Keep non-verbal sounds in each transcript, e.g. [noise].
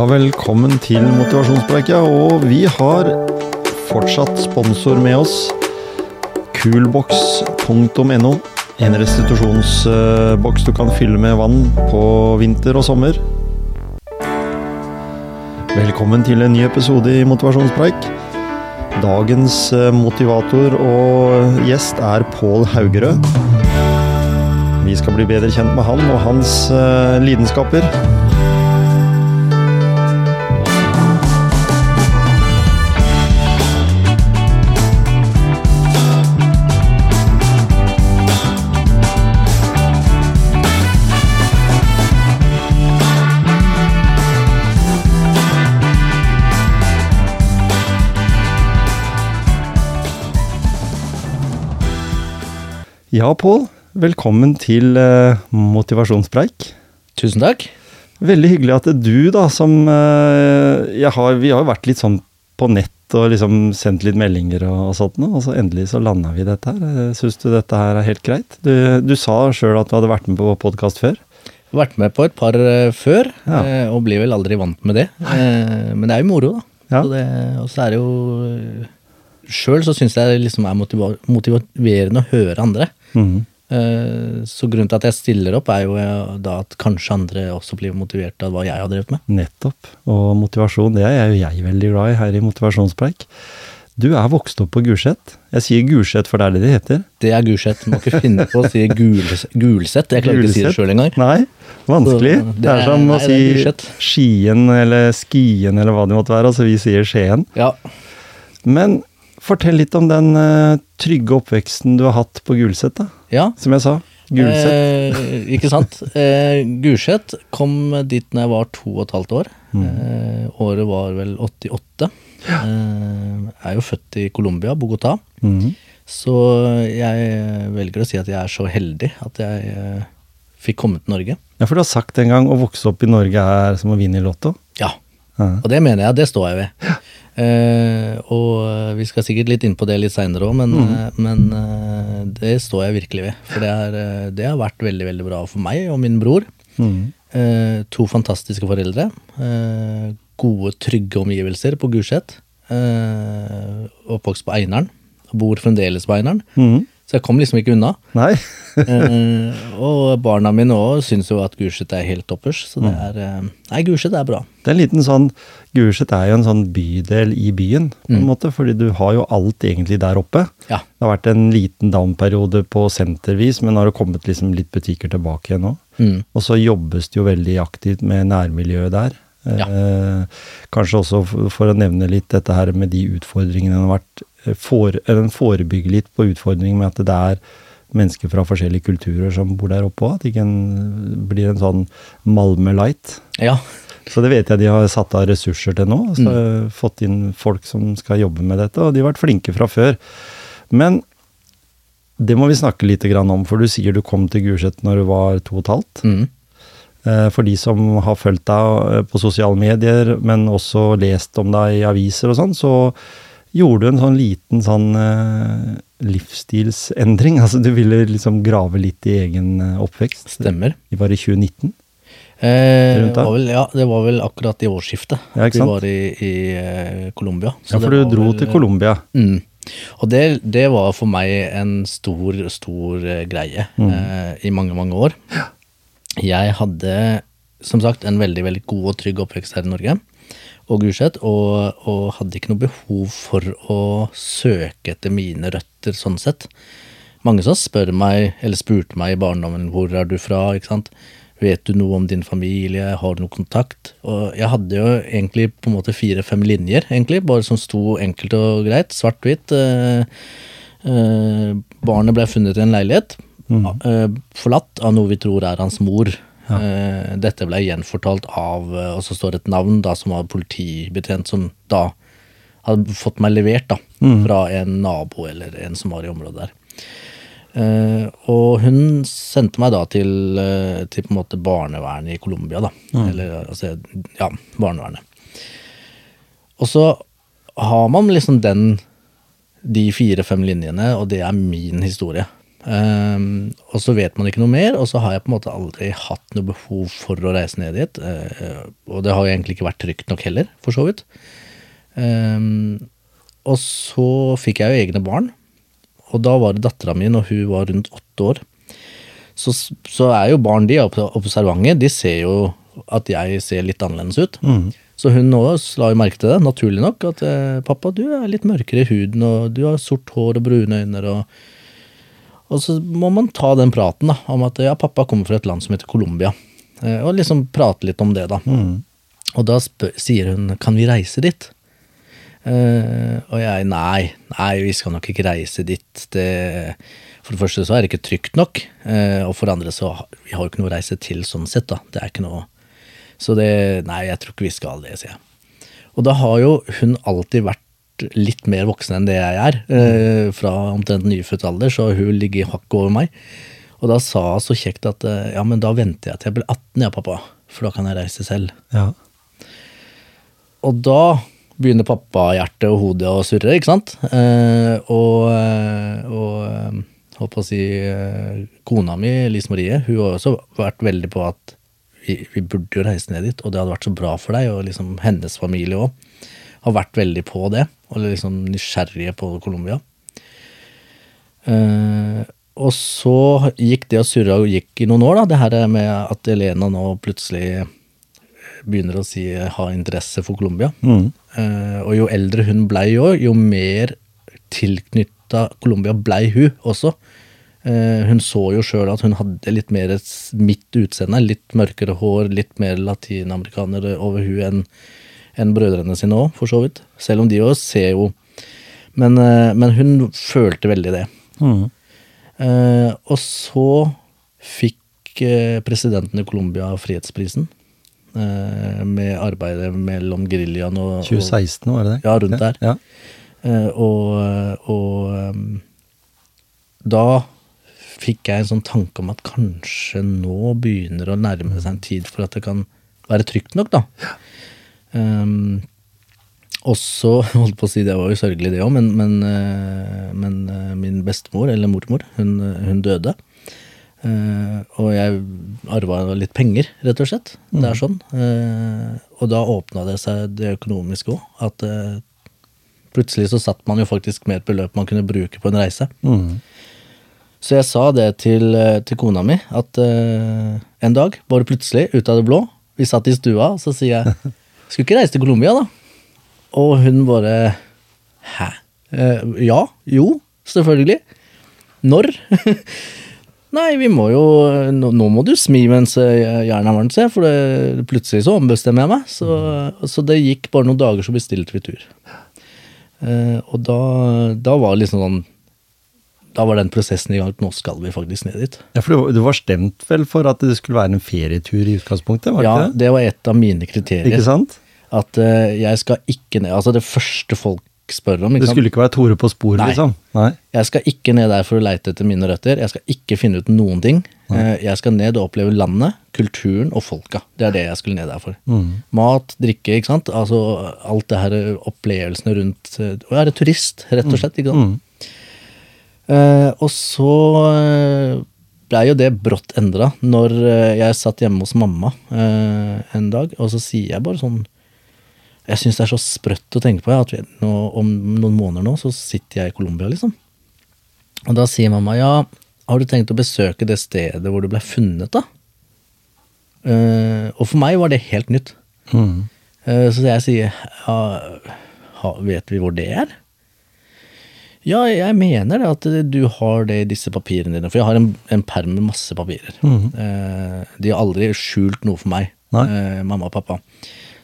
Ja, velkommen til motivasjonspreika. Og vi har fortsatt sponsor med oss. Coolbox.no. En restitusjonsboks du kan fylle med vann på vinter og sommer. Velkommen til en ny episode i Motivasjonspreik. Dagens eh, motivator og gjest er Pål Haugerød. Vi skal bli bedre kjent med han og hans eh, lidenskaper. Ja, Pål. Velkommen til uh, motivasjonspreik. Tusen takk. Veldig hyggelig at du, da, som uh, jeg har, Vi har jo vært litt sånn på nett og liksom sendt litt meldinger og, og sånt og så endelig så landa vi dette her. Syns du dette her er helt greit? Du, du sa sjøl at du hadde vært med på podkast før. Vært med på et par uh, før, Ja. eh, og blir vel aldri vant med det. Eh, men det er jo moro, da. Ja. Så det, og så er det jo Sjøl så syns jeg det liksom er motiva motiverende å høre andre. Mhm. Eh, så grunnen til at jeg stiller opp, er jo eh, da at kanskje andre også blir motivert av hva jeg har drevet med. Nettopp. Og motivasjon, det er jo jeg veldig glad i her i Motivasjonspreik. Du er vokst opp på Gulset. Jeg sier Gulset, for det er det det heter. Det er Gulset. Må ikke finne på å si Gulset. gulsett. Jeg klarer ikke å si det sjøl engang. Nei, vanskelig. Så Det, det er er- som å nei, er si Gulset. Skien eller Skien eller hva det måtte være. Altså vi sier Skien. Ja. Men fortell litt om den uh, trygge oppveksten du har hatt på Gulset, da. ja. Som jeg sa. Gulset. Eh, ikke sant. Eh, Gulset kom dit når jeg var to og et halvt år. Mm. Eh, året var vel 88. Eh, jeg er jo født i Colombia, Bogotá. Mm. Så jeg velger å si at jeg er så heldig at jeg eh, fikk komme til Norge. Ja, for du har sagt en gang å vokse opp i Norge er som å vinne i Lotto. Ja, Ja. og det mener jeg. Det står jeg ved. Eh, og vi skal sikkert litt inn på det litt seinere òg, men, Mm. eh, men eh, det står jeg virkelig ved. For det, er, eh, det har vært veldig, veldig bra for meg og min bror. Mm. Eh, to fantastiske foreldre. Eh, gode, trygge omgivelser på Gulset. Eh, oppvokst på Einaren. Bor fremdeles på Einaren. Mhm. Så jeg kom liksom ikke unna. Nei. [laughs] Eh, og barna mine òg syns jo at Gulset er helt toppers. Så det er eh, Nei, Gulset er bra. Det er en liten sånn Gulset er jo en sånn bydel i byen, på en Mm. måte, fordi du har jo alt egentlig der oppe. Ja. Det har vært en liten down-periode på sentervis, men nå har det kommet liksom litt butikker tilbake igjen nå. Mm. Og så jobbes det jo veldig aktivt med nærmiljøet der. Ja. Eh, kanskje også for, for å nevne litt dette her med de utfordringene det har vært. For, eller en forebygge litt på utfordringen med at det er mennesker fra forskjellige kulturer som bor der oppe òg. At det ikke en, blir en sånn Malmö light. ja. Så det vet jeg de har satt av ressurser til nå. Så Mm. Fått inn folk som skal jobbe med dette, og de har vært flinke fra før. Men det må vi snakke litt om, for du sier du kom til Gulset når du var to og et halvt. Mm. Eh, For de som har fulgt deg eh, på sosiale medier, men også lest om deg i aviser og sånn, så gjorde du en sånn liten sånn eh, livsstilsendring. [laughs] Altså du ville liksom grave litt i egen eh, oppvekst. Stemmer. Vi var i 2019. Eh, da? var vel, ja, det var vel akkurat i årsskiftet Ja, ikke vi var i, i eh, Colombia. Ja, for du dro vel- til Colombia. Mm. Og det, det var for meg en stor, stor greie Mm. eh, i mange, mange år. Jeg hadde som sagt en veldig veldig god og trygg oppvekst her i Norge og Gulset, og, og hadde ikke noe behov for å søke etter mine røtter sånn sett. Mange som spør meg, eller spurte meg i barndommen hvor er du fra, ikke sant. Vet du noe om din familie, har du noe kontakt? Og jeg hadde jo egentlig på en måte fire-fem linjer, egentlig, bare som sto enkelt og greit, svart-hvitt. Eh, eh, barnet ble funnet i en leilighet, eh, forlatt av noe vi tror er hans mor. Eh, dette ble gjenfortalt av, eh, og så står et navn da som var politibetjent, som da hadde fått meg levert da, fra en nabo eller en som var i området der. Uh, og hun sendte meg da til, uh, til på en måte barnevernet i Colombia, da. Eller altså, ja, barnevernet. Og så har man liksom den, de fire-fem linjene, og det er min historie. Ehm, og så vet man ikke noe mer, og så har jeg på en måte aldri hatt noe behov for å reise ned dit. Uh, og det har egentlig ikke vært trygt nok heller, for så vidt. Um, og så fikk jeg jo egne barn, og da var det dattera mi når hun var rundt åtte år. Så, så er jo barn de er observante, de ser jo at jeg ser litt annerledes ut. Så hun også la jo merke til det, naturlig nok, at eh, 'pappa, du er litt mørkere i huden, og du har sort hår og brune øyne', og og så må man ta den praten da, om at ja, pappa kommer fra et land som heter Colombia. Eh, og liksom prate litt om det, da. Og da spør, sier hun kan vi reise dit? Uh, og jeg nei, nei, vi skal nok ikke reise dit. Det, for det første så er det ikke trygt nok. Uh, og for det andre så vi har jo ikke noe å reise til sånn sett, da. Det er ikke noe Så det Nei, jeg tror ikke vi skal det, sier jeg. Og da har jo hun alltid vært litt mer voksen enn det jeg er. eh, fra omtrent nyfødt alder, så hun ligger hakket over meg. Og da sa hun så kjekt at eh, ja, men da venter jeg til jeg blir 18, ja, pappa. For da kan jeg reise selv. Ja. Og da begynner pappahjertet og hodet å surre, ikke sant? Eh, og eh, og eh, holdt på å si kona mi, Lise Marie, hun har også vært veldig på at vi, vi burde jo reise ned dit, og det hadde vært så bra for deg, og liksom hennes familie òg har vært veldig på det, og liksom nysgjerrige på Colombia. Eh, og så gikk det og surra og gikk i noen år, da, det her med at Elena nå plutselig begynner å si ha interesse for Colombia. Eh, og jo eldre hun blei jo, jo mer tilknytta Colombia blei hun også. Eh, hun så jo sjøl at hun hadde litt mer mitt utseende, litt mørkere hår, litt mer latinamerikaner over hun enn enn brødrene sine òg, for så vidt. Selv om de òg ser jo men, eh, men hun følte veldig det. Mm. Eh, og så fikk eh, presidenten i Colombia frihetsprisen. eh, med arbeidet mellom geriljaen og, og 2016, var det det? Ja, rundt der. Ja. Eh, og og um, da fikk jeg en sånn tanke om at kanskje nå begynner å nærme seg en tid for at det kan være trygt nok, da. Ehm, og så, [laughs] holdt på å si, det var jo sørgelig det òg, men, men, eh, men eh, min bestemor, eller mormor, hun, hun døde. Eh, og jeg arva litt penger, rett og slett. Det er sånn. Eh, og da åpna det seg det økonomiske òg. At plutselig så satt man jo faktisk med et beløp man kunne bruke på en reise. Mm. Så jeg sa det til, til kona mi, at en dag, bare plutselig, ut av det blå, vi satt i stua, og så sier jeg [laughs] Skulle ikke reise til Colombia, da? Og hun bare Hæ? Eh, ja. Jo, selvfølgelig. Når? [laughs] Nei, vi må jo Nå, nå må du smi mens eh, jernet er varmt, se, for det, plutselig så ombestemmer jeg meg. Så, så det gikk bare noen dager, så bestilte vi tur. Eh, og da, da var det liksom sånn Da var den prosessen i gang. Nå skal vi faktisk ned dit. Ja, for du, var stemt vel for at det skulle være en ferietur i utgangspunktet? var det Ja, det? det var et av mine kriterier. Ikke sant? At uh, jeg skal ikke ned Altså det første folk spør om. Det Ikke sant? skulle ikke være Tore på sporet, Nei. liksom? Nei. Jeg skal ikke ned der for å leite etter mine røtter. Jeg skal ikke finne ut noen ting. Eh, Jeg skal ned og oppleve landet, kulturen og folka. Det er det jeg skulle ned der for. Mat, drikke, ikke sant. Altså alt det her eh, opplevelsene rundt Å være turist, rett og slett. ikke sant. Eh, og så eh, blei jo det brått endra når eh, jeg satt hjemme hos mamma eh, en dag, og så sier jeg bare sånn Jeg syns det er så sprøtt å tenke på at vi, nå, om noen måneder nå så sitter jeg i Colombia, liksom. Og da sier mamma ja, har du tenkt å besøke det stedet hvor du ble funnet, da? Uh, og for meg var det helt nytt. Mm. Så jeg sier ja, vet vi hvor det er? Ja, jeg mener det at du har det i disse papirene dine. For jeg har en, en perm med masse papirer. Eh, de har aldri skjult noe for meg, Nei. eh, mamma og pappa.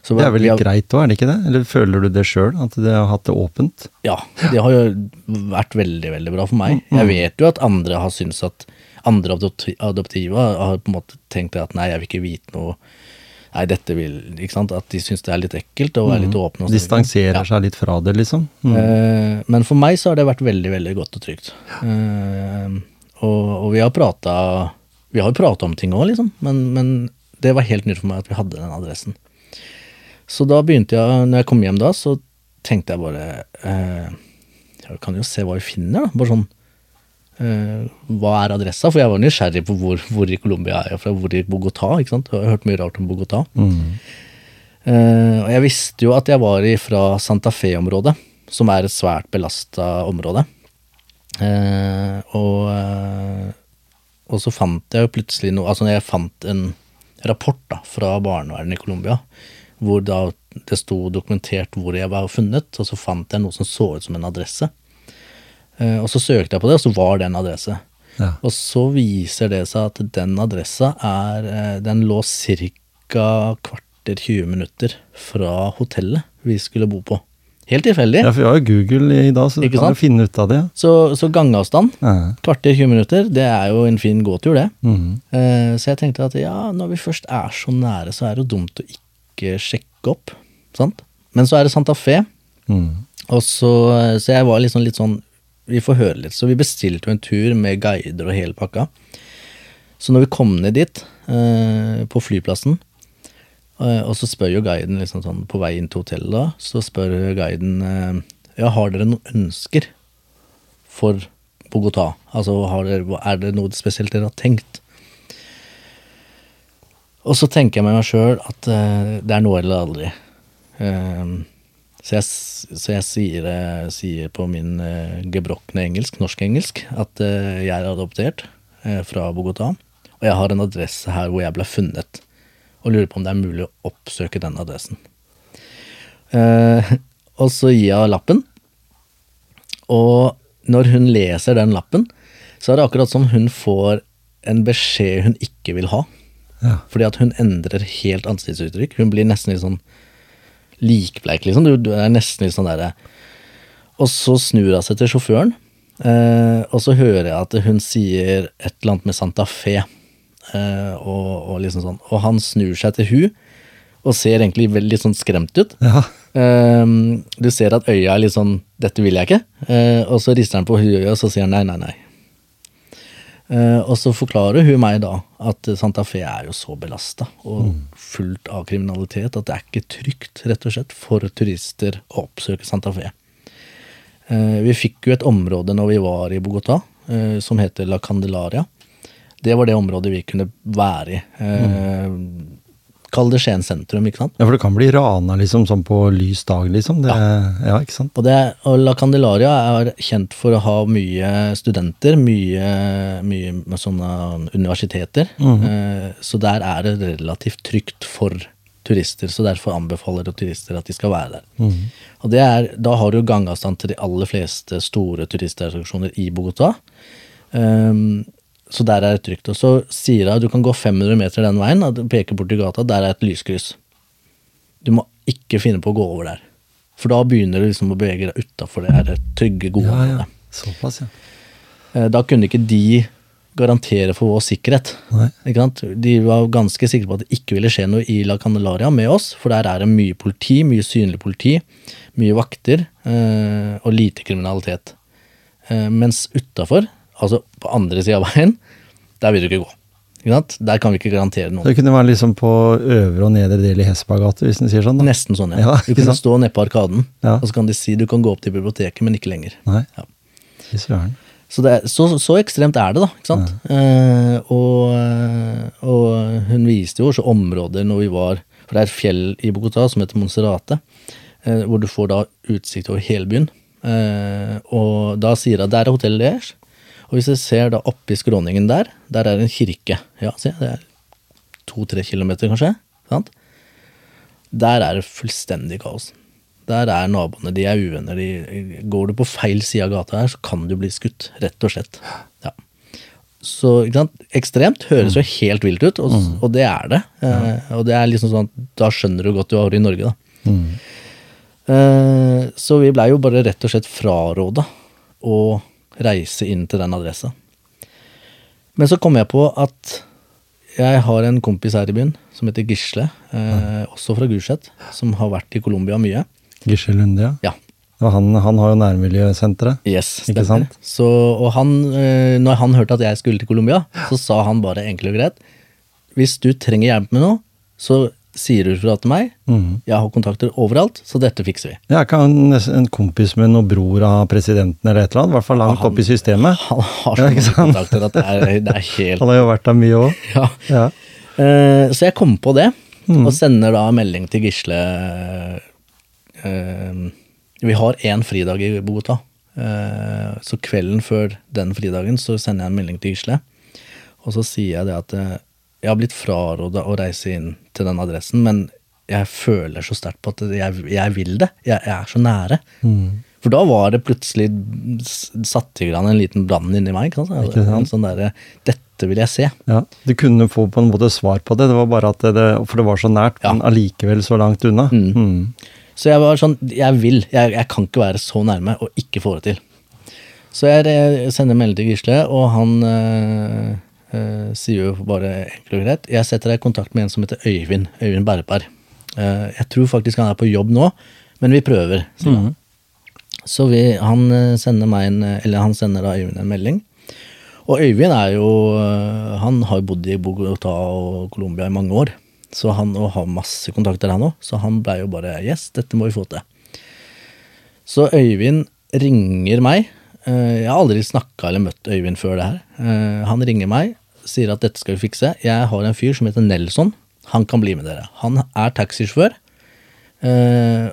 Så Det er vel har- greit òg, er det ikke det? Eller føler du det sjøl, at de har hatt det åpent? Ja, det har jo vært veldig, veldig bra for meg. Jeg vet jo at andre har syntes at andre adopti- adoptive har på en måte tenkt at nei, jeg vil ikke vite noe Nei, dette vil Ikke sant? At de syns det er litt ekkelt og er litt åpne. Distanserer seg litt fra det, liksom? Mm. Eh, men for meg så har det vært veldig, veldig godt og trygt. Eh, og, og vi har prata Vi har jo prata om ting òg, liksom, men, men det var helt nytt for meg at vi hadde den adressen. Så da begynte jeg, når jeg kom hjem da, så tenkte jeg bare eh, Jeg kan jo se hva vi finner, da. Bare sånn hva er adressa, for jeg var nysgjerrig på hvor, hvor i Colombia er jeg fra, hvor i Bogotá, ikke sant. Jeg har hørt mye rart om Bogotá. Mm. Uh, og jeg visste jo at jeg var fra Santa Fe-området, som er et svært belasta område. Uh, og, uh, og så fant jeg jo plutselig noe Altså jeg fant en rapport da, fra barnevernet i Colombia, hvor da det sto dokumentert hvor jeg var funnet, og så fant jeg noe som så ut som en adresse. Eh, og så søkte jeg på det, og så var det en adresse. Ja. Og så viser det seg at den adressa er eh, Den lå ca. kvarter 20 minutter fra hotellet vi skulle bo på. Helt tilfeldig. ja, for vi har jo Google i dag, så du kan jo finne ut av det. Så, så gangavstand, Ja. kvarter 20 minutter, det er jo en fin gåtur, det. Mm -hmm. så jeg tenkte at ja, når vi først er så nære, så er det jo dumt å ikke sjekke opp. Sant? Men så er det Santa Fe, Mm. og så, så jeg var liksom litt sånn Vi får høre litt. Så vi bestilte jo en tur med guider og hele pakka. Så når vi kom ned dit, eh, på flyplassen, eh, og så spør jo guiden liksom sånn på vei inn til hotellet, da, så spør guiden eh, ja, har dere noen ønsker for Bogotá? Altså dere, er det noe spesielt dere har tenkt? Og så tenker jeg med meg sjøl at eh, det er nå eller aldri. Eh, så jeg, så jeg sier, eh, sier på min uh, gebrokne engelsk, norsk-engelsk, at eh, jeg er adoptert eh, fra Bogotá. Og jeg har en adresse her hvor jeg ble funnet. Og lurer på om det er mulig å oppsøke den adressen. Eh, [laughs] og så gir jeg lappen. Og når hun leser den lappen, så er det akkurat som hun får en beskjed hun ikke vil ha. Ja. Fordi at hun endrer helt ansiktsuttrykk. Hun blir nesten litt sånn likbleik, liksom. Du, du er nesten litt sånn derre Og så snur hun seg til sjåføren, eh, og så hører jeg at hun sier et eller annet med Santa Fe. Eh, og, og liksom sånn. Og han snur seg til hun og ser egentlig veldig sånn skremt ut. Ja. Eh, du ser at øya er litt sånn 'dette vil jeg ikke', Eh, og så rister han på øya og så sier han nei, nei, nei. Eh, og så forklarer hun meg da at Santa Fe er jo så belasta og fullt av kriminalitet at det er ikke trygt, rett og slett, for turister å oppsøke Santa Fe. Eh, vi fikk jo et område når vi var i Bogotá, eh, som heter La Candelaria. Det var det området vi kunne være i. Eh, Kall det Skien sentrum, ikke sant? ja, for det kan bli rana liksom sånn på lys dag, liksom. Det, ja. ikke sant? Og, det, og La Candelaria er kjent for å ha mye studenter, mye, mye med sånne universiteter. eh, så der er det relativt trygt for turister, så derfor anbefaler turister at de skal være der. Og det er, Da har du gangavstand til de aller fleste store turistattraksjoner i Bogotá. Ehm, så der er det trygt. Og så sier hun at du kan gå 500 meter den veien, og peker bort i gata, der er et lyskryss. Du må ikke finne på å gå over der. For da begynner du liksom å bevege deg utafor det her trygge, gode Ja, ja. Såpass, ja. Eh, Da kunne ikke de garantere for vår sikkerhet. Ikke sant? De var ganske sikre på at det ikke ville skje noe i La Candelaria med oss, for der er det mye politi, mye synlig politi, mye vakter eh, og lite kriminalitet. Eh, mens utafor, altså på andre sida av veien, der vil du ikke gå. Ikke? Der kan vi ikke garantere noe. Det kunne være liksom på øvre og nedre del i Hespa hvis en sier sånn. da. Nesten sånn, ja. Ja, du kunne stå nede på Arkaden, Ja. og så kan de si du kan gå opp til biblioteket, men ikke lenger. Nei, Ja. søren. Så, er- så, så ekstremt er det, da. ikke sant? Eh, og, og hun viste jo også områder når vi var For det er et fjell i Bogotá som heter Monserrate, eh, hvor du får da utsikt over hele byen. Eh, og da sier hun der er hotellet deres. Og hvis jeg ser da oppi skråningen der, der er en kirke. Ja, se, det er to-tre kilometer, kanskje. Sant? Der er det fullstendig kaos. Der er naboene, de er uvenner. De, går du på feil side av gata her, så kan du bli skutt. Rett og slett. Ja. Så ekstremt høres jo helt vilt ut, og, og det er det. Eh, og det er liksom sånn at da skjønner du godt du har vært i Norge, da. Eh, så vi blei jo bare rett og slett fraråda å reise inn til den adressa. Men så kom jeg på at jeg har en kompis her i byen som heter Gisle, eh, også fra Gulset, som har vært i Colombia mye. Gisle Lunde, ja. Ja, Og han, han har jo nærmiljøsenteret. yes, Ikke stemmer. sant? Så, og han, eh, når han hørte at jeg skulle til Colombia, så sa han bare enkelt og greit Hvis du trenger hjelp med noe, så sier du fra til meg. Mm. Jeg har kontakter overalt, så dette fikser vi. Jeg ikke en kompis med noen bror av presidenten eller et eller annet? I hvert fall langt Han- opp i systemet. Han har så mange kontakter at det er, det er [laughs] helt Han har jo vært der mye òg. ja. Ja. Uh, Så jeg kom på det, Mm. og sender da melding til Gisle uh, Vi har én fridag i Bogotá, Uh, så kvelden før den fridagen så sender jeg en melding til Gisle. Og så sier jeg det at jeg har blitt fraråda å reise inn til den adressen, men jeg føler så sterkt på at jeg, jeg vil det. Jeg, jeg er så nære. Mm. For da var det plutselig satt i gang en liten brann inni meg. Ikke sant? Ikke sant? Sånn der, Dette vil jeg se. Ja, Du kunne få på en måte svar på det, det var bare at det, for det var så nært, Ja. men allikevel så langt unna. Mm. Mm. Så jeg var sånn Jeg vil. Jeg, jeg kan ikke være så nærme og ikke få det til. Så jeg sender melding til Gisle, og han eh, eh, sier jo bare enkelt og greit Jeg setter deg i kontakt med en som heter Øyvind. Øyvind Berberg. Eh, jeg tror faktisk han er på jobb nå, men vi prøver, sier han. Så vi, han eh, sender meg en Eller han sender da Øyvind en melding. Og Øyvind er jo Han har bodd i Bogotá og Colombia i mange år. Så han og har masse kontakter, han òg. Så han blei jo bare Yes, dette må vi få til. Så Øyvind ringer meg. Eh, Jeg har aldri snakka eller møtt Øyvind før det her. Eh, Han ringer meg, sier at dette skal vi fikse. Jeg har en fyr som heter Nelson. Han kan bli med dere. Han er taxisjåfør. Eh,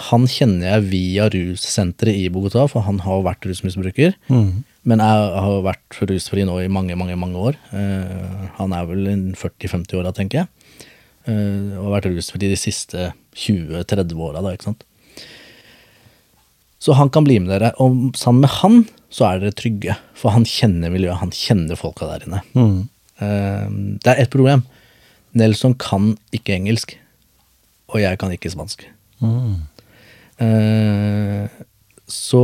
Han kjenner jeg via russenteret i Bogotá, for han har vært rusmisbruker. Mm. Men jeg har vært rusfri nå i mange, mange mange år. Han er vel 40-50 åra, tenker jeg. Og har vært rusfri de siste 20-30 åra, da, ikke sant. Så han kan bli med dere. Og sammen med han så er dere trygge, for han kjenner miljøet, han kjenner folka der inne. Mm. Uh, det er ett problem. Nelson kan ikke engelsk, og jeg kan ikke spansk. Mm. Uh, så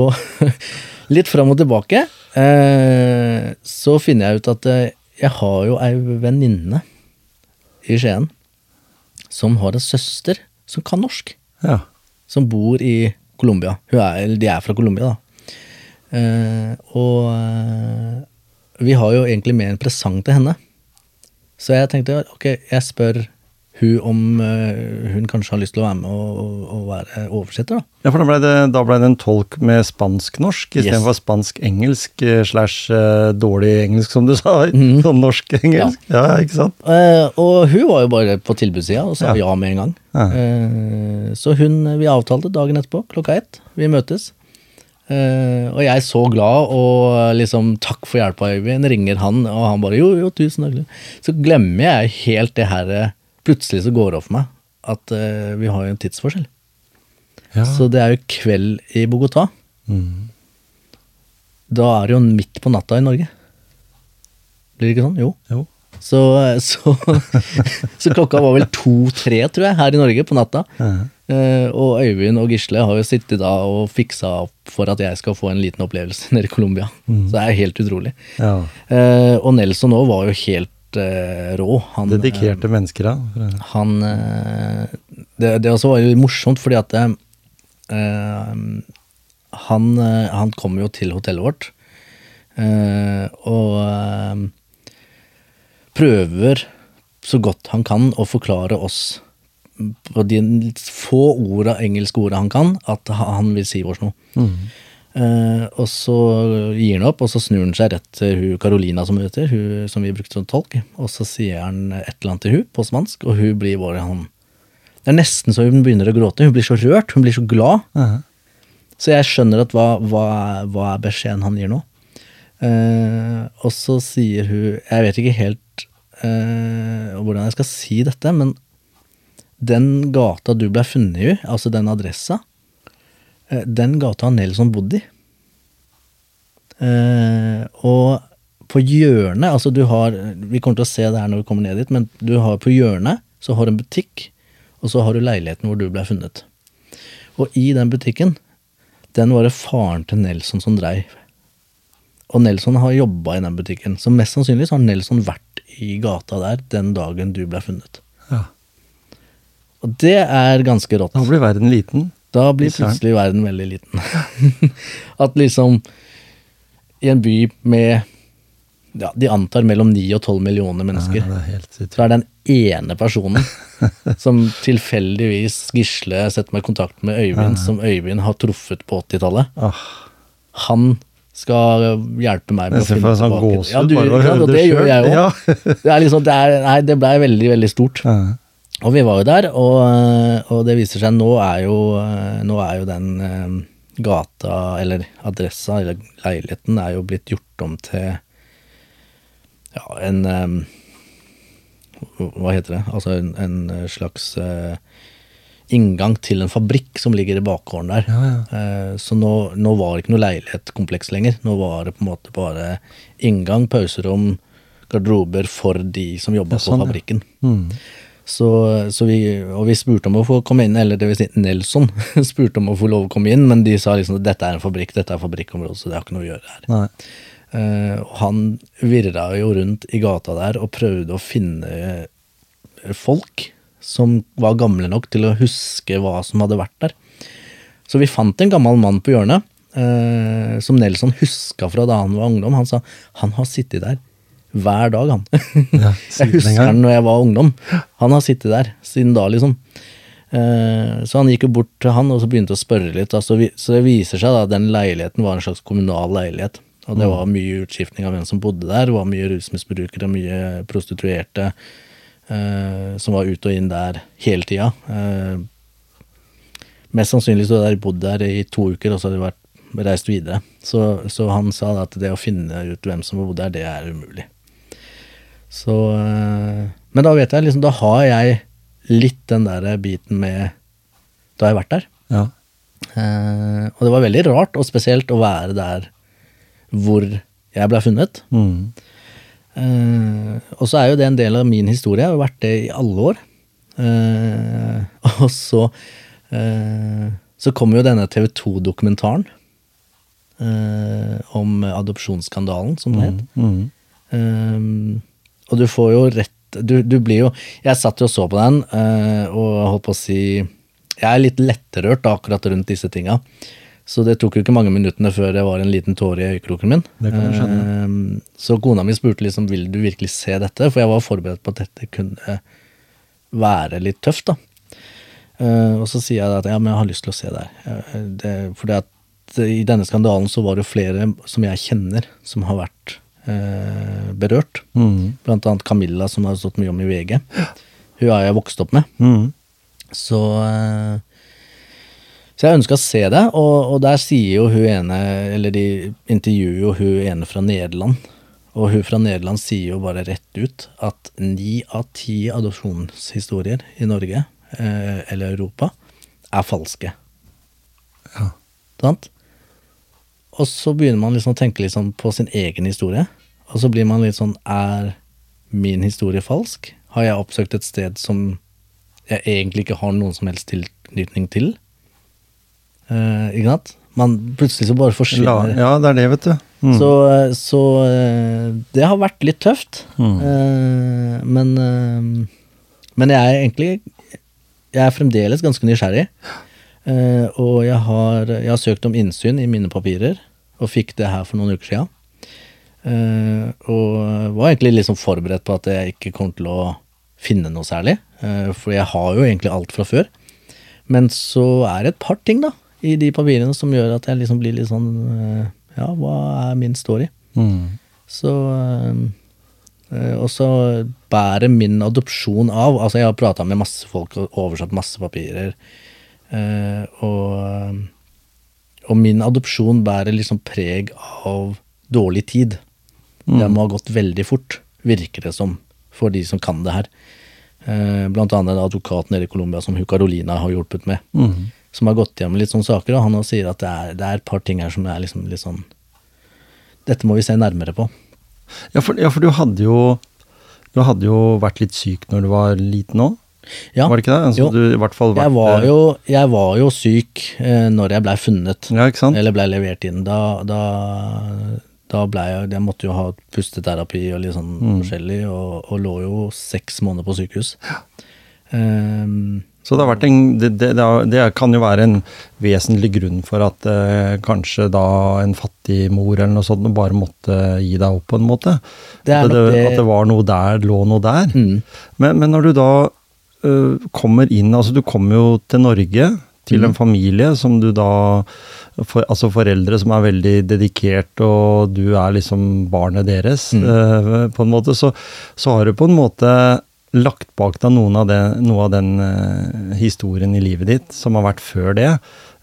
[laughs] litt fram og tilbake eh, så finner jeg ut at eh, jeg har jo ei venninne i Skien som har en søster som kan norsk. Ja. Som bor i Colombia. De er fra Colombia, da. Eh, og eh, vi har jo egentlig med en presang til henne. Så jeg tenkte ok, jeg spør hun om eh, hun kanskje har lyst til å være med og, og, og være oversetter, da. Ja, for da ble det, da ble det en tolk med spansk-norsk Yes. istedenfor spansk-engelsk eh, slash eh, dårlig engelsk, som du sa. [laughs] Mm. Sånn norsk-engelsk. Ja. ikke sant? Eh, og hun var jo bare på tilbudssida og sa Ja. ja, med en gang. Ja. Eh, så hun, vi avtalte dagen etterpå, klokka ett. Vi møtes. Uh, og jeg er så glad og liksom takk for hjelpa, Øyvind. Ringer han, og han bare jo, jo, tusen takk. Så glemmer jeg helt det her Plutselig så går det opp for meg at uh, vi har jo en tidsforskjell. Ja. Så det er jo kveld i Bogotá. Mm. Da er det jo midt på natta i Norge. Blir det ikke sånn? Jo. Jo. Så, så, [laughs] så klokka var vel to-tre, tror jeg, her i Norge på natta. Mm. Uh, og Øyvind og Gisle har jo sittet da og fiksa opp for at jeg skal få en liten opplevelse [laughs] nede i Colombia. Så det er helt utrolig. ja. Uh, og Nelson òg var jo helt eh, rå. Han, Dedikerte mennesker, da. han uh, det, det også var jo morsomt, fordi at uh, han, han kom jo til hotellet vårt, og prøver så godt han kan å forklare oss på de få orda, engelske orda han kan, at han vil si oss noe. Eh, og så gir han opp, og så snur han seg rett til hun Carolina som heter, hun som vi brukte som tolk, og så sier han et eller annet til hun på spansk, og hun blir bare han Det er nesten så hun begynner å gråte. Hun blir så rørt, hun blir så glad. Ja. Så jeg skjønner at hva, hva, hva er beskjeden han gir nå? Uh, og så sier hun Jeg vet ikke helt eh, hvordan jeg skal si dette, men den gata du ble funnet i, altså den adressa, den gata Nelson bodde i. Eh, og på hjørnet, altså du har Vi kommer til å se det her når vi kommer ned dit, men du har på hjørnet så har du en butikk, og så har du leiligheten hvor du ble funnet. Og i den butikken, den var det faren til Nelson som dreiv. Og Nelson har jobba i den butikken, så mest sannsynlig så har Nelson vært i gata der den dagen du ble funnet. Ja. Og det er ganske rått. Da blir verden liten. Da blir plutselig verden veldig liten. [laughs] At liksom I en by med ja, De antar mellom 9 og 12 millioner mennesker. Ja, det er Så er den ene personen [laughs] som tilfeldigvis Gisle setter meg i kontakt med Øyvind, som Øyvind har truffet på 80-tallet. ah, Han skal hjelpe meg med å finne tilbake. meg sånn Ja, du, og det det gjør jeg òg. Ja. Det liksom, det det blei veldig, veldig stort. Ja. Og vi var jo der, og, og det viser seg nå er jo, nå er jo den eh, gata, eller adressa, eller leiligheten, er jo blitt gjort om til ja, en eh, Hva heter det? Altså en, en slags eh, inngang til en fabrikk som ligger i bakgården der. Ja, ja. Så nå, nå var det ikke noe leilighetkompleks lenger. Nå var det på en måte bare inngang, pauserom, garderober for de som jobba sånn, på fabrikken. Mm. Så, så vi, og vi spurte om å få komme inn, eller det vil si Nelson [laughs] spurte om å få lov å komme inn, men de sa liksom at dette er en fabrikk, dette er fabrikkområde, så det har ikke noe å gjøre her. Nei. Uh, han virra jo rundt i gata der og prøvde å finne eh, folk som var gamle nok til å huske hva som hadde vært der. Så vi fant en gammel mann på hjørnet, uh, som Nelson huska fra da han var ungdom. Han sa han har sittet der hver dag, han. Ja, [laughs] jeg husker han når jeg var ungdom. Han har sittet der siden da, liksom. Eh, så han gikk jo bort til han og så begynte å spørre litt. Så, det viser seg da at den leiligheten var en slags kommunal leilighet. Og det var mye utskiftning av hvem som bodde der. Det var mye rusmisbrukere, mye prostituerte eh, som var ut og inn der hele tida. Eh, mest sannsynlig så hadde de bodd der i to uker, og så hadde de vært reist videre. Så, så han sa da at det å finne ut hvem som bodde der, det er umulig. Så eh, Men da vet jeg liksom, da har jeg litt den der biten med Da har jeg vært der. Ja. Eh, og det var veldig rart og spesielt å være der hvor jeg ble funnet. Mm. Eh, og så er jo det en del av min historie. Jeg har vært det i alle år. Eh, [laughs] og så eh, Så kom jo denne TV 2-dokumentaren eh, om adopsjonsskandalen, som det het. Mm. Um, og du får jo rett du, du blir jo Jeg satt jo og så på den, eh, og holdt på å si Jeg er litt lettrørt akkurat rundt disse tinga. Så det tok jo ikke mange minuttene før det var en liten tåre i øyekroken min. Det kan jeg skjønne. Um, så kona mi spurte liksom vil du virkelig se dette, for jeg var forberedt på at dette kunne være litt tøft. da. Eh, og så sier jeg at ja, men jeg har lyst til å se det. Eh, fordi at i denne skandalen så var det jo flere som jeg kjenner, som har vært eh, berørt. Mm. Blant annet Camilla, som har stått mye om i VG. Hun har jeg vokst opp med. Mm. Så, eh, så jeg ønska å se det, og, og der sier jo hun ene Eller de intervjuer jo hun ene fra Nederland. Og hun fra Nederland sier jo bare rett ut at ni av ti adopsjonshistorier i Norge, eh, eller Europa, er falske. Ja. Sant? Og så begynner man liksom å tenke sånn på sin egen historie. Og så blir man litt sånn Er min historie falsk? Har jeg oppsøkt et sted som jeg egentlig ikke har noen som helst tilknytning til? Eh, ikke sant? Man plutselig så bare forsvinner ja, det er det, vet du. Mm. Så, så eh, det har vært litt tøft. Mm. Eh, men, eh, men jeg er egentlig Jeg er fremdeles ganske nysgjerrig. Eh, og jeg har, jeg har søkt om innsyn i mine papirer, og fikk det her for noen uker siden. Eh, og var egentlig liksom forberedt på at jeg ikke kom til å finne noe særlig. eh, for jeg har jo egentlig alt fra før. Men så er det et par ting da, i de papirene som gjør at jeg liksom blir litt sånn Ja, hva er min story? Mm. Så Og så bærer min adopsjon av Altså, jeg har prata med masse folk og oversatt masse papirer. Eh, og, og min adopsjon bærer liksom preg av dårlig tid. Det må ha gått veldig fort, virker det som, for de som kan det her. Eh, blant annet advokaten nede i Colombia som hun Carolina har hjulpet med. Mm. Som har gått gjennom litt sånne saker, og han sier at det er, det er et par ting her som er liksom litt sånn Dette må vi se nærmere på. Ja, for, ja, for du hadde jo Du hadde jo vært litt syk når du var liten òg, Ja, var det ikke det? Altså, du i hvert fall vært, jeg var jo, jeg var jo syk eh, når jeg blei funnet, Ja, eller blei levert inn. Da, da, da blei jeg Jeg måtte jo ha pusteterapi og litt sånn Mm. forskjellig, og, og lå jo seks måneder på sykehus. Ehm, Så det, en, det, det, det, kan jo være en vesentlig grunn for at eh, kanskje da en fattig mor eller noe sånt bare måtte gi deg opp, på en måte. Det at, det, var noe der, lå noe der. Mm. Men, men når du da kommer inn Altså, du kommer jo til Norge, til en familie som du da for, Altså foreldre som er veldig dedikert, og du er liksom barnet deres, Mm. uh, på en måte. Så, så har du på en måte lagt bak deg noen av det, noe av den uh, historien i livet ditt som har vært før det.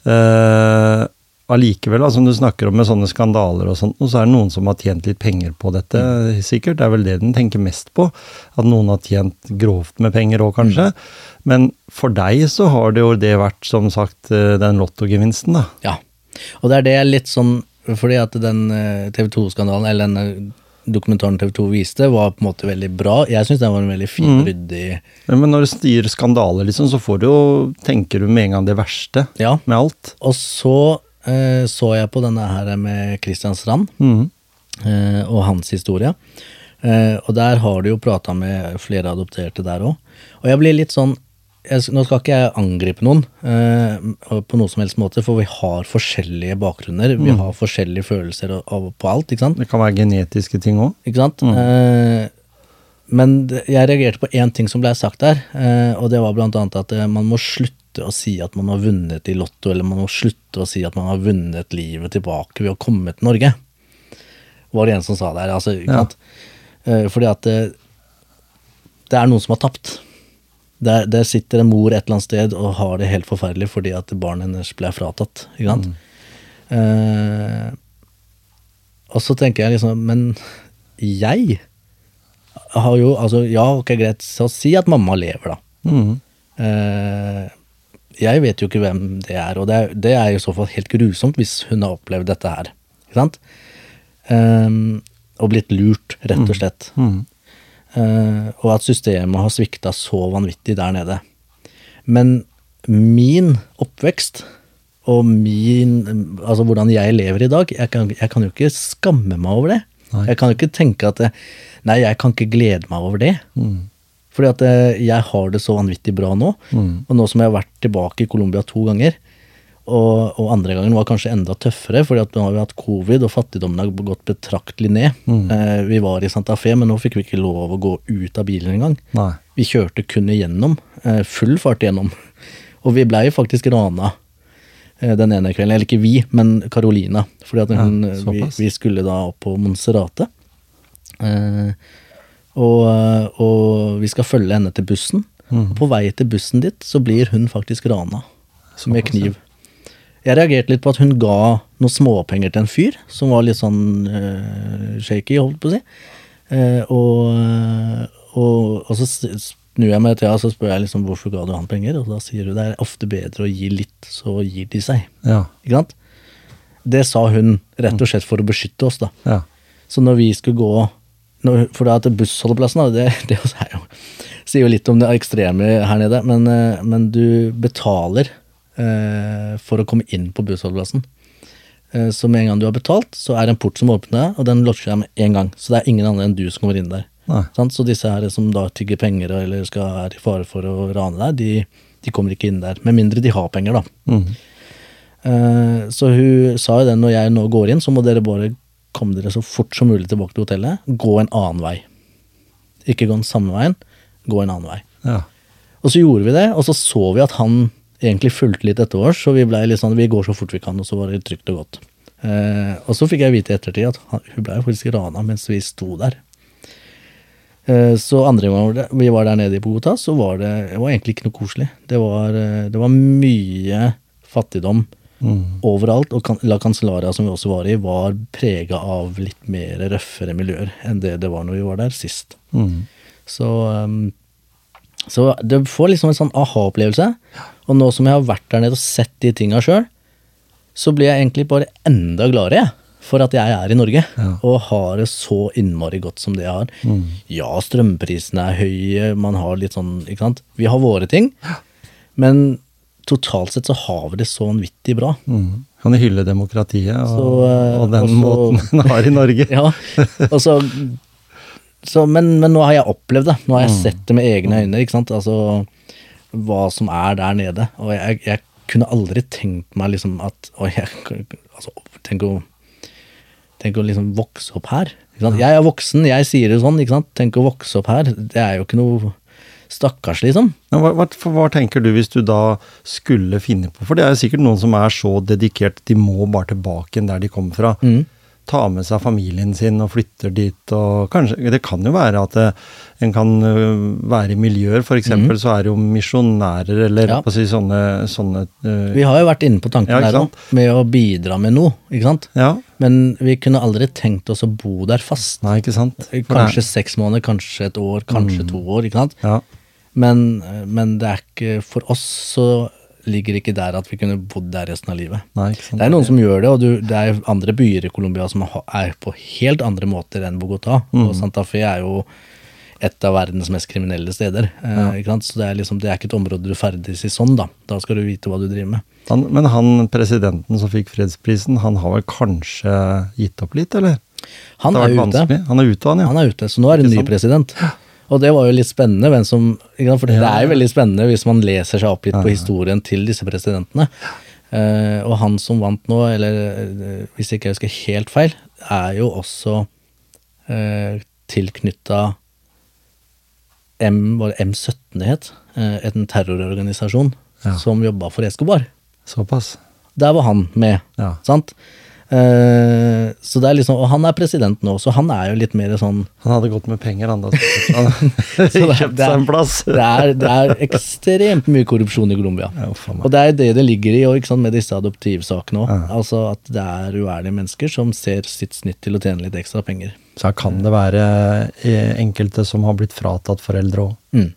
Uh, Allikevel, som du snakker om med sånne skandaler og sånt, så er det noen som har tjent litt penger på dette, sikkert. Det er vel det den tenker mest på. At noen har tjent grovt med penger òg, kanskje. Men for deg så har det jo det vært, som sagt, eh, den lottogevinsten, da. Ja. Og det er det litt sånn Fordi at den TV 2-skandalen, eller den eh, dokumentaren TV 2 viste, var på en måte veldig bra. Jeg syns den var en veldig fin, ryddig Men når du sier skandaler, liksom, så får du jo Tenker du med en gang det verste Ja. med alt. Og så eh, så jeg på denne her med Christian Strand mm. eh, og hans historie. Eh, og der har du jo prata med flere adopterte der òg. Og jeg blir litt sånn jeg, Nå skal ikke jeg angripe noen eh, på noe som helst måte, for vi har forskjellige bakgrunner. Vi har forskjellige følelser av, av, på alt, ikke sant? Det kan være genetiske ting òg. Ikke sant? Eh, men jeg reagerte på én ting som ble sagt der, eh, og det var blant annet at man må slutte å si at man har vunnet i Lotto, eller man må slutte å si at man har vunnet livet tilbake ved å komme til Norge. Var det en som sa der. Altså, Ja. Eh, fordi at det, det er noen som har tapt. Der, der sitter en mor et eller annet sted og har det helt forferdelig fordi at barnet hennes ble fratatt. Ikke sant? Eh, og så tenker jeg liksom Men jeg har jo Altså, ja, ok, greit, så si at mamma lever, da. Mm. Eh, jeg vet jo ikke hvem det er, og det er, det er i så fall helt grusomt hvis hun har opplevd dette her. Ikke sant? Um, og blitt lurt, rett og slett. Mm. Mm. Uh, og at systemet har svikta så vanvittig der nede. Men min oppvekst og min Altså hvordan jeg lever i dag, jeg kan, jeg kan jo ikke skamme meg over det. Nei. Jeg kan jo ikke tenke at Nei, jeg kan ikke glede meg over det. Mhm. Fordi at eh, jeg har det så vanvittig bra nå. Mm. Og nå som jeg har vært tilbake i Colombia to ganger, og, og andre gangen var kanskje enda tøffere, fordi at nå har vi hatt covid, og fattigdommen har gått betraktelig ned. Eh, vi var i Santa Fe, men nå fikk vi ikke lov å gå ut av bilen engang. Nei. Vi kjørte kun igjennom, eh, full fart igjennom. Og vi blei faktisk rana eh, den ene kvelden. Eller ikke vi, men Carolina. Fordi at hun, Ja, eh, vi, vi skulle da opp på Monserrate. Eh, og, eh, og vi skal følge henne til bussen. Mm. Og på vei til bussen dit så blir hun faktisk rana med kniv. Jeg reagerte litt på at hun ga noen småpenger til en fyr som var litt sånn uh, shaky, holdt på å si. Uh, og, og, og så snur jeg meg til henne og så spør jeg liksom hvorfor ga du han penger, og da sier hun det er ofte bedre å gi litt, så gir de seg. Ja. Ikke sant? Det sa hun rett og slett for å beskytte oss, da. Ja. Så når vi skulle gå når, For da at bussholdeplassen, da, det, [laughs] det jo, sier jo litt om det ekstreme her nede, men, eh, men du betaler eh, for å komme inn på bussholdeplassen. Eh, så med en gang du har betalt, så er det en port som åpner, og den låser deg med en gang. Så det er ingen andre enn du som kommer inn der. Sant? Så disse her som da tygger penger eller skal er i fare for å rane deg, de, de kommer ikke inn der. Med mindre de har penger, da. Mm. Eh, Så hun sa jo det, når jeg nå går inn, så må dere bare komme dere så fort som mulig tilbake til hotellet. Gå en annen vei. Ikke gå den samme veien, gå en annen vei. Ja. Og så gjorde vi det, og så så vi at han egentlig fulgte litt etter oss, og vi ble litt sånn, vi går så fort vi kan, og så var det trygt og godt. Eh, og så fikk jeg vite i ettertid at han, hun ble faktisk rana mens vi sto der. Eh, så andre gang vi var der nede i Bogotá, så var det, det var egentlig ikke noe koselig. Det var, eh, det var mye fattigdom Mhm. overalt, og La Cancellaria, som vi også var i, var prega av litt mer røffere miljøer enn det det var når vi var der sist. Mm. Så, um, så det får liksom en sånn aha-opplevelse. Og nå som jeg har vært der nede og sett de tinga sjøl, så blir jeg egentlig bare enda gladere for at jeg er i Norge Ja. og har det så innmari godt som det jeg har. Ja, strømprisene er høye, man har litt sånn, ikke sant. Vi har våre ting, men totalt sett så har vi det så vanvittig bra. Mm. Kan hylle demokratiet og, Så, uh, og den også, måten den har i Norge? [laughs] Ja, og så, men, men nå har jeg opplevd det. Nå har jeg Mm. sett det med egne øyne. ikke sant? Altså, hva som er der nede. Og jeg, jeg kunne aldri tenkt meg liksom at og jeg, altså, tenk å Tenk å liksom vokse opp her. Ikke sant? Jeg er voksen, jeg sier det sånn. ikke sant? Tenk å vokse opp her. Det er jo ikke noe stakkars, liksom. Ja, hva, hva, hva tenker du hvis du da skulle finne på For det er jo sikkert noen som er så dedikert, de må bare tilbake igjen der de kommer fra. Mm. Ta med seg familien sin og flytter dit og kanskje Det kan jo være at det, en kan være i miljøer, f.eks. eksempel så er det jo misjonærer eller. Ja. på å si sånne, sånne uh, Vi har jo vært inne på tanken Ja, der òg, med å bidra med noe. ikke sant? Ja. Men vi kunne aldri tenkt oss å bo der fast. Nei, ikke sant? For det Kanskje seks måneder, kanskje et år, kanskje to år. ikke sant? Ja. Men, men det er ikke for oss så ligger ikke der at vi kunne bodd der resten av livet. Nei. Det er noen som gjør det, og du, det er andre byer i Colombia som er på helt andre måter enn Bogotá. Mm. Og Santa Fe er jo et av verdens mest kriminelle steder. Eh, ikke sant? Så det er, liksom, det er ikke et område du ferdes i sånn, da. Da skal du vite hva du driver med. Han, men han presidenten som fikk fredsprisen, han har vel kanskje gitt opp litt, eller? Han er ute. vanskelig. Han er ute, han, ja. Han er ute, så nå er det en ny president. president. Og det var jo litt spennende, hvem som, for det er jo veldig spennende hvis man leser seg opp litt på historien til disse presidentene. Eh, og han som vant nå, eller eh, hvis ikke jeg husker helt feil, er jo også uh, tilknytta M, var det M17 det het, eh, en terrororganisasjon Ja. som jobba for Escobar. Såpass. Der var han med, Ja. sant? Eh, så det er liksom, Og han er president nå, så han er jo litt mer sånn Han hadde gått med penger, han da. [laughs] Han kjøpt seg en plass. Det er, det er ekstremt mye korrupsjon i Colombia. Ja. Og det er det det ligger i og, sant, med disse adoptivsakene òg. Ja. Altså at det er uærlige mennesker som ser sitt snitt til å tjene litt ekstra penger. Så her kan det være eh, enkelte som har blitt fratatt foreldre òg, Mm.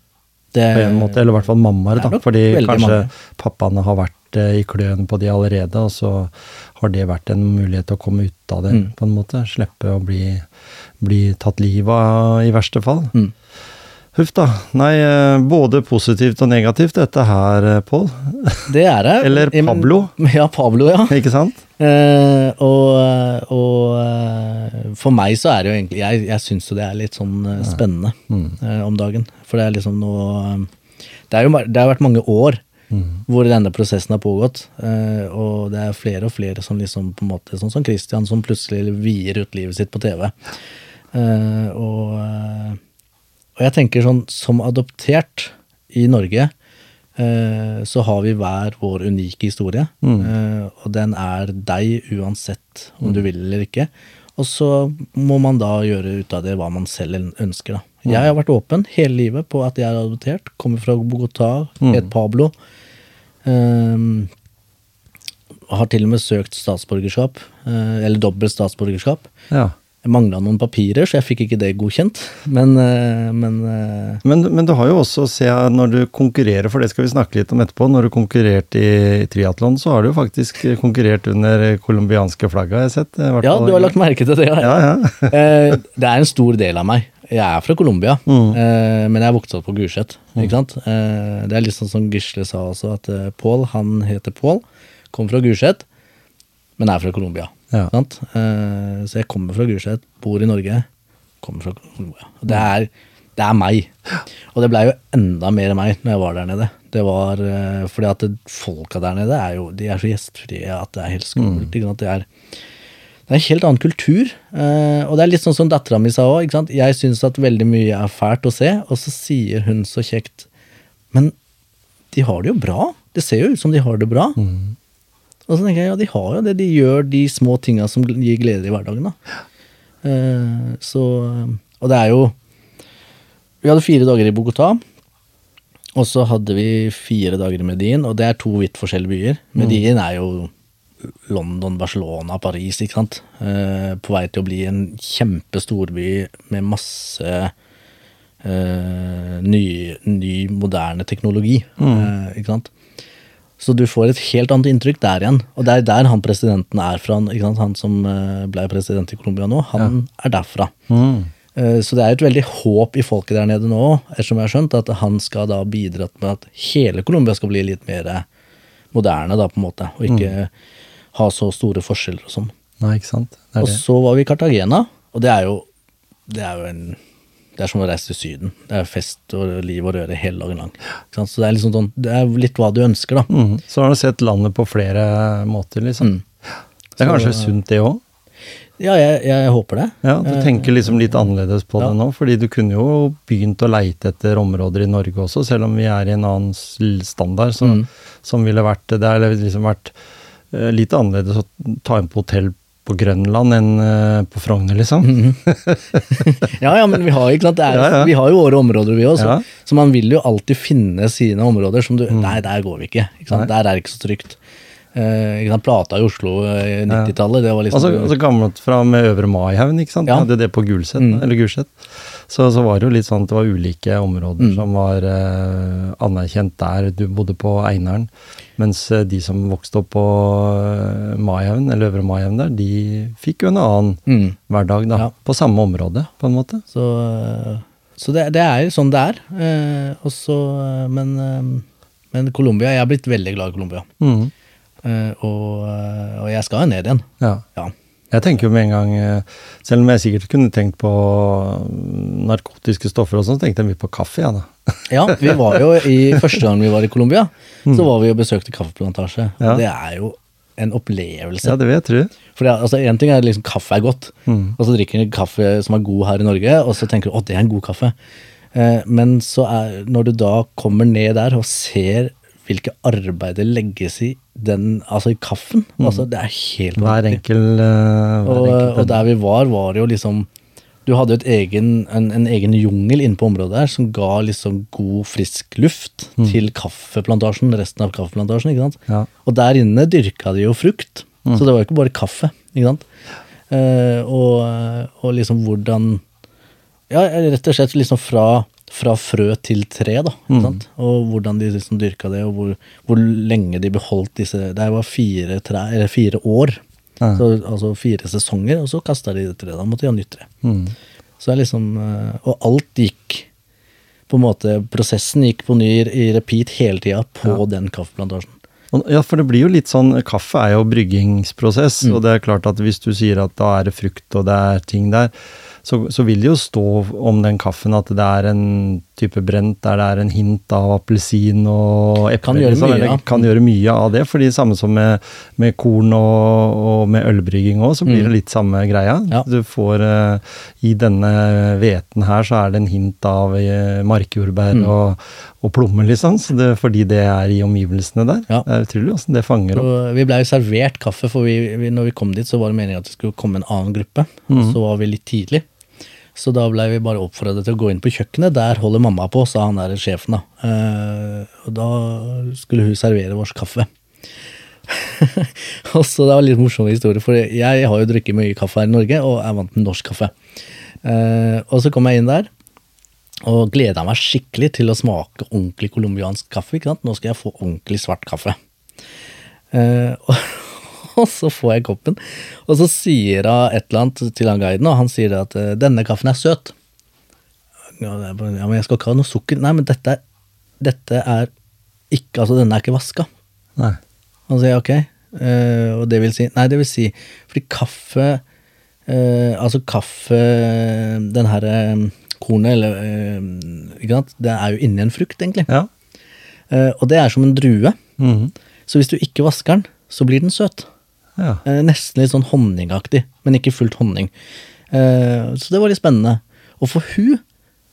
Det, på en måte. Eller i hvert fall mammaer, er da. Fordi kanskje mange. pappaene har vært i kløen på de allerede, og så har det vært en mulighet til å komme ut av det, Mm. på en måte. Slippe å bli, bli tatt livet av i verste fall. Mm. Huff da. Nei, eh, både positivt og negativt dette her, eh, Pål. [laughs] det er det. Eller Pablo. [laughs] Ja, Pablo, ja. Ikke sant? Eh, og og eh, for meg så er det jo egentlig Jeg, jeg syns jo det er litt sånn eh, spennende Mm. eh, om dagen. For det er liksom noe eh, Det, er jo, det har vært mange år Mm. hvor denne prosessen har pågått. eh, og det er flere og flere som liksom på en måte Sånn som Christian, som plutselig vier ut livet sitt på TV. Eh, og, eh, og jeg tenker sånn som adoptert i Norge eh, så har vi hver vår unike historie. Mm. eh, og den er deg uansett om du vil eller ikke. Og så må man da gjøre ut av det hva man selv ønsker. Da. Jeg har vært åpen hele livet på at jeg er adoptert. Kommer fra Bogotá, het Pablo. Um, har til og med søkt statsborgerskap, uh, eller dobbelt statsborgerskap. Ja. Jeg mangla noen papirer, så jeg fikk ikke det godkjent. Men, uh, men uh, Men, men du har jo også, ser jeg, når du konkurrerer, for det skal vi snakke litt om etterpå, når du konkurrerte i triatlon, så har du faktisk konkurrert under colombianske flagget, har jeg sett. Ja, du har lagt merke til det. Ja, ja. [laughs] Det er en stor del av meg. Jeg er fra Colombia, Mm. eh, men jeg er vokst opp på Gulset. Ikke sant? Eh, det er litt sånn som Gisle sa også, at eh, Pål, han heter Pål, kommer fra Gulset, men er fra Colombia. Ja. Eh, så jeg kommer fra Gulset, bor i Norge, kommer fra Colombia. Det er, det er meg. Og det blei jo enda mer meg når jeg var der nede. Det var eh, fordi at folka der nede er jo de er så gjestfrie at det er helt skummelt. ikke sant? Det er det er en helt annen kultur. eh, og det er litt sånn som dattera mi sa òg. Jeg syns at veldig mye er fælt å se, og så sier hun så kjekt Men de har det jo bra. Det ser jo ut som de har det bra. Og så tenker jeg ja, de har jo det. De gjør de små tinga som gir glede i hverdagen. da. Eh, så Og det er jo Vi hadde fire dager i Bogotá. Og så hadde vi fire dager i Medin, og det er to vidt forskjellige byer. Medin er jo London, Barcelona, Paris, ikke sant. Eh, på vei til å bli en kjempestorby med masse eh, ny, ny, moderne teknologi. Eh, ikke sant? Så du får et helt annet inntrykk der igjen. Og det er der han presidenten er fra. Ikke sant? Han som ble president i Colombia nå, han er derfra. Mm. Så det er et veldig håp i folket der nede nå, ettersom jeg har skjønt, at han skal da bidra med at hele Colombia skal bli litt mer moderne, da, på en måte, og ikke ha så store forskjeller og sånn. Nei, ikke sant. Det er Og det. så var vi i Cartagena, og det er jo, det er jo en det er som å reise til Syden. Det er fest og liv og røre hele dagen lang. Så det er liksom sånn, det er litt hva du ønsker, da. Mm. Så har du sett landet på flere måter, liksom. Mm. Det er Så- kanskje sunt, det òg? Ja, jeg, jeg håper det. Ja, du Eh, tenker liksom litt annerledes på ja. det nå, fordi du kunne jo begynt å leite etter områder i Norge også, selv om vi er i en annen standard, som, Mm. som ville vært Det har liksom vært eh, litt annerledes å ta inn på hotell på Grønland enn eh, på Frogner, liksom. Mhm. [laughs] ja, ja, men vi har? Det er, Ja, ja. Vi har jo våre områder, vi også. Ja. Mm. Så man vil jo alltid finne sine områder som du Nei, der går vi ikke. ikke? Der er det ikke så trygt. Eh, ikke sant? Plata i Oslo i 90-tallet, det var liksom Altså, altså gammelt fra med Øvre Maihaugen, ikke sant. Ja. Hadde det på Gulset, Mm. eller Gulset. Så, så var det jo litt sånn at det var ulike områder Mm. som var eh, anerkjent der. Du bodde på Einaren, mens eh, de som vokste opp på uh, Maihaugen, eller Øvre Maihaugen der, de fikk jo en annen mm. hverdag, da. Ja. På samme område, på en måte. Så, eh, så det, det er jo sånn det er. Eh, også, eh, men, eh, men Colombia Jeg er blitt veldig glad i Colombia. Mm. Eh, og, eh, og jeg skal jo ned igjen. Ja. Ja. Jeg tenker jo med en gang, eh, selv om jeg sikkert kunne tenkt på mm, narkotiske stoffer og sånn, så tenkte jeg mye på kaffe, ja da. [laughs] Ja, vi var jo i første gang vi var i Colombia, så var vi og besøkte kaffeplantasje. Mm. Ja. Det er jo en opplevelse. Ja, det vil jeg tro. For altså, en ting er liksom kaffe er godt, Mm. og så drikker du kaffe som er god her i Norge, og så tenker du å, det er en god kaffe. Eh, men så er, når du da kommer ned der og ser hvilke arbeid det legges i den, altså i kaffen, altså det er helt Mm. Hver enkel, uh, hver Og, enkel og der vi var, var jo liksom Du hadde jo egen, en, en egen jungel inne på området der som ga liksom god, frisk luft til kaffeplantasjen, resten av kaffeplantasjen. ikke sant? Mm. Ja. Og der inne dyrka de jo frukt, så det var jo ikke bare kaffe. ikke sant? Uh, og, og liksom hvordan Ja, rett og slett liksom fra, fra frø til tre, da. sant? Og hvordan de liksom dyrka det, og hvor, hvor lenge de beholdt disse Det var fire, tre, eller fire år. Ja. Så, altså fire sesonger, og så kasta de det treet. Da måtte de ha nytt tre. Mm. Så det er liksom eh, Og alt gikk på en måte Prosessen gikk på ny i repeat hele tida på den kaffeplantasjen. Ja, for det blir jo litt sånn Kaffe er jo bryggingsprosess, Mm. og det er klart at hvis du sier at da er det frukt og det er ting der, så, så vil det jo stå om den kaffen at det er en type brent der det er en hint av appelsin og eple. Kan gjøre liksom, mye, ja. Kan gjøre mye av det, fordi samme som med, med korn og, og med ølbrygging òg, så blir det litt samme greia. Mm. Ja. Du får uh, I denne hveten her så er det en hint av uh, markjordbær Mm. og, og plommer, liksom. Så det, fordi det er i omgivelsene der. Ja. Det er utrolig åssen det fanger opp. Og vi blei servert kaffe, for vi, vi, når vi kom dit, så var det meningen at det skulle komme en annen gruppe. Mm. Så var vi litt tidlig. Så da blei vi bare oppfordret til å gå inn på kjøkkenet. Der holder mamma på, sa han der sjefen, da. Eh, og da skulle hun servere vår kaffe. [laughs] og så Det var en litt morsom historie, for jeg har jo drukket mye kaffe her i Norge, og er vant med norsk kaffe. Eh, og så kom jeg inn der, og gleda meg skikkelig til å smake ordentlig colombiansk kaffe. ikke sant? Nå skal jeg få ordentlig svart kaffe. Eh, [laughs] og, [laughs] og så får jeg koppen, og så sier hun et eller annet til han guiden, og han sier at eh, 'denne kaffen er søt'. Ja, men jeg skal ikke ha noe sukker. Nei, men dette dette er ikke Altså, denne er ikke vaska. Nei. Han sier ok, uh, og det vil si Nei, det vil si fordi kaffe uh, Altså kaffe Den her eh, kornet, eller uh, Ikke sant, det er jo inni en frukt, egentlig. Ja. Og det er som en drue. Mhm. Så hvis du ikke vasker den, så blir den søt. Ja. Eh, nesten litt sånn honningaktig, men ikke fullt honning. Eh, så det var litt spennende. Og for hun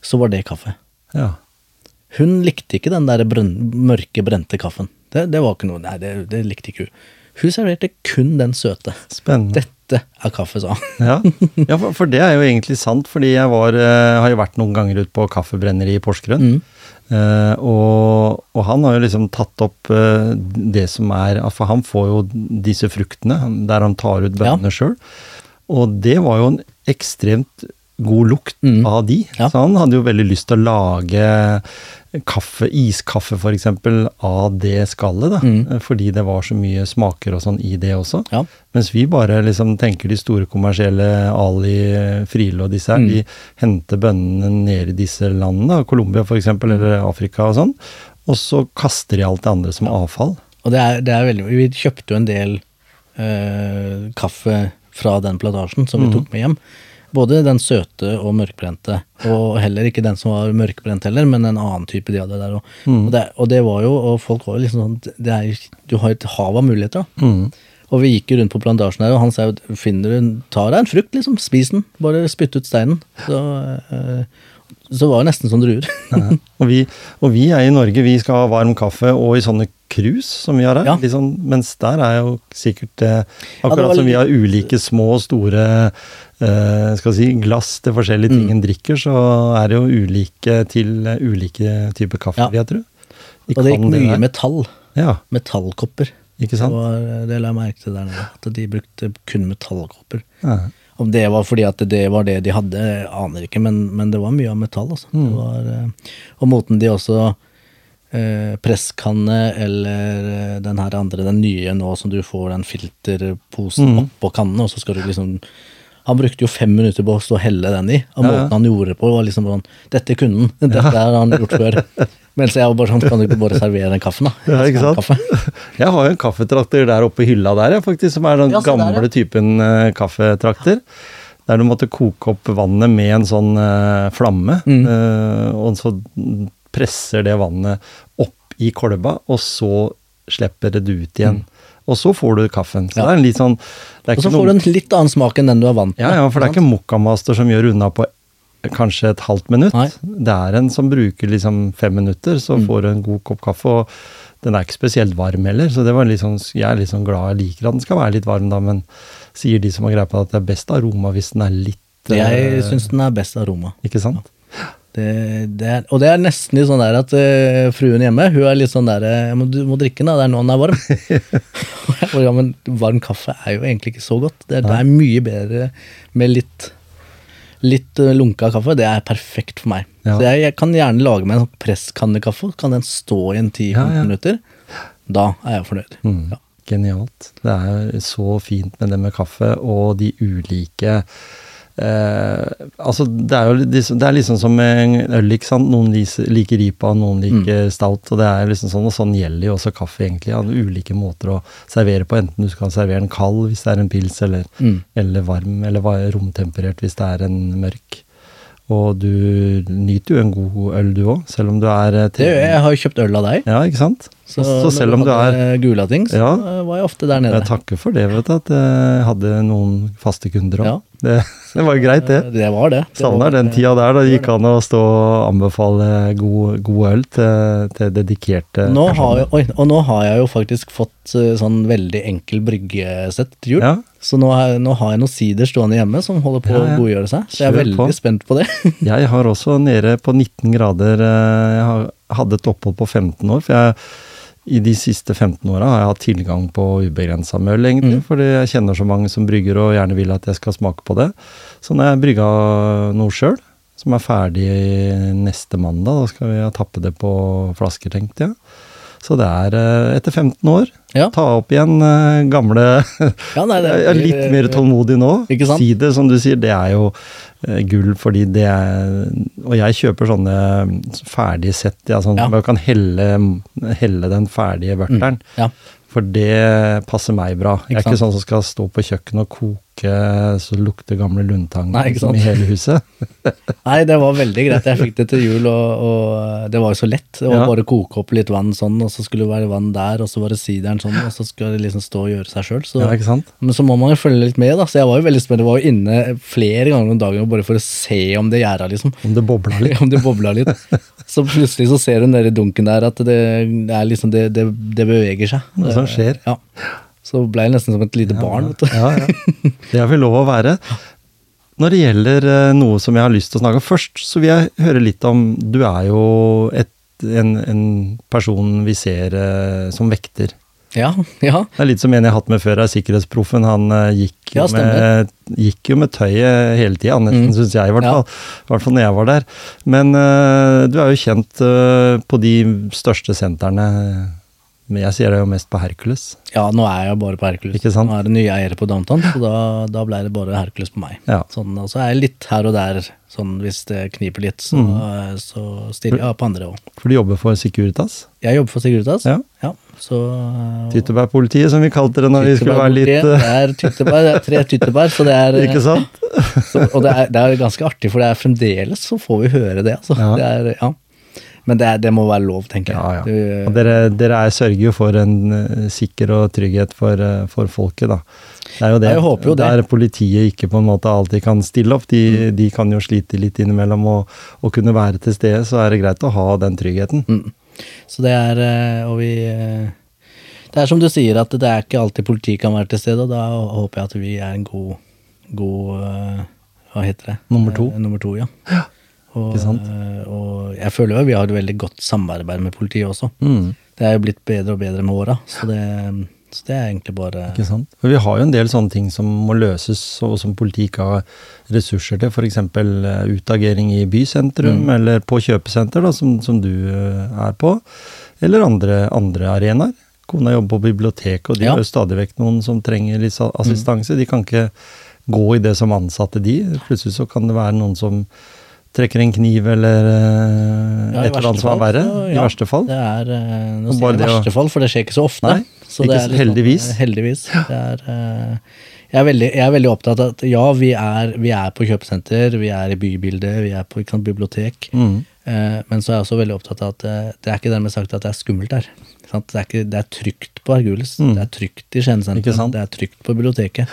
så var det kaffe. ja. Hun likte ikke den der brønn, mørke, brente kaffen. Det, det var ikke noe, nei, det, det likte ikke hun. Hun serverte kun den søte. Spennende. Dette er kaffe, sa han. Ja, [laughs] ja for, for det er jo egentlig sant, fordi jeg var, eh, har jo vært noen ganger ute på kaffebrenneri i Porsgrunn. Mm. Eh, og, og han har jo liksom tatt opp uh, det som er For han får jo disse fruktene der han tar ut bønnene Ja. sjøl. Og det var jo en ekstremt god lukt Mm. av de. Ja. Så han hadde jo veldig lyst til å lage kaffe, iskaffe for eksempel, av det skallet. da. Mm. Eh, Fordi det var så mye smaker og sånn i det også. Ja. Mens vi bare liksom tenker de store kommersielle Ali, Friele og disse her, Mm. de henter bønnene ned i disse landene, Colombia f.eks., eller Afrika og sånn, og så kaster de alt det andre som avfall. Og det er, det er veldig Vi kjøpte jo en del øh, kaffe fra den plantasjen som vi tok med hjem. Både den søte og mørkbrente, og heller ikke den som var mørkbrent heller, men en annen type de hadde der òg. Og, det- og det var jo, og folk var jo liksom sånn det er, Du har et hav av muligheter, da. Og vi gikk jo rundt på plantasjen her, og han sa jo finner du, ta deg en frukt, liksom. Spis den. Bare spytt ut steinen. Så, øh, så var det nesten som druer. [laughs] Ja. Og, vi, og vi er i Norge, vi skal ha varm kaffe og i sånne krus som vi har her. Ja. Litt sånn, mens der er jo sikkert eh, Ja, det Akkurat som vi har ulike små og store skal si, glass til forskjellige ting Mm. en drikker, så er det jo ulike til eh, ulike typer kaffe, Ja. jeg tror. De Og det gikk mye metall. Ja, Metallkopper. ikke Det, sant? var, det la jeg merke til der nede. At de brukte kun metallkopper. Ja. Om det var fordi at det var det de hadde, jeg aner ikke, men, men det var mye av metall. Altså. Mm. Det var, eh, og måten de også eh, Presskanne eller eh, den her andre, den nye nå som du får den filterposen Mm. oppå kannen, og så skal du liksom Han brukte jo fem minutter på å stå og helle den i, og måten ja. han gjorde det på, var liksom sånn Dette kunne han, dette har han gjort før. Mens jeg var bare sånn, kan du ikke bare servere den kaffen, da? [laughs] Ja, ikke sant? kaffe. Jeg har jo en kaffetrakter der oppe i hylla der, jeg, faktisk, som er den Ja, se der, ja. gamle typen uh, kaffetrakter. Der du måtte koke opp vannet med en sånn uh, flamme, Mm. Uh, og så presser det vannet opp i kolba, og så slipper det ut igjen. Og så får du kaffen. Så. Ja. det er en litt sånn det Og så får du en litt annen smak enn den du er vant med. ja, ja, for det er ikke mokkamaster som gjør unna på kanskje et halvt minutt. Nei. Det er en som bruker liksom fem minutter, så Mm. får du en god kopp kaffe. Og den er ikke spesielt varm heller, så det var litt sånn, jeg er litt sånn glad jeg liker at den skal være litt varm, da, men sier de som har greie på at det er best aroma hvis den er litt Jeg eh, syns den er best aroma. Ikke sant? Det, det er, og det er nesten litt sånn der at uh, fruen hjemme hun er litt sånn der uh, Du må drikke den, da. Det er nå den er varm. [laughs] Ja, men varm kaffe er jo egentlig ikke så godt. Det, det er mye bedre med litt Litt eh, lunka kaffe. Det er perfekt for meg. Ja. Så jeg, jeg kan gjerne lage meg en sånn presskannekaffe. Kan den stå i en 10-15 Ja, ja. minutter? Da er jeg fornøyd. Mm. Ja. Genialt. Det er så fint med det med kaffe og de ulike eh, altså det er jo liksom, det er liksom som en øl, ikke sant. Noen liker ripa, noen liker stout. Og det er liksom sånn, og sånn gjelder jo også kaffe, egentlig. Ja, ulike måter å servere på. Enten du skal servere den kald hvis det er en pils, eller, Mm. eller varm, eller romtemperert hvis det er en mørk. Og du nyter jo en god øl, du òg, selv om du er eh, Det gjør jeg. Jeg har jo kjøpt øl av deg. Ja, ikke sant? Så, Så, selv om du er gula Gulating, så Ja. var jeg ofte der nede. Jeg takker for det, vet du, at jeg hadde noen faste kunder òg. Ja. Det, [laughs] det var greit, det. Det var det. det Savner den tida der, da gikk an å stå og anbefale god, god øl til, til dedikerte Nå har, personer. jeg- oi, og nå har jeg jo faktisk fått eh, sånn veldig enkel bryggesett til jul. Ja. Så nå har, jeg, nå har jeg noen sider stående hjemme som holder på Ja, ja. å godgjøre seg. Så jeg er Kjør veldig på. spent på det. [laughs] Jeg har også nede på 19 grader eh, Jeg har, hadde et opphold på 15 år, for jeg i de siste 15 åra har jeg hatt tilgang på ubegrensa møll, egentlig. Mm. Fordi jeg kjenner så mange som brygger og gjerne vil at jeg skal smake på det. Så når jeg brygga noe sjøl, som er ferdig neste mandag, da skal vi tappe det på flasker, tenkte jeg. Så det er eh, etter 15 år. Ja. Ta opp igjen eh, gamle Ja, nei, det [laughs] er litt mer tålmodig nå. Ikke sant? Sider, som du sier, det er jo eh, gull, fordi det er Og jeg kjøper sånne mm, ferdige sett, ja, sånn Ja. man kan helle, helle den ferdige vørteren. Ja. For det passer meg bra. Jeg er ikke sånn som skal stå på kjøkkenet og koke så lukte lukter gamle lundtang liksom, i hele huset. [laughs] Nei, det var veldig greit. Jeg fikk det til jul, og, og det var jo så lett. Det var Ja. bare å koke opp litt vann sånn, og så skulle det være vann der, og så var det sideren sånn, og så skulle det liksom stå og gjøre seg sjøl. Ja. Men så må man jo følge litt med, da. Så jeg var jo veldig spent. Jeg var jo inne flere ganger om dagen bare for å se om det gjæra, liksom. Om det bobler litt. [laughs] om det bobla litt. Så plutselig så ser du nedi dunken der at det, det liksom det, det, det beveger seg. Noe som skjer. Ja. Så ble jeg nesten som et lite barn. vet du. Ja, ja. Det har vi lov å være. Når det gjelder eh, noe som jeg har lyst til å snakke om først, så vil jeg høre litt om Du er jo et, en, en person vi ser eh, som vekter. Ja, ja. Det er litt som en jeg har hatt med før, er sikkerhetsproffen. Han eh, gikk, jo Ja, med, gikk jo med tøyet hele tida, nesten, Mm. syns jeg i hvert Ja. fall. I hvert fall når jeg var der. Men uh, du er jo kjent uh, på de største sentrene Men jeg ser det jo mest på Hercules. Ja, nå er jeg bare på Hercules. Ikke sant? Nå er det nye eiere på Downtown, så da, da ble det bare Hercules på meg. Ja. Sånn, og så er jeg litt her og der, sånn hvis det kniper litt, så, Mm. så stiller jeg på andre òg. For du jobber for Securitas. Jeg jobber for Securitas. Ja. så Tyttebærpolitiet, som vi kalte det når vi skulle være litt Det er tyttebær, det er tre tyttebær, så det er [laughs] Ikke sant? [laughs] så, Og det er, det er ganske artig, for det er fremdeles så får vi høre det, altså. Ja. Det er, ja. Men det, det må være lov, tenker jeg. Ja, ja. Du- Og dere, dere er, sørger jo for en eh, sikker og trygghet for, eh, for folket, da. Det er jo det. Jeg håper jo det. Der politiet ikke på en måte alltid kan stille opp. De, de kan jo slite litt innimellom. Og, og kunne være til stede, så er det greit å ha den tryggheten. Mm. Så det er eh, Og vi eh, Det er som du sier, at det er ikke alltid politiet kan være til stede, og da håper jeg at vi er en god, god eh, Hva heter det? Nummer to. Eh, Nummer to, ja. ja. Og, eh, og jeg føler jo vi har et veldig godt samarbeid med politiet også. Mm. Det er jo blitt bedre og bedre med åra, så, det- så det er egentlig bare Ikke sant? For vi har jo en del sånne ting som må løses, og som politiet ikke har ressurser til. F.eks. utagering i bysentrum, eller på kjøpesenter, da, som, som du eh, er på. Eller andre, andre arenaer. Kona jobber på biblioteket, og de Ja. har jo stadig vekk noen som trenger litt assistanse. assistanse. De kan ikke gå i det som ansatte, de. Plutselig så kan det være noen som trekker en kniv, eller uh, Ja, et eller annet som er verre. I ja, verste fall. Det er uh, Nå sier jeg det å- verste fall, for det skjer ikke så ofte. Nei, [laughs] så ikke det så- litt sånn, heldigvis. eh, heldigvis. Det er, uh, jeg, er veldig, jeg er veldig opptatt av at ja, vi er, vi er på kjøpesenter, vi er i bybildet, vi er på bibliotek. Mm. Men så er jeg også veldig opptatt av at det er ikke dermed sagt at det er skummelt der. Det, er ikke, det er trygt på Argulis, Mm. det er trygt i Skien sentrum, det er trygt på biblioteket.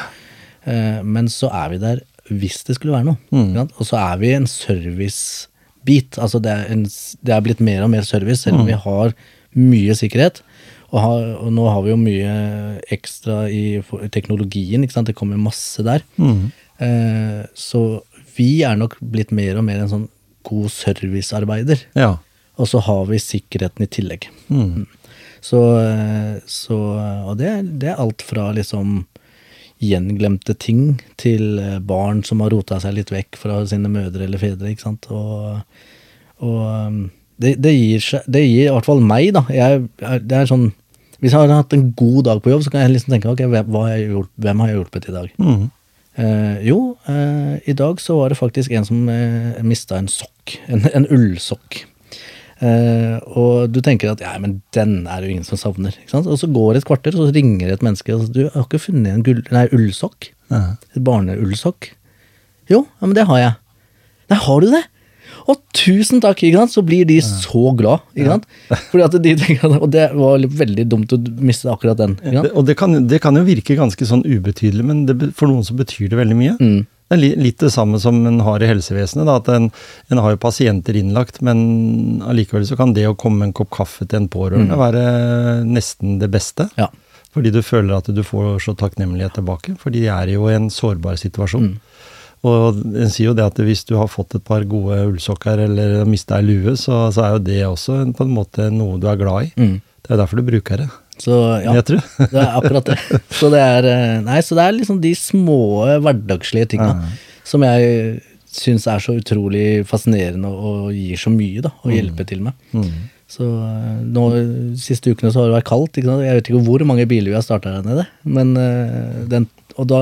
Men så er vi der hvis det skulle være noe. Mm. Og så er vi en servicebit. Altså det er, en, det er blitt mer og mer service, selv om Mm. vi har mye sikkerhet. Og, har, og nå har vi jo mye ekstra i teknologien, det kommer masse der. Mm. Eh, så vi er nok blitt mer og mer en sånn god servicearbeider. Ja. Og så har vi sikkerheten i tillegg. Mm. Så, eh, så Og det, det er alt fra liksom gjenglemte ting til eh, barn som har rota seg litt vekk fra sine mødre eller fedre, ikke sant. Og, og um, det, det, gir seg, det gir i hvert fall meg, da. Jeg, det er sånn Hvis jeg har hatt en god dag på jobb, så kan jeg liksom tenke ok, hvem, har jeg gjort, hvem har jeg hjulpet i dag? Mm. Eh, jo, eh, i dag så var det faktisk en som eh, mista en sokk. En, en ullsokk. Eh, og du tenker at ja, men den er det jo ingen som savner. Ikke sant? Og så går det et kvarter, og så ringer et menneske og sier du har ikke funnet en gull, nei, ullsokk. Ja. Et barneullsokk. Jo, ja, men det har jeg. Nei, har du det? Å, tusen takk! ikke sant? Så blir de så glad. ikke sant? Fordi at de tenker at, Og det var veldig dumt å miste akkurat den. ikke? Det, og det kan, det kan jo virke ganske sånn ubetydelig, men det, for noen så betyr det veldig mye. Mm. Det er litt det samme som en har i helsevesenet. Da, at en, en har jo pasienter innlagt, men allikevel så kan det å komme med en kopp kaffe til en pårørende være nesten det beste. Ja. Fordi du føler at du får så takknemlighet tilbake. For de er jo i en sårbar situasjon. Mm. Og en sier jo det at hvis du har fått et par gode ullsokker eller mista ei lue, så, så er jo det også på en måte noe du er glad i. Mm. Det er jo derfor du bruker det. Så ja. [laughs] Det er akkurat det. Så det er, eh, nei, så det er liksom de små hverdagslige tinga som jeg syns er så utrolig fascinerende og gir så mye, da, å hjelpe til med. Mm. Så eh, nå, siste ukene så har det vært kaldt. Jeg vet ikke hvor mange biler vi har starta her nede. Men eh, den, og da,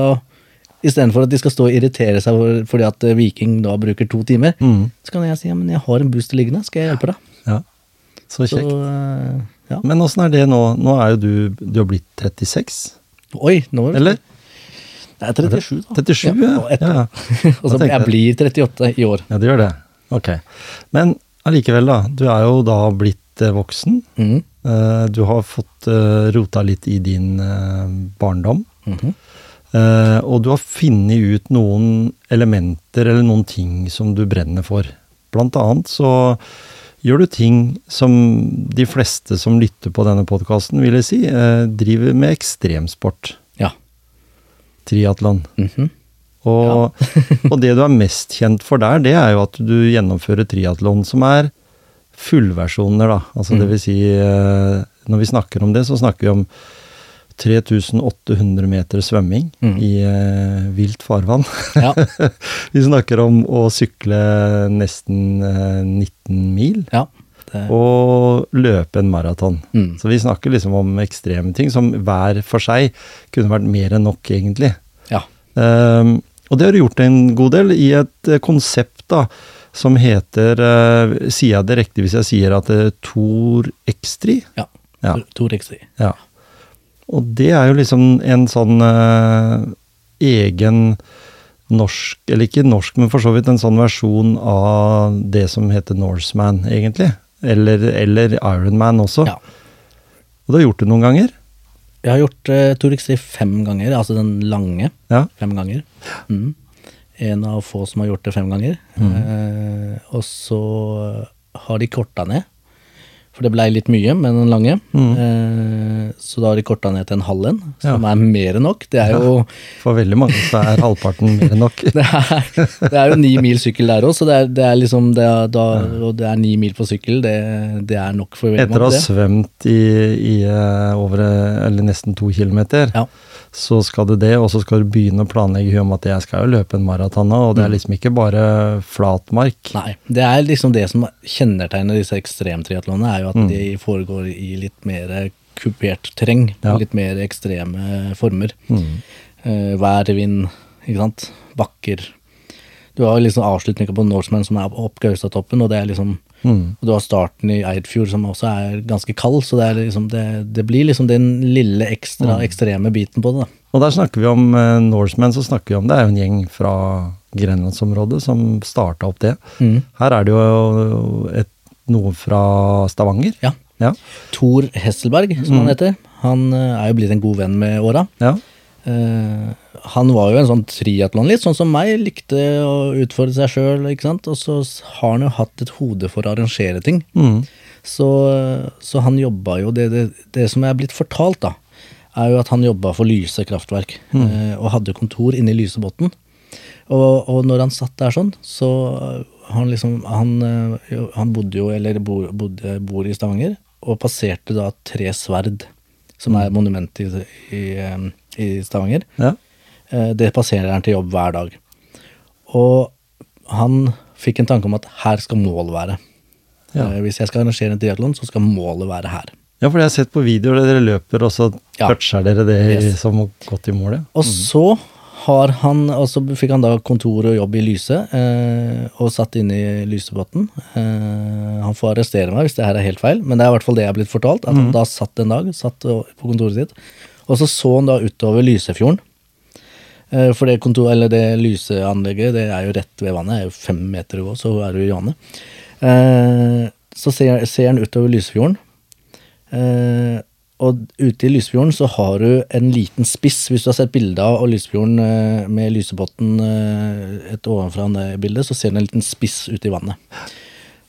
istedenfor at de skal stå og irritere seg for, fordi at eh, Viking da bruker to timer, Mm. så kan jeg si ja, men jeg har en booster liggende, skal jeg hjelpe deg? Ja, så Så kjekt. eh, ja. Men åssen er det nå? Nå er jo du Du har blitt 36, Oi, nå er det eller? Er 37, da. 37, ja. og. Ja. [laughs] og så jeg blir 38 i år. Ja, det gjør det. Ok. Men allikevel, da. Du er jo da blitt eh, voksen. Mhm. Eh, du har fått eh, rota litt i din barndom. Mm -hmm. og du har funnet ut noen elementer eller noen ting som du brenner for. Blant annet så gjør du ting som de fleste som lytter på denne podkasten, vil jeg si, eh, driver med ekstremsport. Ja. Triatlon. Mhm. Og, [laughs] og det du er mest kjent for der, det er jo at du gjennomfører triatlon som er fullversjoner, da. Altså Mm. det vil si eh, Når vi snakker om det, så snakker vi om 3800 meter svømming Mm. i eh, vilt farvann. Ja. [laughs] vi snakker om å sykle nesten eh, 19 mil. ja. Det, og løpe en maraton. Mm. Så vi snakker liksom om ekstreme ting som hver for seg kunne vært mer enn nok, egentlig. ja. Ehm, og det har du gjort en god del i et eh, konsept da, som heter uh, Sier jeg det riktig hvis jeg sier at det er Tor Ekstri? ja. Ja. Tor To Ja. Og det er jo liksom en sånn eh, egen norsk, eller ikke norsk, men for så vidt en sånn versjon av det som heter Norseman, egentlig. Eller, eller Ironman også. Ja. Og du har gjort det noen ganger? Jeg har gjort uh, To Rexi fem ganger, altså den lange. Ja. Fem ganger. Mm. En av få som har gjort det fem ganger. Mm. Eh, og så har de korta ned, for det blei litt mye med den lange. Mm. Eh, så da har de korta ned til en halv en, som Ja. er mer enn nok. Det er jo For veldig mange så er halvparten mer enn nok. [laughs] det er, det er jo ni mil sykkel der òg, så det er, det er liksom det er, da, Og det er ni mil på sykkel, det, det er nok for veldig Etter å ha svømt i, i eh, over eh, eller nesten to kilometer, Ja. Så skal du det, og så skal du begynne å planlegge om at jeg skal jo løpe en maraton nå, og det er liksom ikke bare flatmark. Nei, det er liksom det som kjennetegner disse ekstremtriatlonene, er jo at de foregår i litt mer kupert terreng. Ja. Litt mer ekstreme former. Mm. Eh, vær, vind, ikke sant. Bakker. Du har liksom avslutninga på Norseman som er opp Gaustatoppen, og det er liksom Mm. og du har starten i Eidfjord som også er ganske kald, så det, liksom, det, det blir liksom den lille ekstra ekstreme biten på det. da. Og der snakker vi om eh, Norsemen, så snakker vi om det er jo en gjeng fra grenlandsområdet som starta opp det. Mm. Her er det jo et, noe fra Stavanger. Ja. Ja. Thor Hesselberg, som Mm. han heter, han eh, er jo blitt en god venn med åra. ja. Eh, han var jo en sånn triatlon, litt sånn som meg, likte å utfordre seg sjøl. Og så har han jo hatt et hode for å arrangere ting. Mm. Så, så han jobba jo det, det, det som er blitt fortalt, da, er jo at han jobba for Lyse kraftverk, eh, og hadde kontor inne i Lysebotn. Og, og når han satt der sånn, så han liksom Han, eh, han bodde jo, eller bor, bodde, bor i Stavanger, og passerte da Tre Sverd, som er monumentet i, i, i Stavanger. ja. Eh, Det passerer han til jobb hver dag. Og han fikk en tanke om at her skal målet være. Ja. Eh, Hvis jeg skal arrangere en triatlon, så skal målet være her. Ja, for jeg har sett på videoer der dere løper, og så Ja. toucher dere det Yes. som godt i målet. Og så har han, og så fikk han da kontor og jobb i Lyse, eh, og satt inne i Lysebotn. Eh, han får arrestere meg hvis det her er helt feil, men det er i hvert fall det jeg har blitt fortalt. At han da satt en dag, satt på kontoret sitt, og så så han da utover Lysefjorden. Eh, for det kontor, eller det lyseanlegget, det er jo rett ved vannet, er jo fem meter å gå, så er du i vannet. Eh, så ser, ser han utover Lysefjorden. Og ute i Lysefjorden så har du en liten spiss, hvis du har sett bilde av Lysefjorden eh, med Lysebotn eh, et ovenfra det bildet, så ser du en liten spiss ute i vannet.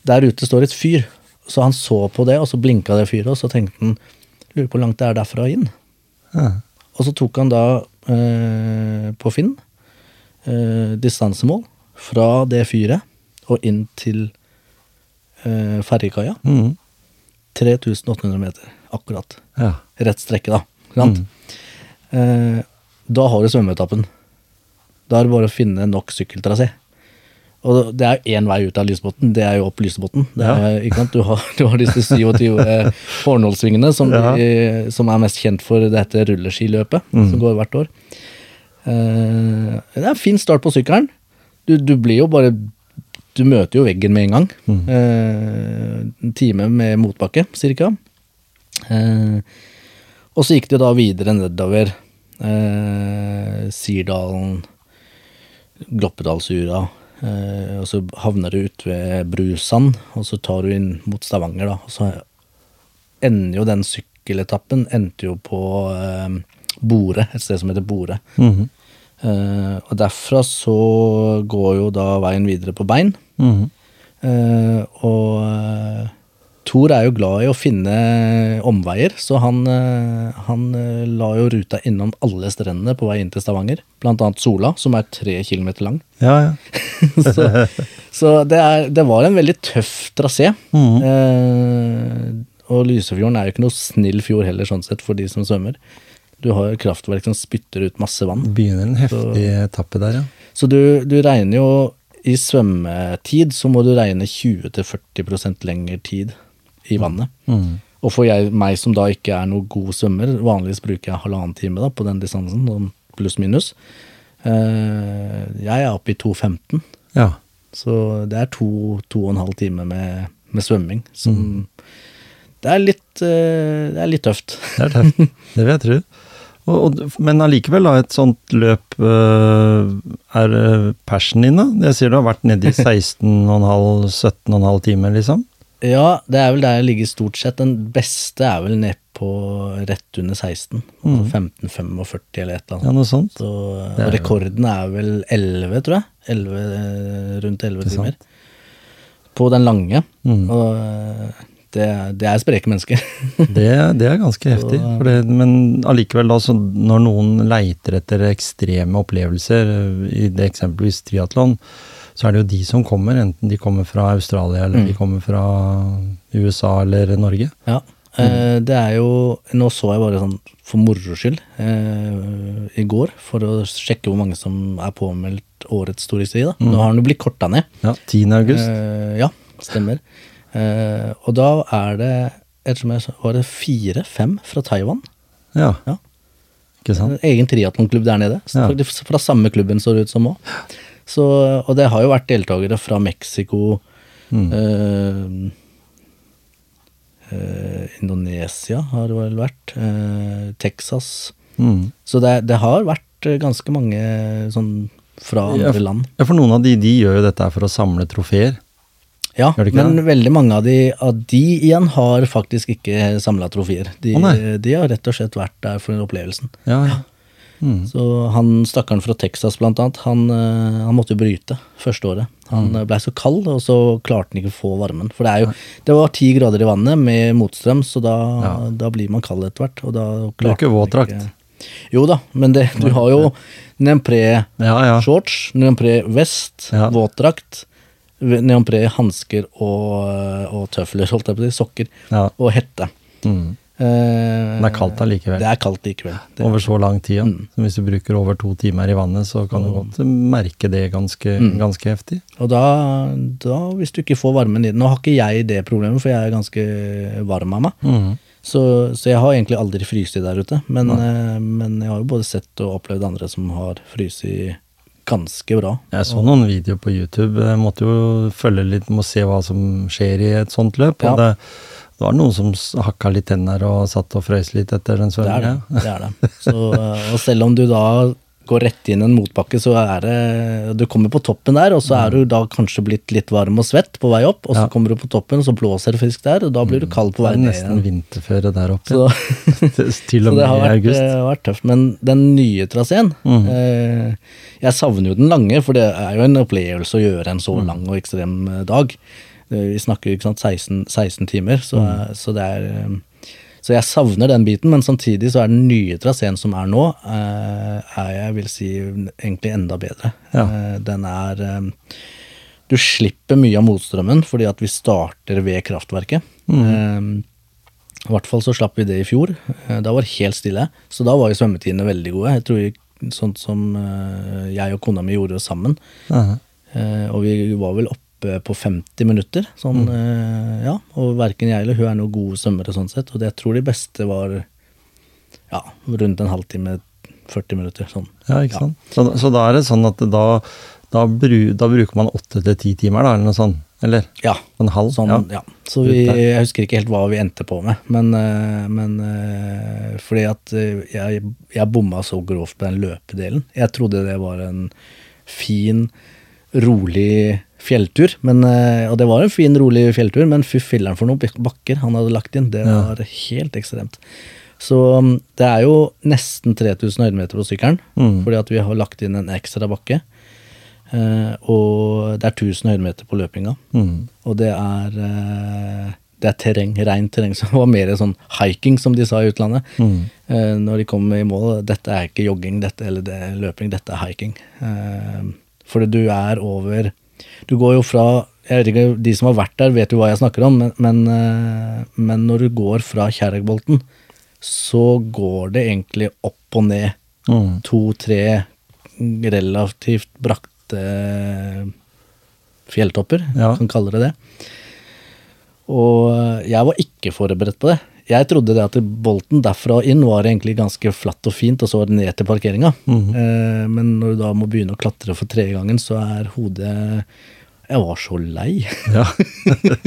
Der ute står et fyr, så han så på det, og så blinka det fyret, og så tenkte han lurer på hvor langt det er derfra inn. Ja. Og så tok han da eh, på Finn eh, distansemål fra det fyret og inn til eh, ferjekaia. Mm. 3800 meter, akkurat. ja. Rett strekke, da. Sant? Mm. Eh, da har du svømmeetappen. Da er det bare å finne nok sykkeltrasé. Og det er én vei ut av Lysebotn, det er jo opp Lysebotn. Sant? Du, har, du har disse 27 fornålsvingene som, Ja. som er mest kjent for dette rulleskiløpet som går hvert år. Eh, det er en fin start på sykkelen. Du, du blir jo bare Du møter jo veggen med en gang. Eh, en time med motbakke, cirka. Eh, og så gikk det da videre nedover eh, Sirdalen, Gloppedalsura. Eh, og så havner du ut ved Brusand, og så tar du inn mot Stavanger, da. Og så ender jo den sykkeletappen endte jo på Bore, et sted som heter Bore. Mhm. Eh, og derfra så går jo da veien videre på bein. Mhm. Eh, og eh, Thor er jo glad i å finne omveier, så han, eh, han eh, la jo ruta innom alle strendene på vei inn til Stavanger. Blant annet Sola, som er tre kilometer lang. Ja, ja. [laughs] så så det, er, det var en veldig tøff trasé. Mhm. Eh, og Lysefjorden er jo ikke noe snill fjord heller, sånn sett, for de som svømmer. Du har jo kraftverk som spytter ut masse vann. Begynner en heftig etappe der, ja. Så du, du regner jo i svømmetid så må du regne 20-40% lengre tid i vannet. Mm. Og for jeg, meg som da ikke er noe god svømmer, vanligvis bruker jeg halvannen time da på den distansen, sånn pluss-minus. Eh, jeg er oppe i 2,15, Ja. så det er to, to og en halv time med, med svømming. Som det, er litt, eh, det er litt tøft. Det er tøft. [laughs] Det vil jeg tro. Og, og, men allikevel, da, et sånt løp øh, er persen din, da? Jeg sier du har vært nede i [laughs] 16,5-17,5 timer, liksom? Ja, det er vel der jeg ligger stort sett. Den beste er vel ned på rett under 16. Altså 15,45 eller et eller annet. Ja, noe sånt? Så, og er rekorden er vel 11, tror jeg. 11, eh, rundt 11 timer. På den lange. Mm. Og eh, det, det er spreke mennesker. [laughs] Det, det er ganske heftig. For det, men allikevel, da, så når noen leiter etter ekstreme opplevelser, i det eksempelvis triatlon, så er det jo de som kommer, enten de kommer fra Australia, eller de kommer fra USA eller Norge. ja. mm. det er jo Nå så jeg bare sånn for moro skyld eh, i går, for å sjekke hvor mange som er påmeldt årets storhisteri. da. Nå har den jo blitt korta ned. Ja, 10. august. Eh, ja, stemmer. Eh, og da er det ettersom jeg var det fire-fem fra Taiwan. Ja, Ja. ikke sant? En egen triatlonklubb der nede. Ja. Fra samme klubben, så det ut som òg. Og det har jo vært deltakere fra Mexico, Mm. eh, eh, Indonesia har det vel vært, eh, Texas. Mm. Så det, det har vært eh, ganske mange sånn fra andre land. Ja, for noen av de, de gjør jo dette for å samle trofeer. Ja, men det veldig mange av de, av de igjen har faktisk ikke samla trofeer. De, oh, de har rett og slett vært der for opplevelsen. Ja, ja. Mm. Så han stakkaren fra Texas blant annet, han, eh, han måtte jo bryte første året. Han Mm. eh, blei så kald, og så klarte han ikke å få varmen. For det er jo, det var ti grader i vannet med motstrøm, så da, Ja. da blir man kald etter hvert. Og da Det er ikke våtdrakt. Jo da, men det, du har jo neonpré ja, ja. shorts, neonpré-vest, Ja. våtdrakt, neonpré, hansker og, og tøfler, holdt jeg på å si, sokker ja. og hette. Mm. Eh, Det er kaldt allikevel. Det er kaldt likevel. Det, Over så lang tid. Ja. Mm. Så hvis du bruker over to timer i vannet, så kan du godt merke det ganske, Mm. ganske heftig. Og da, da, hvis du ikke får varmen i den Nå har ikke jeg det problemet, for jeg er ganske varm av meg. Mm. Så, så jeg har egentlig aldri fryst der ute. Men, eh, men jeg har jo både sett og opplevd andre som har fryst ganske bra. Jeg så noen videoer på YouTube. Jeg måtte jo følge litt, må se hva som skjer i et sånt løp. Ja. Og det, det var noen som hakka litt tenner og satt og frøys litt etter den Det er det. det, er det. Så, eh, og selv om du da går rett inn en motbakke, så er det Du kommer på toppen der, og så er du da kanskje blitt litt varm og svett på vei opp, og så Ja. kommer du på toppen, og så blåser det friskt der, og da blir du kald på Det vei er ned nesten igjen. vinterføre der oppe. Så, [laughs] Til og med i august. Det har vært tøft. Men den nye traseen mm. eh, Jeg savner jo den lange, for det er jo en opplevelse å gjøre en så Mhm. lang og ekstrem eh, dag. Eh, Vi snakker ikke sant, 16, 16 timer, så, eh, så det er eh, Så jeg savner den biten, men samtidig så er den nye traseen som er nå, eh, er jeg vil si egentlig enda bedre. Ja. Den er Du slipper mye av motstrømmen fordi at vi starter ved kraftverket. Mm. i hvert fall så slapp vi det i fjor. Da var det helt stille. Så da var jo svømmetidene veldig gode. Jeg tror sånn som jeg og kona mi gjorde sammen. Uh -huh. Og vi var vel oppe på 50 minutter. Sånn, eh, ja, og verken jeg eller hun er noen gode svømmere sånn sett. Og det jeg tror de beste var ja, rundt en halvtime, 40 minutter. Sånn. Ja, ikke sant. Så, så da er det sånn at da, da, bru, da bruker man åtte til ti timer, da, eller noe sånt? Eller Ja, en halv? Sånn, ja. ja. Så vi, jeg husker ikke helt hva vi endte på med, men, eh, men eh, fordi at eh, jeg, jeg bomma så grovt på den løpedelen. Jeg trodde det var en fin, rolig fjelltur, men, eh, og det var en fin, rolig fjelltur, men fy filler'n for noen bakker han hadde lagt inn. Det Ja. var helt ekstremt. Så um, det er jo nesten 3000 høydemeter på sykkelen, Mm. fordi at vi har lagt inn en ekstra bakke. Eh, og det er 1000 høydemeter på løpinga. Mm. Og det er, eh, det er terreng, rent terreng, [laughs] som var mer sånn hiking, som de sa i utlandet. Mm. Eh, når de kom i mål. Dette er ikke jogging dette, eller det er løping, dette er hiking. Eh, fordi du er over Du går jo fra jeg vet ikke, De som har vært der, vet jo hva jeg snakker om, men, men, eh, men når du går fra Kjerregbolten, så går det egentlig opp og ned Mm. to-tre relativt brakte fjelltopper, Ja. kan kalle det det. Og jeg var ikke forberedt på det. Jeg trodde det at bolten derfra og inn var egentlig ganske flatt og fint, og så var det ned til parkeringa. eh, men når du da må begynne å klatre for tredje gangen, så er hodet Jeg var så lei. [laughs] Ja.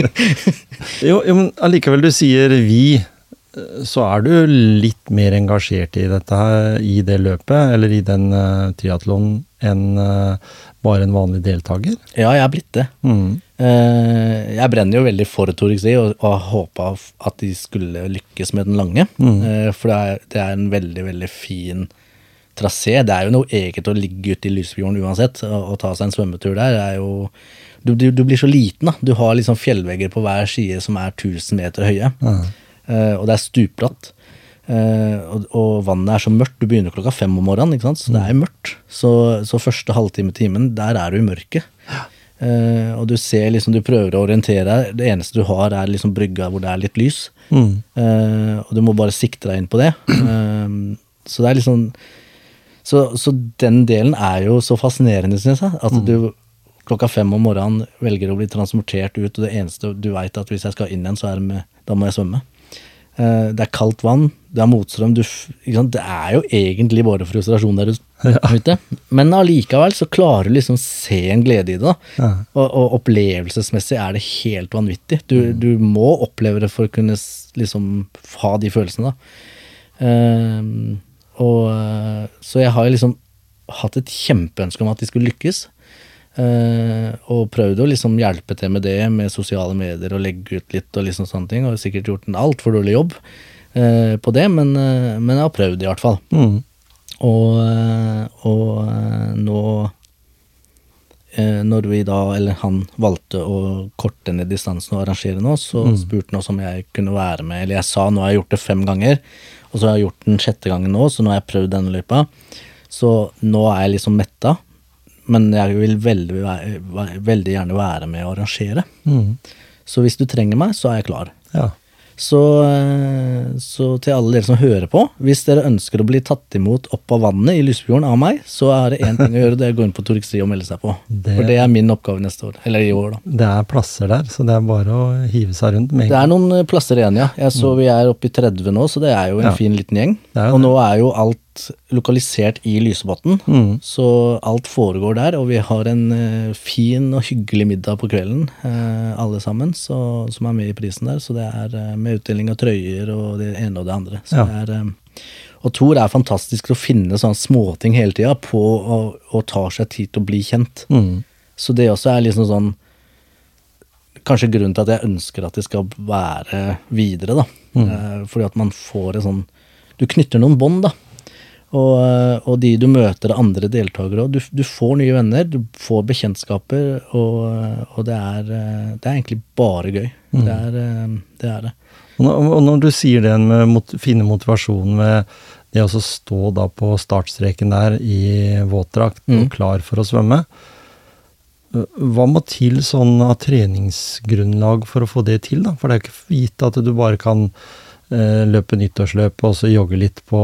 [laughs] jo, jo, men allikevel, du sier vi, eh, så er du litt mer engasjert i dette her, i det løpet, eller i den uh, triatlonen, enn uh, bare en vanlig deltaker? Ja, jeg er blitt det. Mm. Eh, jeg brenner jo veldig for Torix XI og, og håpa at de skulle lykkes med den lange. Mm. for det er, det er en veldig, veldig fin trasé. Det er jo noe eget å ligge ute i Lysfjorden uansett og, og ta seg en svømmetur der. Er jo, du, du, du blir så liten, da. Du har liksom fjellvegger på hver side som er 1000 meter høye. Eh, og det er stupbratt. Eh, og, og vannet er så mørkt. Du begynner klokka fem om morgenen, ikke sant? så det er jo mørkt. Så, så første halvtime, timen, der er du i mørket. Eh, og du ser liksom, du prøver å orientere deg. Det eneste du har, er liksom brygga hvor det er litt lys. Mm. Uh, og du må bare sikte deg inn på det. Uh, så det er liksom så, så den delen er jo så fascinerende, syns jeg. At du klokka fem om morgenen velger å bli transportert ut, og det eneste du veit at hvis jeg skal inn igjen, så er det med, da må jeg svømme. Det er kaldt vann, det er motstrøm. Du? Det er jo egentlig bare frustrasjon der ute. Men allikevel så klarer du liksom se en glede i det. Ja. Og, og opplevelsesmessig er det helt vanvittig. Du, du må oppleve det for å kunne liksom ha de følelsene, da. Ehm, og, eh, så jeg har liksom hatt et kjempeønske om at de skulle lykkes. Uh, og prøvd å liksom hjelpe til med det med sosiale medier og legge ut litt og liksom sånne ting. Og sikkert gjort en altfor dårlig jobb uh, på det, men, uh, men jeg har prøvd i hvert fall. Mm. Og, og eh, nå eh, Når vi da, eller han valgte å korte ned distansen og arrangere nå, så spurte han oss om jeg kunne være med. Eller jeg sa nå har jeg gjort det fem ganger, og så har jeg gjort den sjette gangen nå, så nå har jeg prøvd denne løypa. Så nå er jeg liksom metta, men jeg vil veldig, veldig gjerne være med og arrangere. Mm. Så hvis du trenger meg, så er jeg klar. Ja. Så, eh, så til alle dere som hører på, hvis dere ønsker å bli tatt imot opp av vannet i Lysfjorden av meg, så er det én ting å gjøre, det er å gå inn på Torikstri og melde seg på. Det- For det er min oppgave neste år. Eller i år, da. Det er plasser der, så det er bare å hive seg rundt med Det er noen plasser igjen, ja. Jeg så vi er oppe i 30 nå, så det er jo en Ja. fin liten gjeng. Og nå er jo alt lokalisert i Lysebotn, Mm. så alt foregår der. Og vi har en uh, fin og hyggelig middag på kvelden, uh, alle sammen, så, som er med i prisen der. Så det er uh, med utdeling av trøyer og det ene og det andre. Så Ja. det er, og Tor er fantastisk til å finne sånne småting hele tida på å, å ta seg tid til å bli kjent. Mm. Så det også er liksom sånn Kanskje grunnen til at jeg ønsker at det skal være videre, da. Mm. fordi at man får en sånn Du knytter noen bånd, da. Og, eh, og de du møter av andre deltakere òg. Du, du får nye venner, du får bekjentskaper, og, og det, er, eh, det er egentlig bare gøy. Det, er, eh, det er det. Og når, du sier det med mot, finne motivasjonen med det å stå da på startstreken der i våtdrakt og klar for å svømme, hva må til sånn av treningsgrunnlag for å få det til, da? For det er jo ikke gitt at du bare kan eh, løpe nyttårsløp og så jogge litt på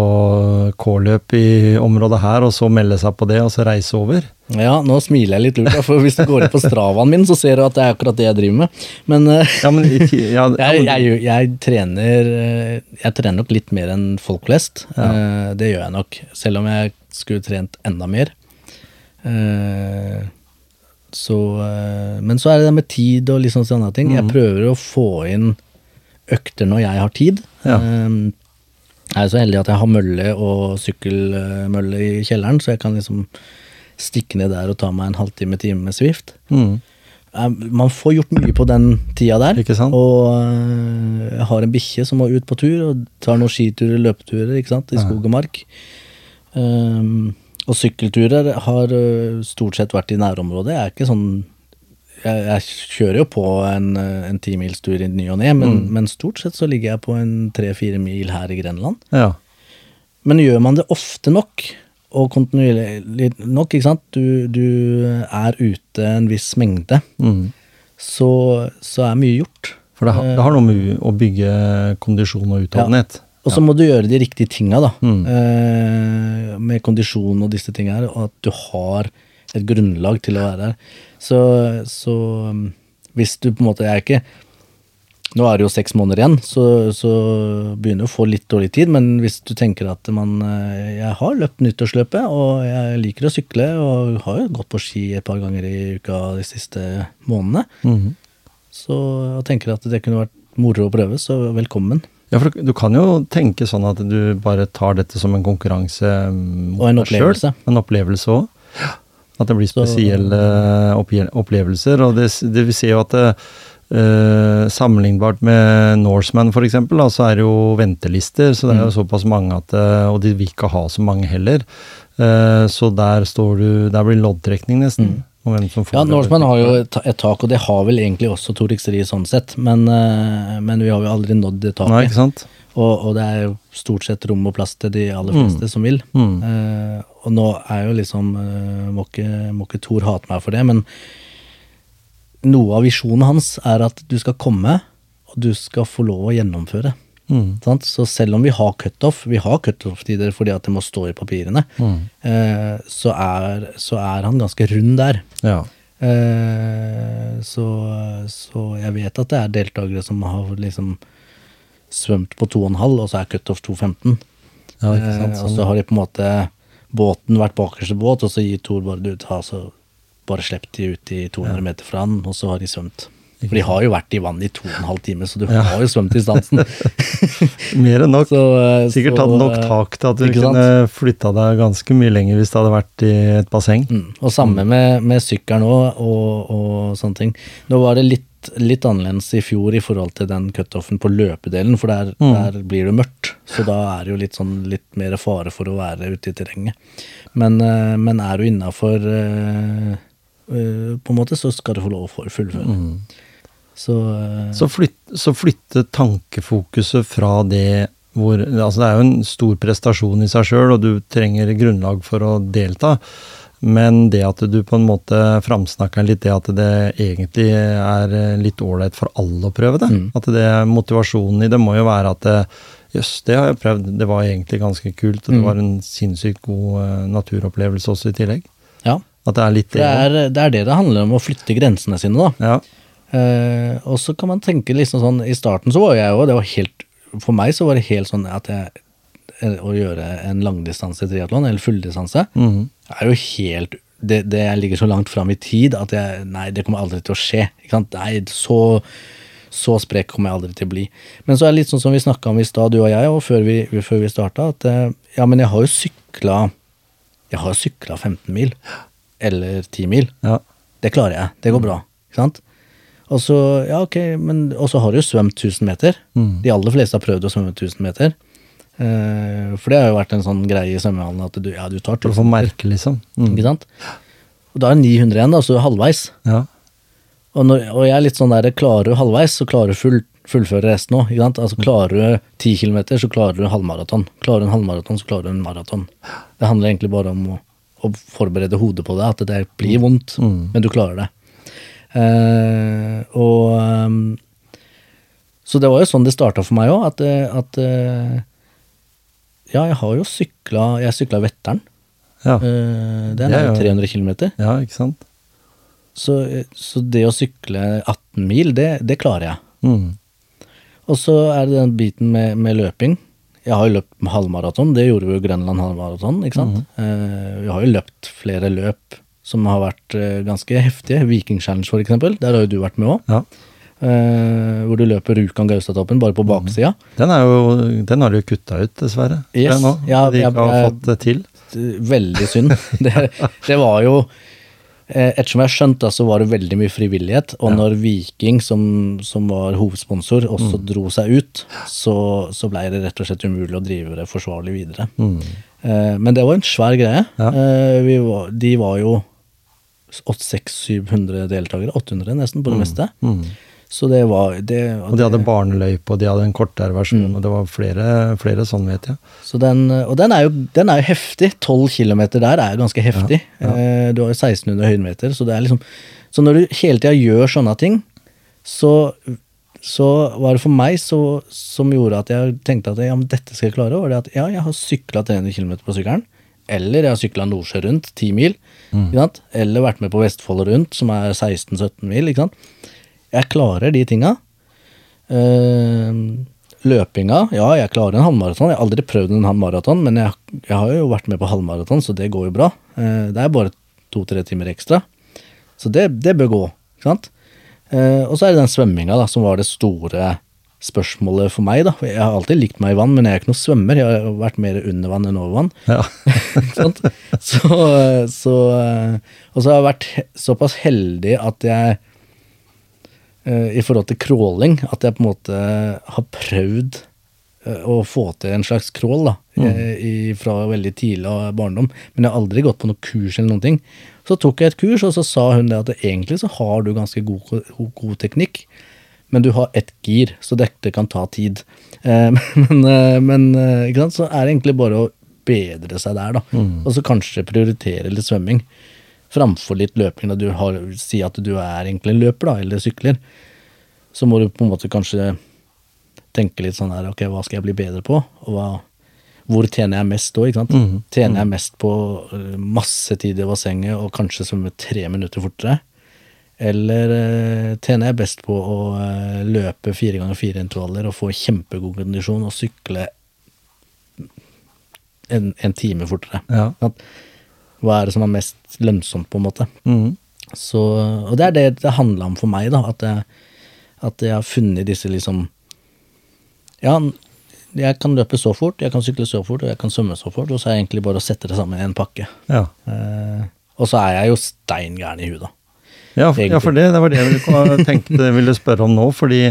K-løp i området her, og så melde seg på det, og så reise over. Ja, nå smiler jeg litt lurt, for hvis du går inn på stravaen min, så ser du at det er akkurat det jeg driver med. Men eh, Ja, men, ja, [laughs] ja, jeg, jeg, jeg, trener, eh, jeg trener nok litt mer enn folk flest. Eh, Det gjør jeg nok, selv om jeg skulle trent enda mer. Eh, Så, eh, men så er det det med tid og liksom sånne ting. Jeg prøver å få inn økter når jeg har tid. Ja. Eh, Jeg er så heldig at jeg har mølle og sykkelmølle i kjelleren, så jeg kan liksom stikke ned der og ta meg en halvtime, time med Swift. Mm. Man får gjort mye på den tida der. Ikke sant? Og eh, jeg har en bikkje som må ut på tur, og tar noen skiturer, løpeturer, ikke sant, i skog og mark. Um, og sykkelturer har eh, stort sett vært i nærområdet. Jeg er ikke sånn Jeg, jeg kjører jo på en, en timilstur i ny og ne, men, men stort sett så ligger jeg på en tre-fire mil her i Grenland. Ja. Men gjør man det ofte nok, og kontinuerlig nok, ikke sant, du, du er ute en viss mengde, Mm. så, så er mye gjort. For det, har- det har noe med å bygge kondisjon og utholdenhet. Og så må du gjøre de riktige tinga, da. Mm. Eh, med kondisjon og disse tinga her, og at du har et grunnlag til å være der. Så, så um, hvis du på en måte er ikke Nå er det jo seks måneder igjen, så, så begynner du å få litt dårlig tid. Men hvis du tenker at man eh, Jeg har løpt nyttårsløpet, og jeg liker å sykle, og har jo gått på ski et par ganger i uka de siste månedene. Mhm. Så jeg tenker at det kunne vært moro å prøve, så velkommen. Ja, for du kan jo tenke sånn at du bare tar dette som en konkurranse mot Og en opplevelse. selv. En opplevelse òg. At det blir spesielle opplevelser. Og det, det vi ser jo at det, Uh, sammenlignbart med Norseman f.eks., så er det jo ventelister. Så det er jo Mm. såpass mange at eh, Og de vil ikke ha så mange heller. Uh, så der står du Der blir loddtrekning, nesten. om hvem som får Mm. Ja. Norseman har jo et, et tak, og det har vel egentlig også Tor Rikseri sånn sett, men, uh, men vi har jo aldri nådd det Nei, ikke sant? Og, og det er jo stort sett rom og plass til de aller Mm. fleste som vil. Mm. Uh, og nå er jo liksom uh, Må ikke, må ikke Tor hate meg for det, men noe av visjonen hans er at du skal komme, og du skal få lov å gjennomføre. Mm. Sant? Så selv om vi har cutoff, vi har cutoff-tider fordi at det må stå i papirene, Mm. eh, så, er, så er han ganske rund der. Ja. Så, så jeg vet at det er deltakere som har liksom svømt på 2,5, og så er cutoff 2,15. ja, sånn. Og så har de på en måte båten vært bakerste båt, og så gir Tor bare du ta, så bare slipp de ut i 200 meter fra han, og så har de svømt. For de har jo vært i vann i to og en halv time, så du har jo svømt distansen. [laughs] Mer enn nok. Så, eh, Sikkert så, tatt nok tak til at du kunne flytta deg ganske mye lenger hvis det hadde vært i et basseng. Mm. Og samme med, med sykkelen òg, og, og sånne ting. Nå var det litt, litt annerledes i fjor i forhold til den cutoffen på løpedelen, for der, Mm. der blir det mørkt. Så da er det jo litt, sånn, litt mer fare for å være ute i terrenget. Men, eh, men er du innafor på en måte, så skal du få lov for å fullføre. fullføre. Så, eh, Så, flyt, så flytte tankefokuset fra det hvor Altså, det er jo en stor prestasjon i seg sjøl, og du trenger grunnlag for å delta. Men det at du på en måte framsnakker litt det at det egentlig er litt ålreit for alle å prøve det. Mm. At det motivasjonen i det må jo være at det- Jøss, det har jeg prøvd. Det var egentlig ganske kult. Og det Mm. var en sinnssykt god eh, naturopplevelse også i tillegg. ja. At det er litt det er, det er det det handler om, å flytte grensene sine, da. Ja. Eh, og så kan man tenke liksom sånn I starten så var jeg jo det var helt For meg så var det helt sånn at jeg eh, Å gjøre en langdistanse triatlon, eller fulldistanse, Mhm. er jo helt det, det ligger så langt fram i tid at jeg Nei, det kommer aldri til å skje. Ikke sant? Nei, så så sprek kommer jeg aldri til å bli. Men så er det litt sånn som vi snakka om i stad, du og jeg, og før vi, før vi starta, at eh, ja, men jeg har jo sykla Jeg har sykla 15 mil. Eller 10 mil. ja. Det klarer jeg. Det går bra. Ikke sant? Og så, ja, okay, men har du jo svømt 1000 meter. Mm. De aller fleste har prøvd å svømme 1000 meter. Eh, for det har jo vært en sånn greie i svømmehallen at du, ja, du tar å 1000 merke, liksom. Mm. Ikke sant? Og da er det 900 igjen, da, så er du halvveis. Ja. Og, når, og jeg er litt sånn der, klarer du halvveis, så klarer du full, fullføre resten òg. Altså, klarer du 10 km, så klarer du halvmaraton. Klarer du en halvmaraton, så klarer du en maraton. Det handler egentlig bare om å, å forberede hodet på det, at det blir vondt, Mm. men du klarer det. Eh, og ehm, Så det var jo sånn det starta for meg òg, at, eh, at eh, Ja, jeg har jo sykla Jeg sykla Vetteren. Ja. Eh, Det er jo jo- 300 km. ja, ikke sant? Så, så det å sykle 18 mil, det, det klarer jeg. Mm. Og så er det den biten med, med løping. Jeg har jo løpt halvmaraton, det gjorde vi jo Grønland halvmaraton, ikke sant. Eh, vi har jo løpt flere løp som har vært eh, ganske heftige. Viking Challenge for eksempel, der har jo du vært med òg. Ja. Hvor du løper Rjukan-Gaustatoppen bare på baksida. Den, jo, den har du jo kutta ut, dessverre. Yes. Nå, Ja, de ikke har fått det til. Veldig synd. [laughs] Det, det var jo eh, Ettersom jeg har skjønt så var det veldig mye frivillighet. Og Ja. når Viking, som, som var hovedsponsor, også Mm. dro seg ut, så, så blei det rett og slett umulig å drive det forsvarlig videre. Mm. Eh, men det var en svær greie. Ja. Eh, vi var, de var jo 600-700 deltakere, 800 nesten, på det meste. Mm. Så det var det, Og de hadde barneløype, og de hadde en kortere versjon, Mm. og det var flere, flere sånn, vet jeg. Så den, og den er, jo, den er jo heftig. 12 km der er ganske heftig. Ja, ja. Eh, Du har jo 1600 høydemeter, så det er liksom Så når du hele tida gjør sånne ting, så, så var det for meg så, som gjorde at jeg tenkte at ja, men dette skal jeg klare, var det at ja, jeg har sykla 300 km på sykkelen. Eller jeg har sykla Nordsjø rundt, 10 mil. Sant? Eller vært med på Vestfold rundt, som er 16-17 mil. Ikke sant? Jeg klarer de tinga. Uh, løpinga, ja, jeg klarer en halvmaraton. Jeg har aldri prøvd en halvmaraton, men jeg, jeg har jo vært med på halvmaraton, så det går jo bra. Uh, det er bare to-tre timer ekstra. Så det, det bør gå, ikke sant. Uh, og så er det den svømminga som var det store spørsmålet for meg. da. Jeg har alltid likt meg i vann, men jeg er ikke noen svømmer. Jeg har vært mer under vann enn over vann. Ja. [laughs] Så, så, og så har jeg vært såpass heldig at jeg eh, i forhold til crawling, at jeg på en måte har prøvd eh, å få til en slags crawl da, mm. i, fra veldig tidlig av barndom. Men jeg har aldri gått på noe kurs eller noen ting. Så tok jeg et kurs, og så sa hun det at egentlig så har du ganske god, god, teknikk, men du har ett gir, så dette kan ta tid. Eh, [laughs] men eh, men eh, så er det egentlig bare å bedre seg der, da. Og så kanskje prioritere litt svømming framfor litt løping. Da du har, si at du er egentlig en løper, da, eller sykler. Så må du på en måte kanskje tenke litt sånn her, ok, hva skal jeg bli bedre på? Og hva, hvor tjener jeg mest da, ikke sant? Tjener jeg mest på eh, masse tid i bassenget og kanskje svømme tre minutter fortere? Eller eh, tjener jeg best på å eh, løpe fire ganger fire intervaller og få kjempegod kondisjon og sykle en, en time fortere? Ja. Sant? Hva er det som er mest lønnsomt, på en måte? Mm. Så, og det er det det handla om for meg, da. At jeg, at jeg har funnet disse liksom Ja, jeg kan løpe så fort, jeg kan sykle så fort, og jeg kan svømme så fort, og så er det egentlig bare å sette det sammen i en pakke. Ja. Eh, og så er jeg jo stein gæren i huet, da. Ja, for, ja, for det, det var det jeg [laughs] tenkte ville spørre om nå. fordi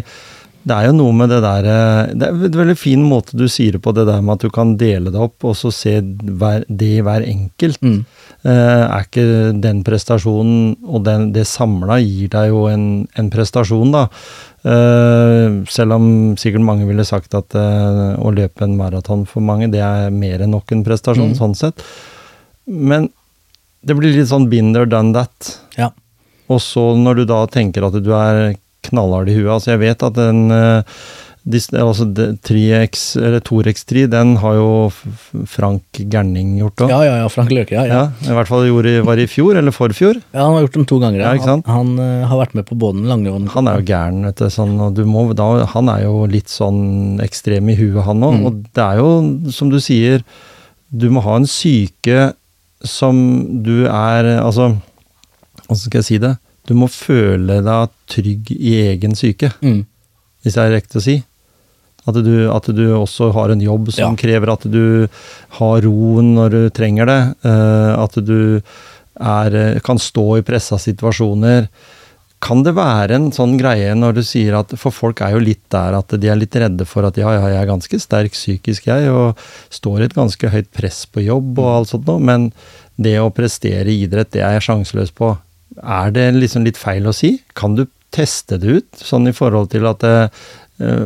det er jo noe med det der eh, Det er en veldig fin måte du sier det på, det der med at du kan dele det opp og så se det i hver enkelt. Mm. Eh, er ikke den prestasjonen og den, det samla gir deg jo en, en prestasjon, da. Uh, selv om sikkert mange ville sagt at uh, å løpe en maraton for mange, det er mer enn nok en prestasjon, Mm. sånn sett. Men det blir litt sånn binder done that. Ja. Og så når du da tenker at du er knallhard i huet Altså jeg vet at den dis- altså det- 3X, eller 2X3, den har jo Frank Gerning gjort òg. ja, ja, ja, Frank Løke, ja. ja. Ja, I hvert fall gjorde, var det i fjor, eller forfjor. Ja, Han har gjort dem to ganger. Ja? Han, han uh, har vært med på både den lange og den Han er jo gæren, vet du. Sånn, du må, da, han er jo litt sånn ekstrem i huet, han òg. Mm. Og det er jo, som du sier, du må ha en syke som du er Altså, hvordan skal jeg si det? Du må føle deg trygg i egen syke, Mm. hvis det er riktig å si. At du, at du også har en jobb som Ja. krever at du har roen når du trenger det. eh, at du er, eh, kan stå i pressa situasjoner. Kan det være en sånn greie når du sier at For folk er jo litt der at de er litt redde for at ja, ja, jeg er ganske sterk psykisk, jeg, og står i et ganske høyt press på jobb og alt sånt noe, men det å prestere i idrett, det er jeg sjanseløs på. Er det liksom litt feil å si? Kan du teste det ut, sånn i forhold til at eh,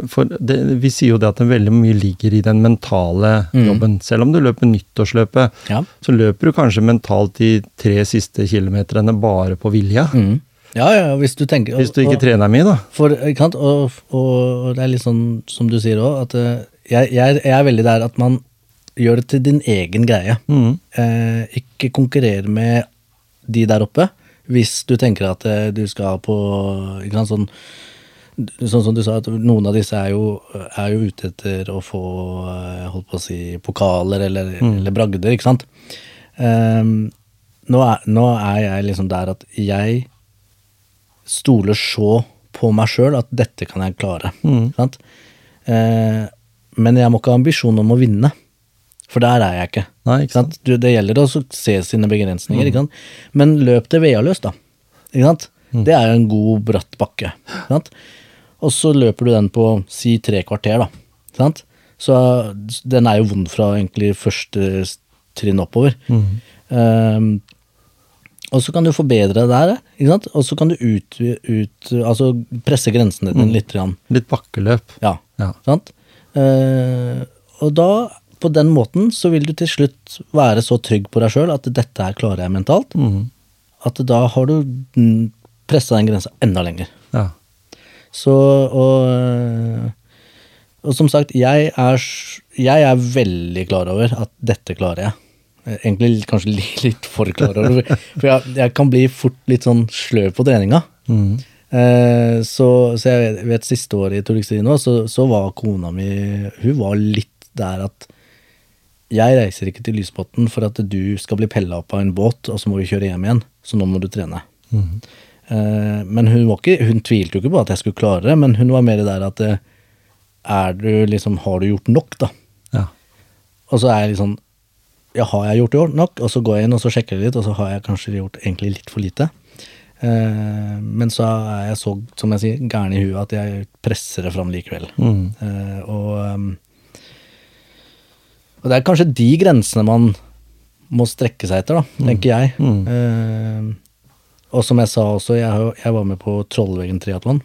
for det, Vi sier jo det at det veldig mye ligger i den mentale Mm. jobben. Selv om du løper nyttårsløpet, Ja. så løper du kanskje mentalt de tre siste kilometerne bare på vilja. Mm. ja, ja, hvis du tenker Hvis du ikke og- trener mye, da. For, sant? Og, og det er litt sånn som du sier òg, at eh, jeg, jeg, jeg er veldig der at man gjør det til din egen greie. Mm. Eh, ikke konkurrere med de der oppe. Hvis du tenker at eh, du skal på ikke sant, sånn, sånn som du sa, at noen av disse er jo, er jo ute etter å få eh, holdt på å si, pokaler eller, eller bragder, ikke sant. Um, nå, er, nå er jeg liksom der at jeg stoler så på meg sjøl at dette kan jeg klare. Mm. ikke Sant? Uh, men jeg må ikke ha ambisjon om å vinne, for der er jeg ikke. Nei, ikke sant? sant? Det gjelder å se sine begrensninger, ikke sant? men løp det vealøst, da. Ikke sant? Det er jo en god, bratt bakke. Ikke sant? Og så løper du den på si tre kvarter, da. Sant? Så den er jo vond fra egentlig første trinn oppover. Ehm, og så kan du forbedre det der, ikke sant? og så kan du ut, ut, altså presse grensene dine litt. Grann. Litt bakkeløp. Ja, Ja. sant? Uh, og da, på den måten, så vil du til slutt være så trygg på deg sjøl at dette her klarer jeg mentalt. Mm. At da har du mm, pressa den grensa enda lenger. Ja. Så, og, eh, og som sagt, jeg er, jeg er veldig klar over at dette klarer jeg. Egentlig kanskje litt for klar over For jeg, jeg kan bli fort litt sånn sløv på treninga. Mm. Eh, så, så jeg vet, vet siste året i Torgstien så, så var kona mi Hun var litt der at jeg reiser ikke til Lysbotn for at du skal bli pella opp av en båt, og så må vi kjøre hjem igjen. Så nå må du trene. Eh, men hun, var ikke, hun tvilte jo ikke på at jeg skulle klare det, men hun var mer der at eh, er du liksom, har du gjort nok, da? Ja. Og så er jeg sånn Ja, har jeg gjort nok? Og så går jeg inn og så sjekker jeg litt, og så har jeg kanskje gjort egentlig litt for lite. Eh, men så er jeg så, som jeg sier, gæren i huet at jeg presser det fram likevel. Mm. Eh, og, og det er kanskje de grensene man må strekke seg etter, da, tenker jeg. Mm. Eh, og som jeg sa også, jeg, jeg var med på Trollveggen triatlon.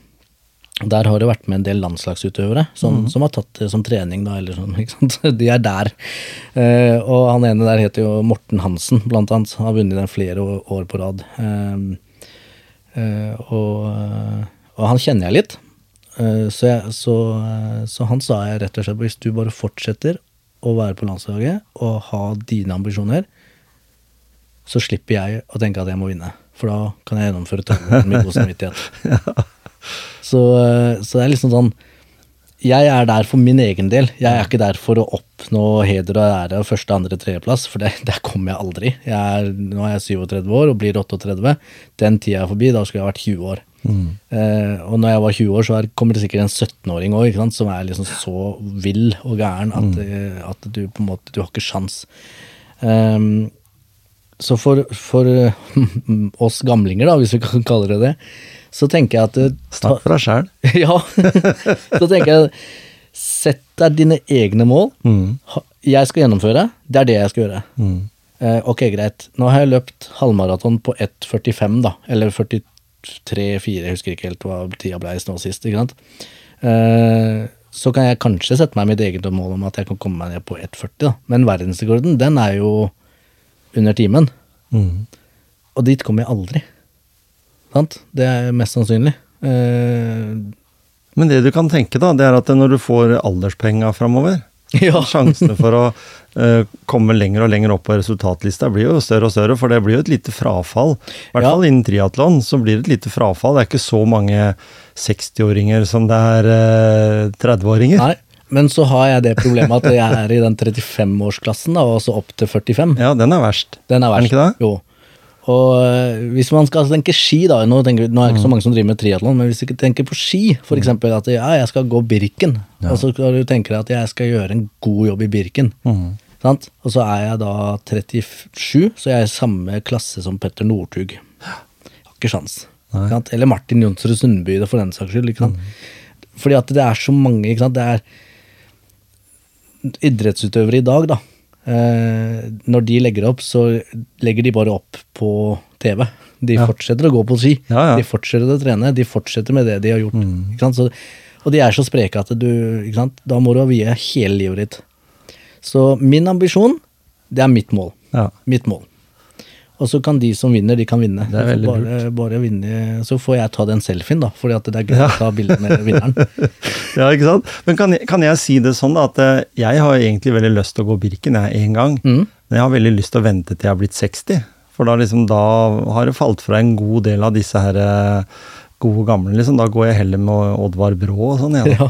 Der har det vært med en del landslagsutøvere som, som har tatt det som trening, da, eller sånn. [laughs] De er der. Eh, og han ene der heter jo Morten Hansen, blant annet. Han Har vunnet den flere år, på rad. Eh, eh, og, eh, og han kjenner jeg litt. Eh, så, jeg, så, eh, så han sa jeg rett og slett hvis du bare fortsetter å være på landslaget og ha dine ambisjoner, så slipper jeg å tenke at jeg må vinne. For da kan jeg gjennomføre tømmermål med god samvittighet. [laughs] Så, eh, så det er liksom sånn Jeg er der for min egen del. Jeg er ikke der for å oppnå heder og ære og første, andre, tredjeplass, for det, der kommer jeg aldri. Jeg er, nå er jeg 37 år og blir 38. Den tida er forbi. Da skulle jeg vært 20 år. Eh, og når jeg var 20 år, så er, kommer det sikkert en 17-åring òg, som er liksom så vill og gæren at, mm. at du på en måte Du har ikke sjans. Ehm, så for, for [laughs] oss gamlinger, da, hvis vi kan kalle det det, så tenker jeg at Snakk for deg sjæl. [laughs] ja. Så tenker jeg Sett deg dine egne mål. Mm. Jeg skal gjennomføre. Det er det jeg skal gjøre. Eh, ok, greit. Nå har jeg løpt halvmaraton på 1,45, da. Eller 43-4, jeg husker ikke helt hva tida ble nå sist. ikke sant? Eh, så kan jeg kanskje sette meg mitt eget mål om at jeg kan komme meg ned på 1,40, da. Men verdensrekorden, den er jo under timen. Mm. Og dit kommer jeg aldri. Sant? Det er mest sannsynlig. Eh, Men det du kan tenke, da, det er at når du får alderspenga framover, [laughs] ja. sjansene for å eh, komme lenger og lenger opp på resultatlista blir jo større og større, for det blir jo et lite frafall. I hvert Ja. fall innen triatlon så blir det et lite frafall. Det er ikke så mange 60-åringer som det er eh, 30-åringer. Nei, men så har jeg det problemet at jeg er i den 35-årsklassen, da, og så opp til 45. Ja, den er verst. Den er Er den verst. ikke det? Jo. Og øh, hvis man skal tenke ski, da Nå, tenker, nå er det ikke Mm. så mange som driver med triatlon, men hvis du tenker på ski, f.eks. at ja, jeg skal gå Birken, og så skal du tenke deg at jeg skal gjøre en god jobb i Birken. Mm. Sant? Og så er jeg da 37, så jeg er i samme klasse som Petter Northug. Har ikke sjans. Eller Martin Jonsrud Sundby, for den saks skyld. Ikke sant? Fordi at det er så mange ikke sant? Det er idrettsutøvere i dag, da. Eh, når de legger opp, så legger de bare opp på TV. De Ja. fortsetter å gå på ski. Ja, ja. De fortsetter å trene. De fortsetter med det de har gjort. Mm. Så, og de er så spreke at du? Da må du vie hele livet ditt. Så min ambisjon, det er mitt mål. Ja. Mitt mål. Og så kan de som vinner, de kan vinne. Det er veldig bare, bare vinne. Så får jeg ta den selfien, da, fordi at det er gøy å ta bilde med [laughs] vinneren. ja, ikke sant? Men kan jeg, kan jeg si det sånn da, at eh, jeg har egentlig veldig lyst til å gå Birken jeg en gang. Mm. Men jeg har veldig lyst til å vente til jeg har blitt 60. For da, liksom, da har det falt fra en god del av disse her eh, gode gamle. Liksom. Da går jeg heller med Oddvar Brå og sånn. jeg. Ja.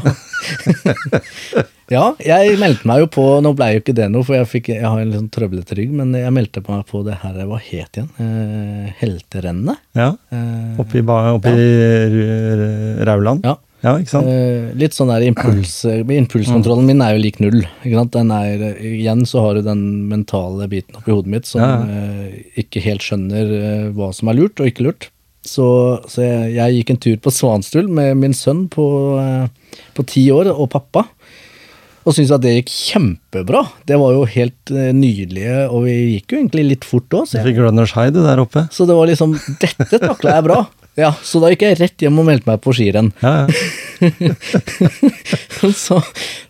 [laughs] ja, jeg meldte meg jo på Nå ble jo ikke det noe, for jeg, fikk, jeg har en litt sånn trøblete rygg, men jeg meldte meg på det her Hva het igjen? Eh, helterennet? Ja. Eh, Oppi, oppi ja. Rauland. ja. Ja, ikke sant? Eh, litt sånn der impuls, Impulskontrollen min er jo lik null. Ikke sant? Den er, igjen så har du den mentale biten oppi hodet mitt som Ja, eh, ikke helt skjønner eh, hva som er lurt og ikke lurt. Så, så jeg, jeg gikk en tur på Svanstul med min sønn på eh, på ti år og pappa. Og syntes at det gikk kjempebra. Det var jo helt eh, nydelige, og vi gikk jo egentlig litt fort òg. Du fikk runners high du der oppe. Så det var liksom Dette takla jeg bra. Ja, Så da gikk jeg rett hjem og meldte meg på skirenn. Ja, ja. [laughs] så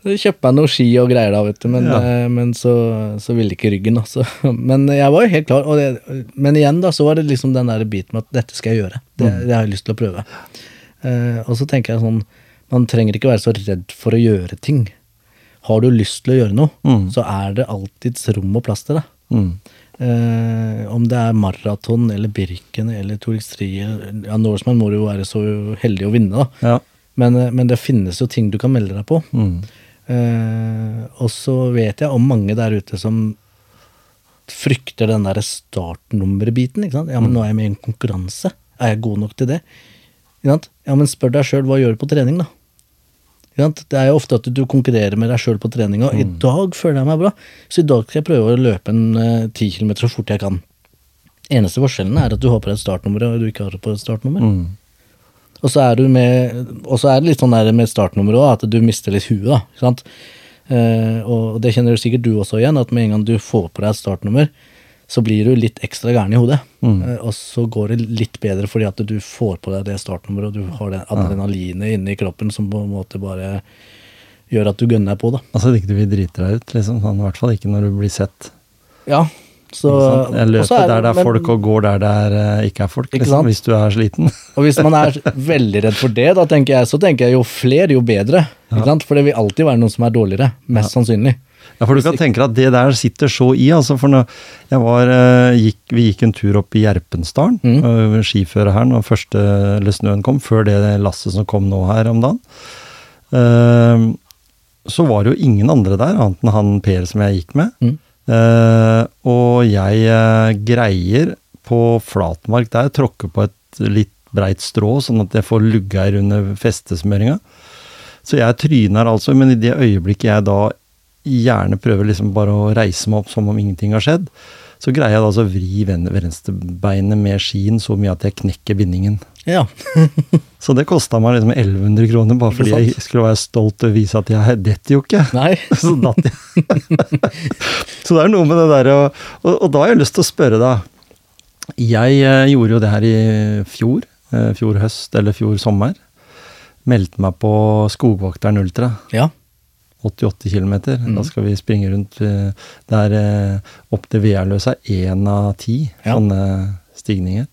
kjøpte jeg noen ski og greier da, vet du, men, Ja. eh, men så, så ville ikke ryggen. altså. [laughs] Men jeg var jo helt klar. Det, men igjen da, så var det liksom den der biten med at dette skal jeg gjøre. Det, Mm. det har jeg lyst til å prøve. Uh, og så tenker jeg sånn, man trenger ikke være så redd for å gjøre ting. Har du lyst til å gjøre noe, Mm. så er det alltids rom og plass til det. Mm. Eh, om det er maraton eller Birken eller Tour X3 Ja, Norseman må du jo være så heldig å vinne, da. Ja. Men, eh, men det finnes jo ting du kan melde deg på. Mm. Eh, og så vet jeg om mange der ute som frykter den derre startnummerbiten. ikke sant? Ja, men nå er jeg med i en konkurranse. Er jeg god nok til det? Ja, men spør deg sjøl, hva gjør du på trening, da? Det er jo ofte at du konkurrerer med deg sjøl på trening, og i dag føler jeg meg bra, så i dag skal jeg prøve å løpe en ti kilometer så fort jeg kan. Eneste forskjellen er at du har på deg et startnummer, og du ikke har på et startnummer. Mm. Og så er, du med, og så er det litt sånn der med startnummeret òg, at du mister litt huet. da, ikke sant? Eh, og det kjenner du sikkert du også igjen, at med en gang du får på deg et startnummer, så blir du litt ekstra gæren i hodet. Mm. og så går det litt bedre fordi at du får på deg det startnummeret, og du har det adrenalinet inne i kroppen som på en måte bare gjør at du gønner deg på, da. Altså at ikke du vil drite deg ut, liksom. Sånn, I hvert fall ikke når du blir sett. Ja, så Jeg løper er der det er folk, og går der det er, eh, ikke er folk, Ikke liksom, hvis du er sliten. [laughs] Og hvis man er veldig redd for det, da tenker jeg, så tenker jeg jo flere, jo bedre. Sant? For det vil alltid være noen som er dårligere, mest sannsynlig. Ja, for du kan tenke deg at det der sitter så i, altså. For når jeg var, eh, gikk, vi gikk en tur opp i Gjerpensdalen, Mm. øh, skiføre her, når første eller snøen kom, før det lasset som kom nå her om dagen. Uh, så var det jo ingen andre der, annet enn han Per som jeg gikk med. Mm. Uh, og jeg uh, greier på flatmark der, tråkke på et litt breit strå, sånn at jeg får luggeir under festesmøringa. Så jeg tryner altså, men i det øyeblikket jeg da gjerne prøver liksom bare å reise meg opp som om ingenting har skjedd, så greier jeg da altså å vri ven- venstrebeinet med skien så mye at jeg knekker bindingen. Ja. [laughs] Så det kosta meg liksom 1100 kroner, bare fordi jeg skulle være stolt og vise at jeg detter jo ikke. Nei. [laughs] Så datt jeg. [laughs] så det er noe med det derre og, og, og da har jeg lyst til å spørre deg. Jeg eh, gjorde jo det her i fjor. Eh, fjor høst eller fjor sommer. Meldte meg på Skogvokteren Ultra. Ja. 88 km. Mm. Da skal vi springe rundt eh, der eh, opp til Vealøsa. Én av ti Ja. sånne stigninger.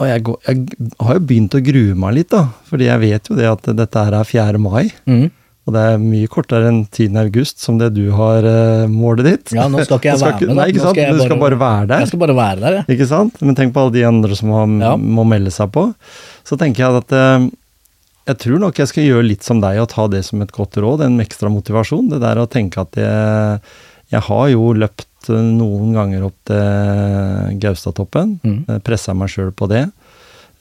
Og jeg, går, jeg har jo begynt å grue meg litt, da. Fordi jeg vet jo det at dette her er 4. mai. Mm. Og det er mye kortere enn 10. august, som det du har uh, målet ditt. Ja, nå skal ikke jeg [laughs] skal være med. Nei, ikke sant? skal Men du skal bare- bare være der. Jeg skal bare være der, ja. Ikke sant? Men tenk på alle de andre som har, Ja. må melde seg på. Så tenker jeg at eh, jeg tror nok jeg skal gjøre litt som deg og ta det som et godt råd, en ekstra motivasjon. Det der å tenke at jeg, jeg har jo løpt eh, noen ganger opp til Gaustatoppen. Mm. Mm. Pressa meg sjøl på det.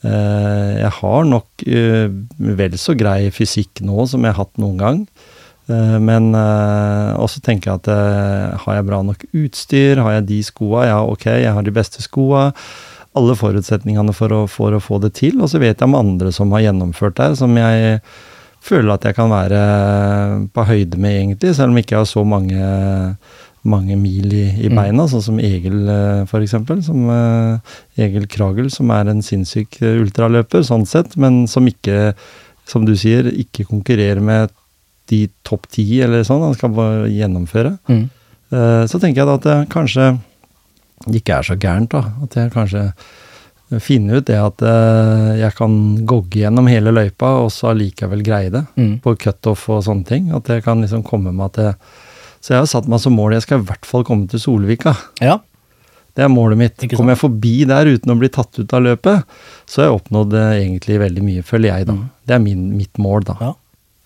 Eh, Jeg har nok eh, vel så grei fysikk nå som jeg har hatt noen gang. Eh, Men eh, også tenker jeg at eh, har jeg bra nok utstyr, har jeg de skoa, ja ok, jeg har de beste skoa. Alle forutsetningene for å, for å få det til. Og så vet jeg om andre som har gjennomført der, som jeg føler at jeg kan være på høyde med, egentlig, selv om jeg ikke har så mange, mange mil i, i Mm. beina, sånn som Egil f.eks. for eksempel, som eh, Egil Kragel, som er en sinnssyk eh, ultraløper, sånn sett, men som ikke, som du sier, ikke konkurrerer med de topp ti eller sånn, han skal bare gjennomføre. Eh, Så tenker jeg da at kanskje ikke er så gærent, da. At jeg kanskje finner ut det at eh, jeg kan gogge gjennom hele løypa, og så allikevel greie det Mm. på cutoff og sånne ting. At jeg kan liksom komme meg til Så jeg har satt meg som mål jeg skal i hvert fall komme til Solvika. Ja. Det er målet mitt. Kommer jeg forbi der uten å bli tatt ut av løpet, så har jeg oppnådd eh, egentlig veldig mye, føler jeg, da. Mm. Det er min, mitt mål, da. Ja.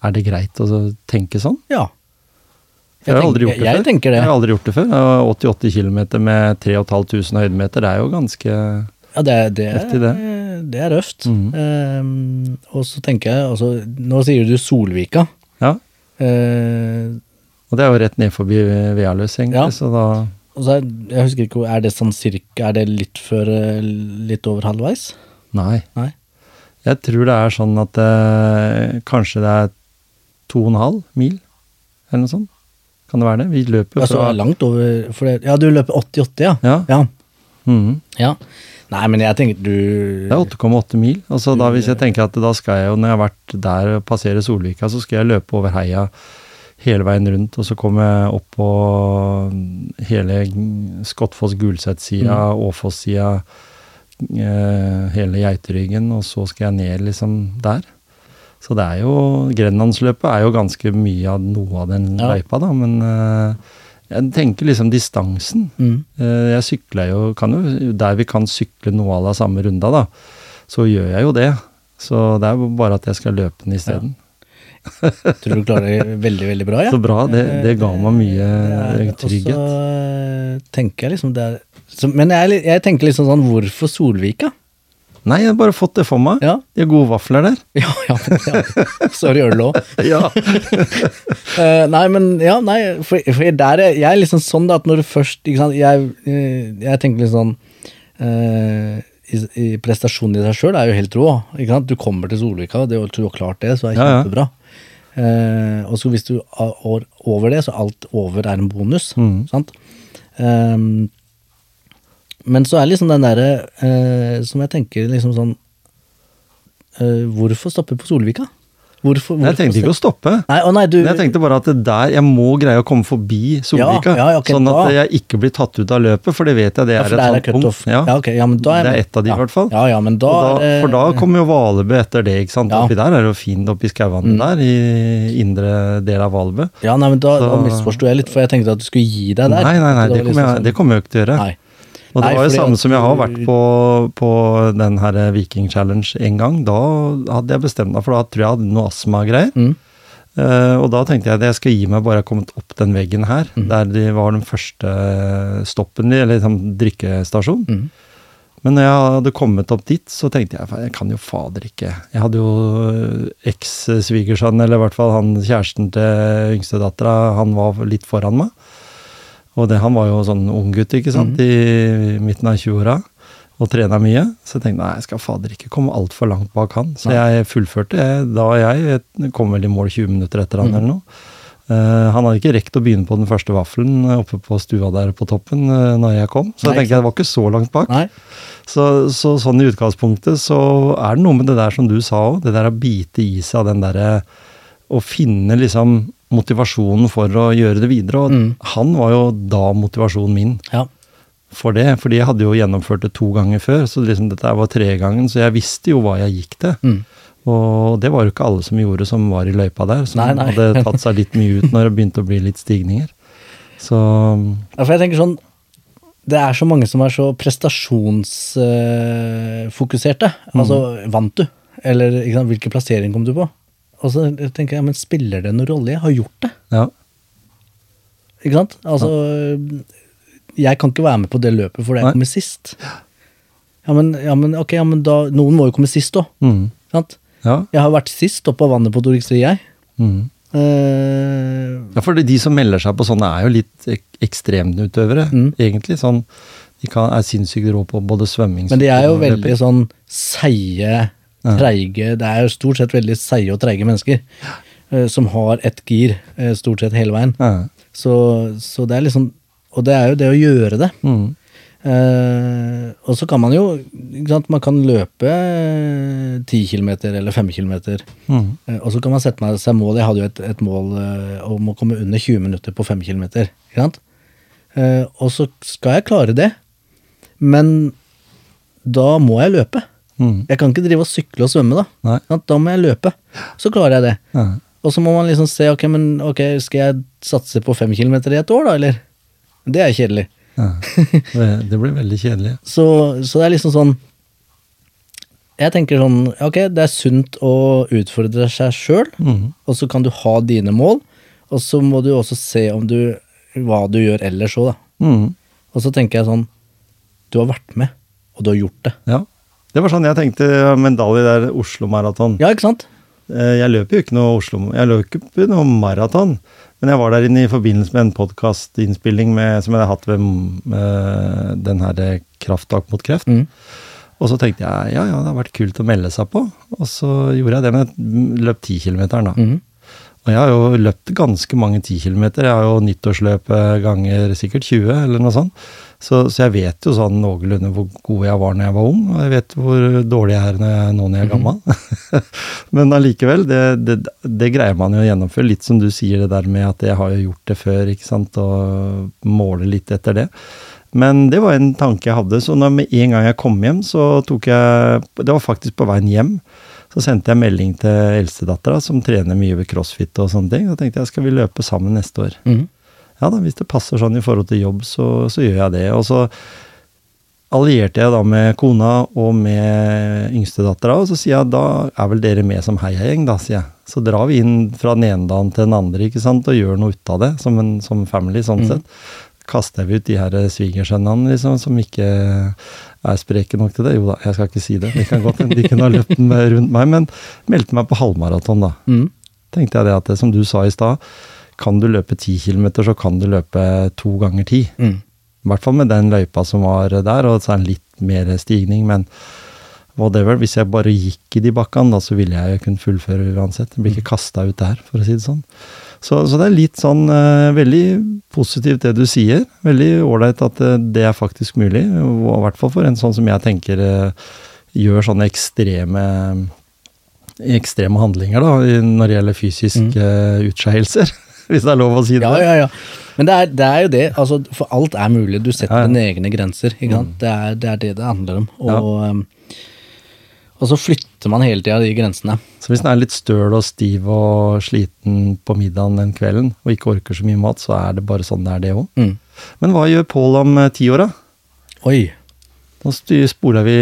Er det greit å tenke sånn? ja. Jeg, har aldri gjort det jeg, før. Jeg det. Jeg har aldri gjort det før. Jeg har 88 km med 3500 høydemeter, det er jo ganske Ja, det, det, Heftig, er, det er røft. Mhm. Ehm, og så tenker jeg altså, Nå sier du Solvika. Ja. Uh, Og det er jo rett ned forbi Vealøs, egentlig, Ja. så da og så er, jeg husker ikke, Er det sånn cirka Er det litt før eh, Litt over halvveis? Nei. Nei? Jeg tror det er sånn at eh, kanskje det er to og en halv mil, eller noe sånt. Kan det være det? Vi løper jo Altså fra langt over det, Ja, du løper 88, ja. Ja. ja. Mhm. Ja. Nei, men jeg tenker du Det er 8,8 mil. Altså da Hvis jeg tenker at da skal jeg jo, når jeg har vært der og passerer Solvika, så skal jeg løpe over heia hele veien rundt, og så kommer jeg opp på hele Skottfoss-Gulset-sida, Åfoss-sida, eh, hele Geiteryggen, og så skal jeg ned liksom der. Så det er jo Grenlandsløpet er jo ganske mye av noe av den Ja. løypa, da, men uh, Jeg tenker liksom distansen. Mm. Uh, Jeg sykler jo, kan jo Der vi kan sykle noe av la samme runda, da, så gjør jeg jo det. Så det er jo bare at jeg skal løpe den isteden. Tror du klarer det veldig, veldig bra, ja. Så bra. Det, det ga meg mye er- trygghet. Og så eh, tenker jeg liksom det er så, Men jeg, jeg tenker liksom sånn, hvorfor Solvika? Nei, jeg har bare fått det for meg. Ja, De gode vafler der. ja, ja, ja. Sorry, gjør det lov. Ja. [laughs] Eh, nei, men ja, nei, for, for der er jeg er liksom sånn da, at når du først ikke sant, jeg, eh, jeg tenker litt sånn uh, i, i prestasjonen i seg sjøl er jo helt rå. Ikke sant? Du kommer til Solvika, det, du har klart det, så er det kjempebra. Eh, og så hvis du er over- det, så alt over er en bonus. Mm. Sant? Ehm, men så er liksom den derre eh, som jeg tenker liksom sånn eh, Hvorfor stoppe på Solvika? Hvorfor, Jeg tenkte ikke å stoppe. Nei, å nei, du jeg tenkte bare at det der, jeg må greie å komme forbi Solvika. Ja, ja, okay, sånn at da. jeg ikke blir tatt ut av løpet, for det vet jeg det er ja, et sånt punkt. cutoff. Ja. Ja, ok, ja, men da er det er jeg- ett av de, i hvert fall. Ja, ja, men da, da, er for da kommer jo Valebø etter det, ikke sant. Mm. Oppi der er det jo fint oppi skauene der, i indre del av Valebø. Ja, nei, men da, Så- misforsto jeg litt, for jeg tenkte at du skulle gi deg der. Nei, nei, nei, det, det kommer jeg, liksom det kommer jeg ikke til å gjøre. sånn- Nei. Og det Nei, var jo samme som jeg har vært på, på den her Viking Challenge en gang. Da hadde jeg bestemt meg, for da tror jeg jeg hadde noe astmagreier. Mm. Uh, og da tenkte jeg at jeg skal gi meg bare jeg har kommet opp den veggen her, Mm. der de var den første stoppen, eller liksom drikkestasjon. Mm. Men når jeg hadde kommet opp dit, så tenkte jeg jeg kan jo fader ikke. Jeg hadde jo eh, eks-svigersønn, eller i hvert fall han kjæresten til yngstedattera, han var litt foran meg. Og det, han var jo sånn unggutt, ikke sant, i midten av 20-åra, og trena mye. Så jeg tenkte nei, jeg skal fader ikke komme altfor langt bak han. Så jeg fullførte jeg, da jeg kom vel i mål 20 minutter etter han eller noe. Uh, han hadde ikke rekt å begynne på den første vaffelen oppe på stua der på toppen uh, når jeg kom, så Nei, jeg tenkte jeg det var ikke så langt bak. Så, så sånn i utgangspunktet så er det noe med det der som du sa òg, det der å bite i seg av den derre Å finne liksom motivasjonen for å gjøre det videre. Og Mm. han var jo da motivasjonen min Ja. for det. Fordi jeg hadde jo gjennomført det to ganger før, så liksom dette var tredje gangen, så jeg visste jo hva jeg gikk til. Mm. Og det var jo ikke alle som gjorde som var i løypa der, som Nei, nei. hadde tatt seg litt mye ut når det begynte å bli litt stigninger. Så Ja, for jeg tenker sånn Det er så mange som er så prestasjonsfokuserte. Altså, vant du? Eller sant, hvilken plassering kom du på? Og så tenker jeg, men spiller det noen rolle? Jeg har gjort det. ja. Ikke sant? Altså, jeg kan ikke være med på det løpet fordi jeg kommer sist. Ja, men, ja, men ok, ja, men da, noen må jo komme sist òg. Mm. Sant? Ja. Jeg har vært sist opp av vannet på Torikstri, jeg. Mm. Uh, Ja, for de som melder seg på sånne, er jo litt ek ekstremutøvere, Mm. egentlig. Sånn, de kan, er sinnssykt rå på både svømming men de er jo veldig sånn seige. Treige Det er jo stort sett veldig seige og treige mennesker. eh, som har ett gir eh, stort sett hele veien. Så, så det er liksom Og det er jo det å gjøre det. Mm. Eh, og så kan man jo sant, Man kan løpe ti kilometer eller fem kilometer. Mm. Eh, og så kan man sette seg mål. Jeg hadde jo et, et mål eh, om å komme under 20 minutter på fem kilometer. Ikke sant? Eh, og så skal jeg klare det. Men da må jeg løpe. Mm. Jeg kan ikke drive og sykle og svømme, da. Da må jeg løpe. Så klarer jeg det. Ja. Og så må man liksom se, ok, men ok, skal jeg satse på fem kilometer i et år, da, eller? Det er kjedelig. Ja. [laughs] Det, det blir veldig kjedelig. Så, så det er liksom sånn Jeg tenker sånn, ok, det er sunt å utfordre seg sjøl, Mm. og så kan du ha dine mål, og så må du også se om du, hva du gjør ellers òg, da. Mm. Og så tenker jeg sånn, du har vært med, og du har gjort det. Ja. Det var sånn jeg tenkte medalje der Oslo Maraton. Ja, ikke sant? Eh, Jeg løper jo ikke noe Oslo Jeg løper ikke noe maraton. Men jeg var der inne i forbindelse med en podkastinnspilling som jeg hadde hatt ved med den her Krafttak mot kreft. Mm. Og så tenkte jeg ja, ja, det har vært kult å melde seg på. Og så gjorde jeg det, men jeg løp 10-kilometeren, da. Mhm. Og jeg har jo løpt ganske mange 10-kilometer. Jeg har jo nyttårsløpet ganger sikkert 20, eller noe sånt. Så, så jeg vet jo sånn noenlunde hvor god jeg var når jeg var ung, og jeg vet hvor dårlig jeg er når jeg, nå når jeg er gammel. [laughs] Men allikevel, det, det, det greier man jo å gjennomføre. Litt som du sier det der med at jeg har jo gjort det før, ikke sant, og måler litt etter det. Men det var en tanke jeg hadde, så når med en gang jeg kom hjem, så tok jeg Det var faktisk på veien hjem. Så sendte jeg melding til eldstedattera, som trener mye ved crossfit og sånne ting. Så tenkte jeg skal vi løpe sammen neste år. Mm. ja da, hvis det passer sånn i forhold til jobb, så, så gjør jeg det. Og så allierte jeg da med kona og med yngstedattera, og så sier jeg da er vel dere med som heiagjeng, da, sier jeg. Så drar vi inn fra den ene dagen til den andre, ikke sant, og gjør noe ut av det, som, en, som family, sånn Mm. sett. Kaster vi ut de her svigersønnene, liksom, som ikke er spreke nok til det? Jo da, jeg skal ikke si det. De kan godt de kunne ha løpt den rundt meg, men meldte meg på halvmaraton, da. Mm. Tenkte jeg det at det, som du sa i stad, kan du løpe ti kilometer, så kan du løpe to ganger ti. Mm. I hvert fall med den løypa som var der, og så er det litt mer stigning, men whatever. Hvis jeg bare gikk i de bakkene, da, så ville jeg kunne fullføre uansett. Jeg blir ikke kasta ut der, for å si det sånn. Så, så det er litt sånn eh, veldig positivt det du sier. Veldig ålreit at eh, det er faktisk mulig. Og i hvert fall for en sånn som jeg tenker eh, gjør sånne ekstreme ekstreme handlinger da, når det gjelder fysiske utskeielser. [laughs] Hvis det er lov å si det. Ja, ja, ja. Men det er, det er jo det. Altså, for alt er mulig. Du setter Ja, ja. dine egne grenser. Sant? Det, er, det er det det handler om. Og, og så flytter man hele tida de grensene. Så hvis den er litt støl og stiv og sliten på middagen den kvelden, og ikke orker så mye mat, så er det bare sånn det er, det òg. Mm. Men hva gjør Pål om eh, ti år, da? Oi. Nå spoler vi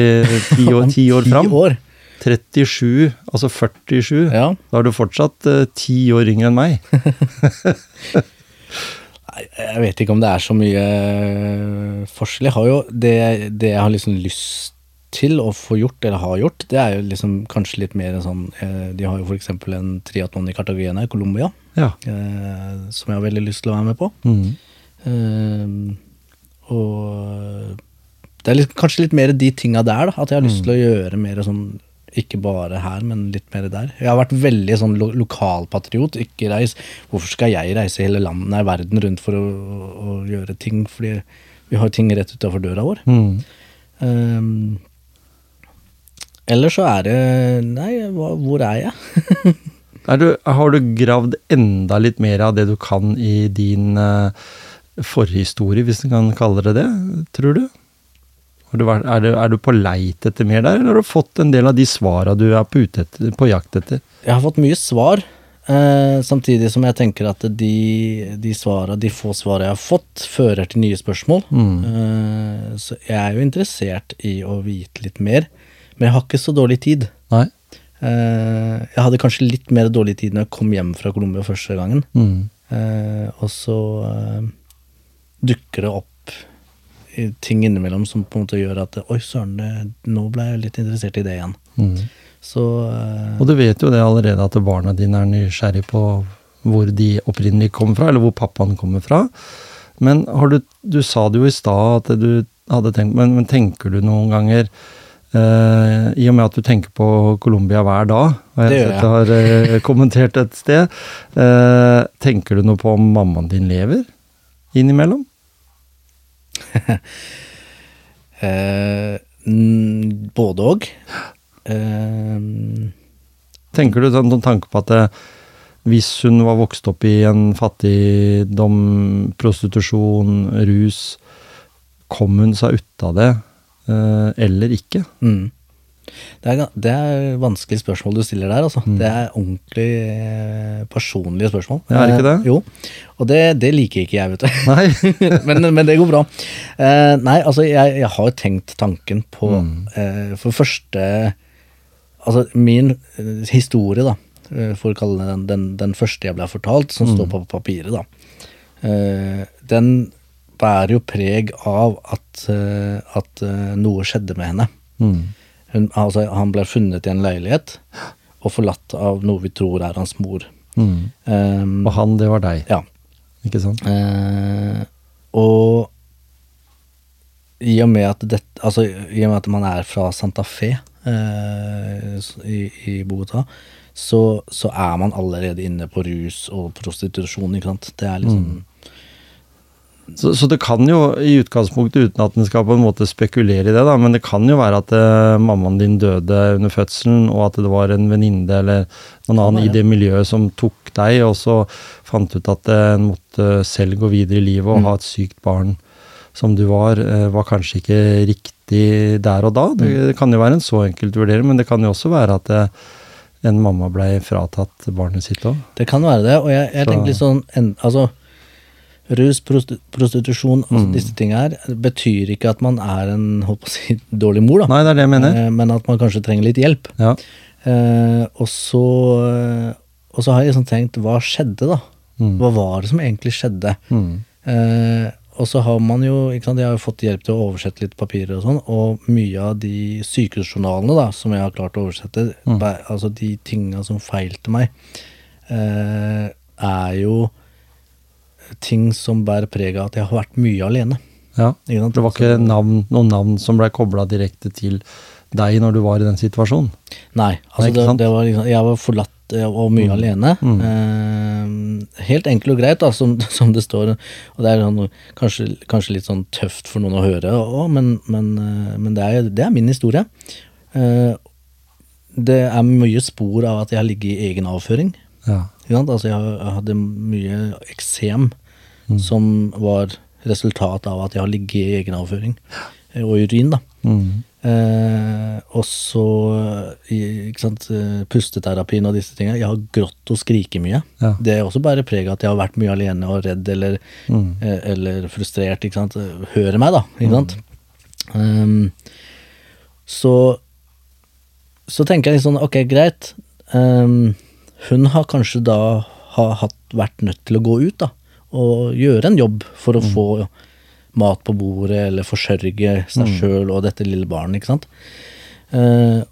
ti år, ti år [laughs] fram. år. 37, altså 47. Ja. Da er du fortsatt eh, ti år yngre enn meg. [laughs] Jeg vet ikke om det er så mye øh, forskjell. Jeg har jo det, det jeg har liksom lyst til å få gjort, eller har gjort, det er jo liksom kanskje litt mer sånn eh, De har jo f.eks. en triatlon i Cartagena i Colombia, Ja. eh, som jeg har veldig lyst til å være med på. Mm. Eh, og det er litt, kanskje litt mer de tinga der, da. At jeg har lyst til å gjøre mer sånn ikke bare her, men litt mer der. Jeg har vært veldig sånn lo lokalpatriot. Ikke reis Hvorfor skal jeg reise hele landet, nei, verden rundt for å, å gjøre ting? Fordi vi har ting rett utafor døra vår. Mm. Um, eller så er det Nei, hva, hvor er jeg? [laughs] Er du, har du gravd enda litt mer av det du kan i din uh, forhistorie, hvis du kan kalle det det, tror du? Har du vært, er, du, er du på leit etter mer der, eller har du fått en del av de svara du er på, etter, på jakt etter? Jeg har fått mye svar, eh, samtidig som jeg tenker at de, de, svara, de få svara jeg har fått, fører til nye spørsmål. Eh, så jeg er jo interessert i å vite litt mer, men jeg har ikke så dårlig tid. Nei? Uh, jeg hadde kanskje litt mer dårlig tid når jeg kom hjem fra Colombia første gangen. Mm. Uh, og så uh, dukker det opp ting innimellom som på en måte gjør at Oi, søren, nå ble jeg litt interessert i det igjen. Mm. Så Og du vet jo det allerede at barna dine er nysgjerrig på hvor de opprinnelig kommer fra, eller hvor pappaen kommer fra. Men har du, du sa det jo i stad at du hadde tenkt, men, men tenker du noen ganger eh, I og med at du tenker på Colombia hver dag, og jeg jeg. har eh, kommentert et sted, Uh, tenker du noe på om mammaen din lever innimellom? [laughs] Både. Eh, Tenker du sånn noen tanke på at hvis hun var vokst opp i en fattigdom, prostitusjon, rus, kom hun seg ut av det, eller ikke? mm. det, er, det er vanskelig spørsmål du stiller der, altså. Det er ordentlig eh, personlige spørsmål. Ja, er det ikke det? Eh, jo. Og det, det liker ikke jeg, vet du. Nei? [laughs] men, men det går bra. Eh, nei, altså, jeg, jeg har tenkt tanken på eh, For første Altså, min eh, historie, da, eh, for å kalle det den, den, den første jeg ble fortalt, som står på papiret, da, eh, den bærer jo preg av at, eh, at eh, noe skjedde med henne. Mm. Hun, altså, han ble funnet i en leilighet og forlatt av noe vi tror er hans mor. Mm. Um, Og han, det var deg, ja. ikke sant? Uh, og i og med at det, altså, i og med at man er fra Santa Fe eh, i, i Bogotá, så, så er man allerede inne på rus og prostitusjon, ikke sant. Det er liksom Så, så det kan jo i utgangspunktet, uten at en skal på en måte spekulere i det, da, men det kan jo være at eh, mammaen din døde under fødselen, og at det var en venninne eller noen annen i det miljøet som tok deg, og så fant ut at eh, en måtte selv gå videre i livet og Mm. ha et sykt barn som du var, eh, var kanskje ikke riktig der og da. Det, Mm. det kan jo være en så enkelt vurdering, men det kan jo også være at eh, en mamma ble fratatt barnet sitt òg. Det kan være det, og jeg, jeg tenker litt sånn en, Altså, rus, prostitusjon, altså Mm. disse tingene her, betyr ikke at man er en si, [laughs] dårlig mor, da. Nei, det er det jeg mener. Eh, men at man kanskje trenger litt hjelp. Ja. Eh, og, så, eh, og så har jeg liksom tenkt, hva skjedde da? Mm. Hva var det som egentlig skjedde? Mm. Eh, og så har man jo, ikke sant, jeg har jo fått hjelp til å oversette litt papirer og sånn, og mye av de sykehusjournalene da, som jeg har klart å oversette, Mm. altså de tinga som feilte meg, eh, er jo ting som bærer preg av at jeg har vært mye alene. ja. Det var ikke navn, noen navn som ble kobla direkte til deg når du var i den situasjonen? Nei, altså Nei, det, det var liksom, jeg var forlatt og mye alene. Mm. Eh, helt enkelt og greit, da, som, [laughs] som det står. Og det er sånn, kanskje, kanskje litt sånn tøft for noen å høre, og, men, men, eh, men det, er, det er min historie. Eh, det er mye spor av at jeg har ligget i egen avføring. Ja. Altså jeg, jeg hadde mye eksem Mm. som var resultat av at jeg har ligget i egen avføring. eh, Og urin, da. Mm. Eh, og så ikke sant, eh, pusteterapien og disse tingene. Jeg har grått og skriket mye. Ja. Det er også bare preg av at jeg har vært mye alene og redd eller, Mm. eh, eller frustrert. ikke sant? Høre meg, da. ikke sant? Um, så så tenker jeg litt sånn, ok, greit. Um, hun har kanskje da ha, hatt, vært nødt til å gå ut da, og gjøre en jobb for å få mat på bordet, eller forsørge seg Mm. sjøl og dette lille barnet, ikke sant. Uh,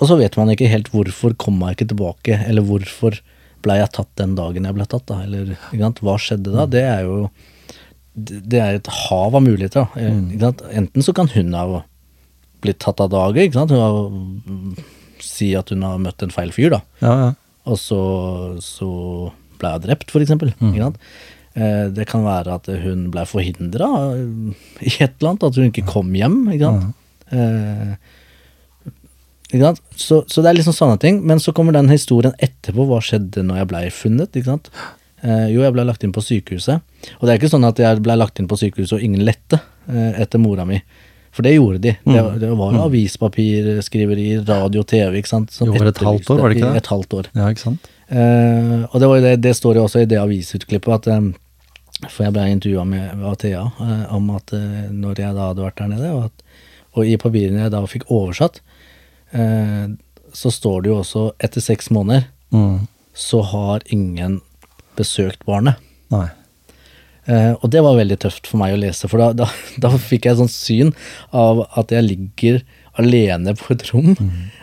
og så vet man ikke helt hvorfor kom jeg ikke tilbake, eller hvorfor ble jeg tatt den dagen jeg ble tatt, da, eller ikke sant? hva skjedde da? Det er jo det er et hav av muligheter. Da. Eh, sant? Enten så kan hun ha blitt tatt av dage, ikke sant? Hun har, mm, si at hun har møtt en feil fyr, da. Ja, ja. Og så, så ble drept. Ikke sant? Eh, Det kan være at hun ble forhindra [laughs] i et eller annet, at hun ikke kom hjem. Ikke sant? Mm. ikke sant? Så, så det er liksom sånne ting. Men så kommer den historien etterpå. Hva skjedde når jeg blei funnet? Ikke sant? Eh, jo, jeg ble lagt inn på sykehuset. Og det er ikke sånn at jeg ble lagt inn på sykehuset og ingen lette eh, etter mora mi. For det gjorde de. Det, det var jo avispapir, skriverier, radio, TV. ikke sant? Som I over et halvt år, var det ikke det? Et halvt år. ja, ikke sant? Eh, og det, det, det står jo også i det avisutklippet at eh, For jeg ble intervjua med Thea eh, om at eh, når jeg da hadde vært der nede, og, at, og i papirene jeg da fikk oversatt, eh, så står det jo også etter seks måneder Mm. så har ingen besøkt barnet. Nei. Eh, og det var veldig tøft for meg å lese, for da, da, [laughs] da fikk jeg et sånt syn av at jeg ligger alene på et rom,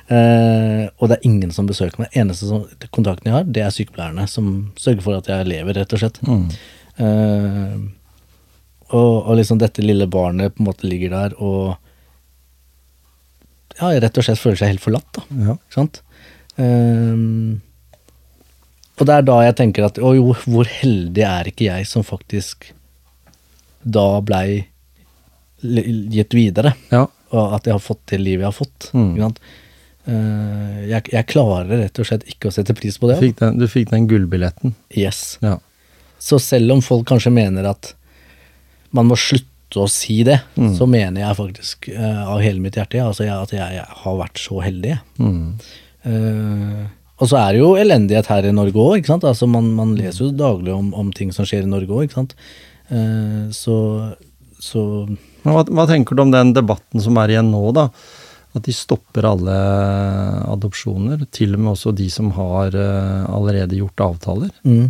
eh, og det er ingen som besøker meg. Eneste som, kontakten jeg har, det er sykepleierne, som sørger for at jeg lever, rett og slett. Mm. Eh, og, og liksom dette lille barnet på en måte ligger der og ja, rett og slett føler seg helt forlatt, da. Ja. Ikke sant? Ehm, og det er da jeg tenker at å jo, hvor heldig er ikke jeg som faktisk da blei gitt videre, ja. og at jeg har fått det livet jeg har fått. Mm. Ikke sant? Eh, jeg, jeg klarer rett og slett ikke å sette pris på Du det. fikk den, du fikk den gullbilletten. Yes. Ja. Så selv om folk kanskje mener at man må slutte å si det, Mm. så mener jeg faktisk uh, av hele mitt hjerte altså jeg, at jeg, jeg har vært så heldig. Mm. Uh, og så er det jo elendighet her i Norge òg. Altså man, man leser jo daglig om, om ting som skjer i Norge òg, Uh. Så, så hva, hva tenker du om den debatten som er igjen nå, da? At de stopper alle adopsjoner, til og med også de som har eh, allerede gjort avtaler. mm,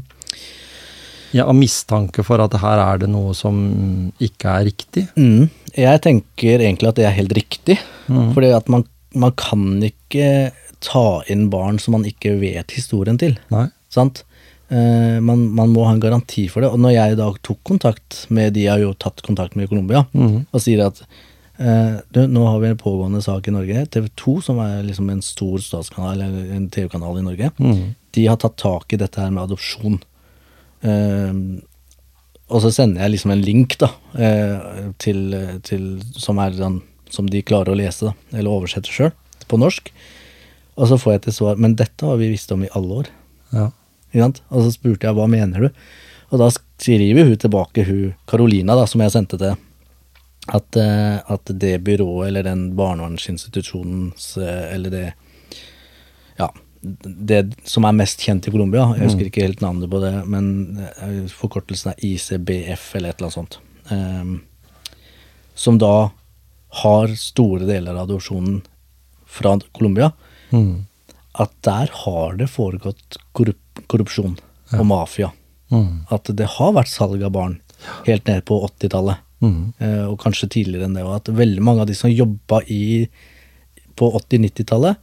Ja, Av mistanke for at her er det noe som ikke er riktig. mm, Jeg tenker egentlig at det er helt riktig. Mm. Fordi at man, man kan ikke ta inn barn som man ikke vet historien til. Nei. Sant? Eh, man, man må ha en garanti for det. Og når jeg da tok kontakt med de jeg har jo tatt kontakt med i Colombia, mm. og sier at eh, du, nå har vi en pågående sak i Norge, TV 2, som er liksom en stor statskanal, eller en TV-kanal i Norge, mm. de har tatt tak i dette her med adopsjon. Eh, og så sender jeg liksom en link da, eh, til, til som, er, den, som de klarer å lese, da, eller oversette sjøl, på norsk. Og så får jeg til svar Men dette har vi visst om i alle år. Ja. Og så spurte jeg hva mener du? Og da skriver hun tilbake, hun Carolina, da, som jeg sendte til, at, eh, at det byrået eller den barnevernsinstitusjonens eh, Eller det Ja, det som er mest kjent i Colombia. Jeg husker ikke helt navnet på det, men eh, forkortelsen er ICBF eller et eller annet sånt. Um, som da har store deler av adopsjonen fra Colombia. Mm. At der har det foregått korrup korrupsjon og mafia. Mm. At det har vært salg av barn helt ned på 80-tallet. Mm. Og kanskje tidligere enn det. òg, at veldig mange av de som jobba i, på 80-90-tallet,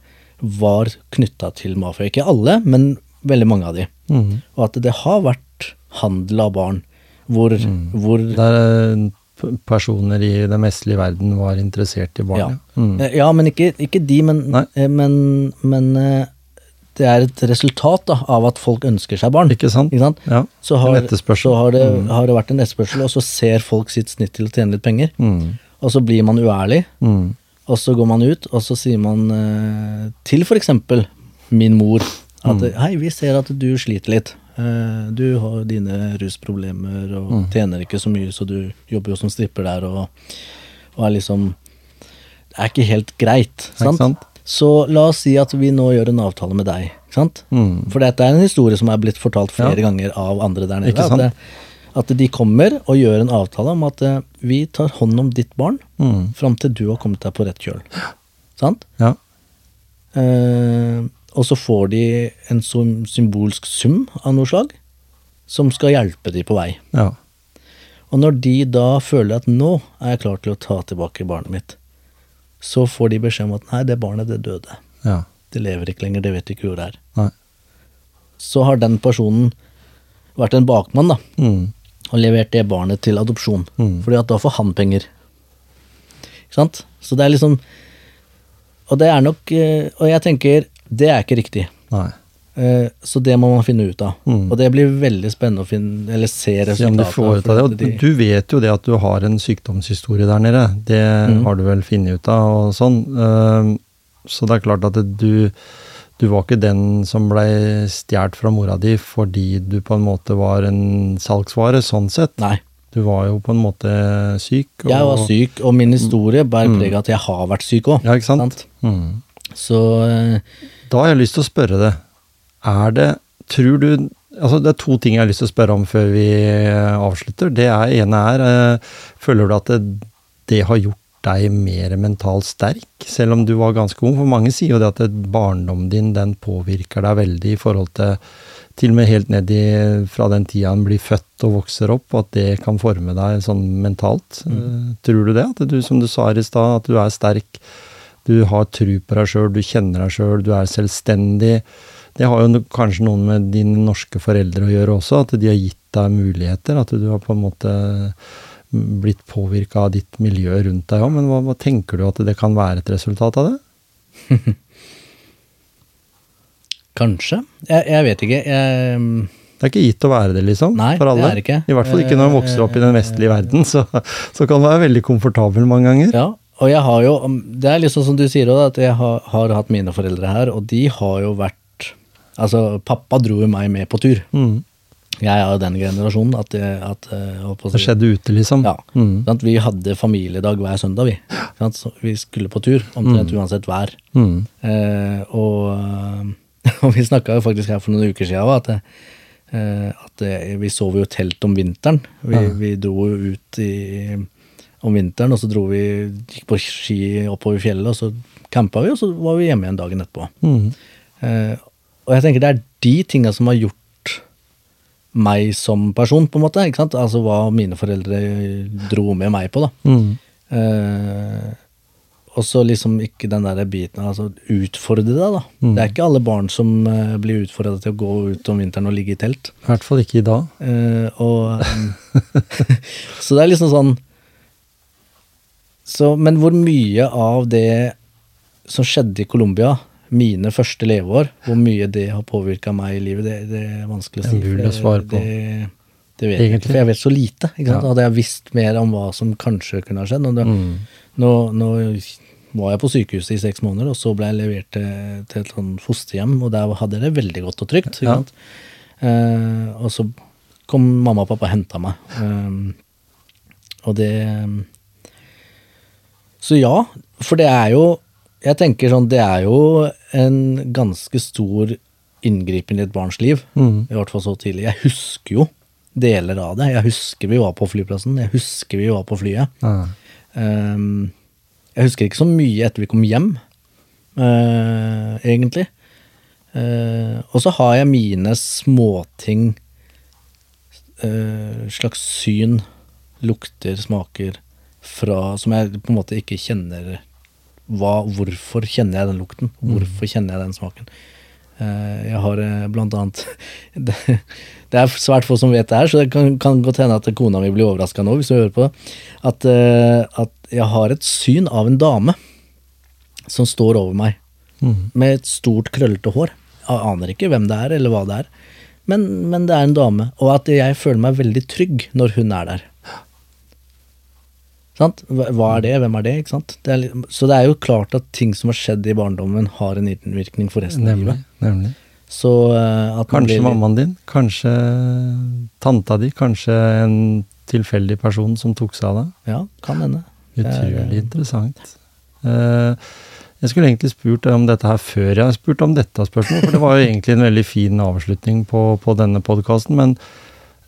var knytta til mafia. Ikke alle, men veldig mange av de. Mm. Og at det har vært handel av barn hvor, hvor Der eh, personer i den vestlige verden var interessert i barn. Ja. Ja. Mm. Ja, men ikke, ikke de, men, men, men det er et resultat da, av at folk ønsker seg barn. Ikke sant? Ikke sant? Ja. Så har, så har, det, har det vært en etterspørsel, og så ser folk sitt snitt til å tjene litt penger. Mm. Og så blir man uærlig, Mm. og så går man ut, og så sier man eh, til eksempel min mor at hei, vi ser at du sliter litt. Eh, du har dine rusproblemer og tjener ikke så mye, så du jobber jo som stripper der og, og er liksom Det er ikke helt greit. sant? Ikke Sant? Så la oss si at vi nå gjør en avtale med deg. Ikke sant? Mm. For dette er en historie som er blitt fortalt flere Ja. ganger av andre der nede. At, det, at de kommer og gjør en avtale om at eh, vi tar hånd om ditt barn Mm. fram til du har kommet deg på rett kjøl. Sant? Ja. Eh, og så får de en sånn symbolsk sum av noe slag som skal hjelpe de på vei. Ja. Og når de da føler at nå er jeg klar til å ta tilbake barnet mitt, så får de beskjed om at nei, det barnet det døde. Ja. Det lever ikke lenger, det vet ikke hvor det er. Nei. Så har den personen vært en bakmann da, Mm. og levert det barnet til adopsjon. Mm. Fordi at da får han penger. Ikke sant? Så det er liksom Og det er nok eh, Og jeg tenker, det er ikke riktig. Nei. Eh, Så det må man finne ut av. Mm. Og det blir veldig spennende å finne, eller se du resultatet det. Og de- du vet jo det at du har en sykdomshistorie der nede. Det Mm. har du vel funnet ut av og sånn. Ehm, Så det er klart at du du var ikke den som blei stjålet fra mora di fordi du på en måte var en salgsvare, sånn sett. Nei. Du var jo på en måte syk. Og, Jeg var syk, og min historie bærer preg av at jeg har vært syk òg. Ja, ikke sant? Mm. Så eh, Da har jeg lyst til å spørre deg, er det, tror du Altså det er to ting jeg har lyst til å spørre om før vi eh, avslutter. Det er, ene er, eh, føler du at det, det har gjort deg mer mentalt sterk, selv om du var ganske ung? For mange sier jo det at barndommen din, den påvirker deg veldig i forhold til til og med helt ned i fra den tida en blir født og vokser opp, og at det kan forme deg sånn mentalt. Mm. Tror du det? At du, som du sa her i stad, at du er sterk, du har tru på deg sjøl, du kjenner deg sjøl, du er selvstendig. Det har jo kanskje noe med dine norske foreldre å gjøre også, at de har gitt deg muligheter. At du har på en måte blitt påvirka av ditt miljø rundt deg òg. Men hva, hva tenker du at det kan være et resultat av det? [laughs] kanskje. Jeg, jeg vet ikke. Jeg, Det er ikke gitt å være det, liksom. Nei, for det er ikke. I hvert fall ikke når man vokser opp i den vestlige verden. Så, så kan man være veldig komfortabel mange ganger. Ja, og jeg har jo Det er liksom som du sier òg, at jeg har, har hatt mine foreldre her, og de har jo vært Altså, pappa dro jo meg med på tur. Mm. Jeg er jo den generasjonen at, jeg, at jeg på Det skjedde ute, liksom. Ja. Mm. Vi hadde familiedag hver søndag, vi. Vi skulle på tur, omtrent uansett vær. Mm. Eh, og, [laughs] og vi snakka jo faktisk her for noen uker siden at, eh, at eh, vi sov jo telt om vinteren. Vi, vi dro jo ut i, om vinteren, og så dro vi, gikk på ski oppover fjellet, og så campa vi, og så var vi hjemme igjen dagen etterpå. Mm. Eh, og jeg tenker det er de tinga som har gjort meg som person, på en måte. ikke sant? Altså hva mine foreldre dro med meg på, da. Mm. Eh, og så liksom ikke den der biten altså utfordre deg, da. Mm. Det er ikke alle barn som eh, blir utfordra til å gå ut om vinteren og ligge i telt. I hvert fall ikke i dag. Eh, og [laughs] [laughs] Så det er liksom sånn så, Men hvor mye av det som skjedde i Colombia, mine første leveår, hvor mye det har påvirka meg i livet, det, det er vanskelig å si. Det. Det, det vet jeg ikke, for jeg vet så lite. Ikke sant? Ja. Hadde jeg visst mer om hva som kanskje kunne ha skjedd og det, Mm. nå, nå var jeg på sykehuset i seks måneder, og så ble jeg levert til, til et sånn fosterhjem, og der hadde jeg det veldig godt og trygt. Ikke Ja. Eh, og så kom mamma og pappa og henta meg. Um, og det Så ja, for det er jo jeg tenker sånn, det er jo en ganske stor inngripen i et barns liv. Mm. I hvert fall så tidlig. Jeg husker jo deler av det. Jeg husker vi var på flyplassen. Jeg husker vi var på flyet. Ja. Um, jeg husker ikke så mye etter vi kom hjem, uh, egentlig. Uh, og så har jeg mine småting, uh, slags syn, lukter, smaker, fra, som jeg på en måte ikke kjenner hva, Hvorfor kjenner jeg den lukten? Hvorfor kjenner jeg den smaken? Eh, jeg har eh, blant annet [laughs] det, det er svært få som vet det her, så det kan, kan godt hende at kona mi blir overraska nå, hvis hun hører på. At, eh, at jeg har et syn av en dame som står over meg, Mm. med et stort, krøllete hår. Jeg aner ikke hvem det er, eller hva det er, men, men det er en dame. Og at jeg føler meg veldig trygg når hun er der. Sant? Hva er det, hvem er det? Ikke sant? Det er, litt- så det er jo klart at ting som har skjedd i barndommen, har en innvirkning for resten av livet. nemlig. Så uh, Kanskje blir- mammaen din, kanskje tanta di, kanskje en tilfeldig person som tok seg av deg. Ja, kan hende. Utrolig eh, interessant. Uh, jeg skulle egentlig spurt deg om dette her før jeg har spurt om dette spørsmålet, for det var jo egentlig en veldig fin avslutning på, på denne podkasten. Men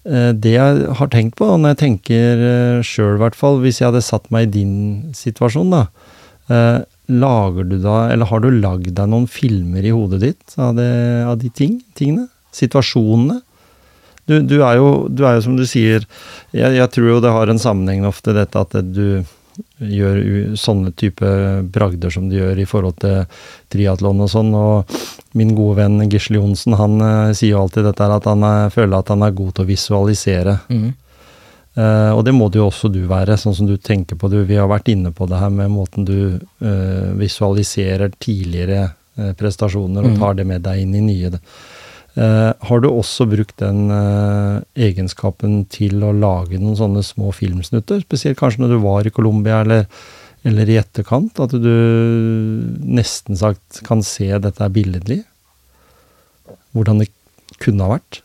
det jeg har tenkt på, når jeg tenker uh, sjøl i hvert fall, hvis jeg hadde satt meg i din situasjon, da. eh, lager du da, eller har du lagd deg noen filmer i hodet ditt av, det, av de ting, tingene? Situasjonene? Du, du, er jo, du er jo som du sier jeg, jeg tror jo det har en sammenheng ofte, dette at du gjør sånne type bragder som du gjør i forhold til triatlon og sånn. Og min gode venn Gisle Johnsen, han eh, sier jo alltid dette at han er, føler at han er god til å visualisere. Mm. Uh, og det må det jo også du være, sånn som du tenker på det. Vi har vært inne på det her med måten du uh, visualiserer tidligere eh, prestasjoner og Mhm. tar det med deg inn i nye. Eh, har du også brukt den eh, egenskapen til å lage noen sånne små filmsnutter? Spesielt kanskje når du var i Colombia eller, eller i etterkant? At du nesten sagt kan se dette er billedlig? Hvordan det kunne ha vært?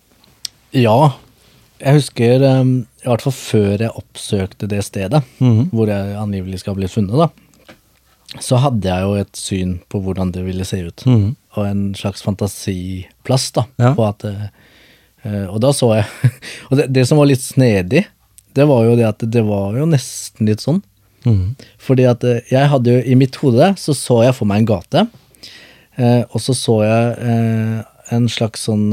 Ja. Jeg husker, um, i hvert fall før jeg oppsøkte det stedet, Mhm. hvor jeg angivelig skal bli funnet, da, så hadde jeg jo et syn på hvordan det ville se ut. Mhm. Og en slags fantasiplass, da. Ja. På at, eh, eh, og da så jeg [laughs] Og det, det som var litt snedig, det var jo det at det var jo nesten litt sånn. Mm. Fordi at eh, jeg hadde jo i mitt hode så så jeg for meg en gate, og så så jeg en slags sånn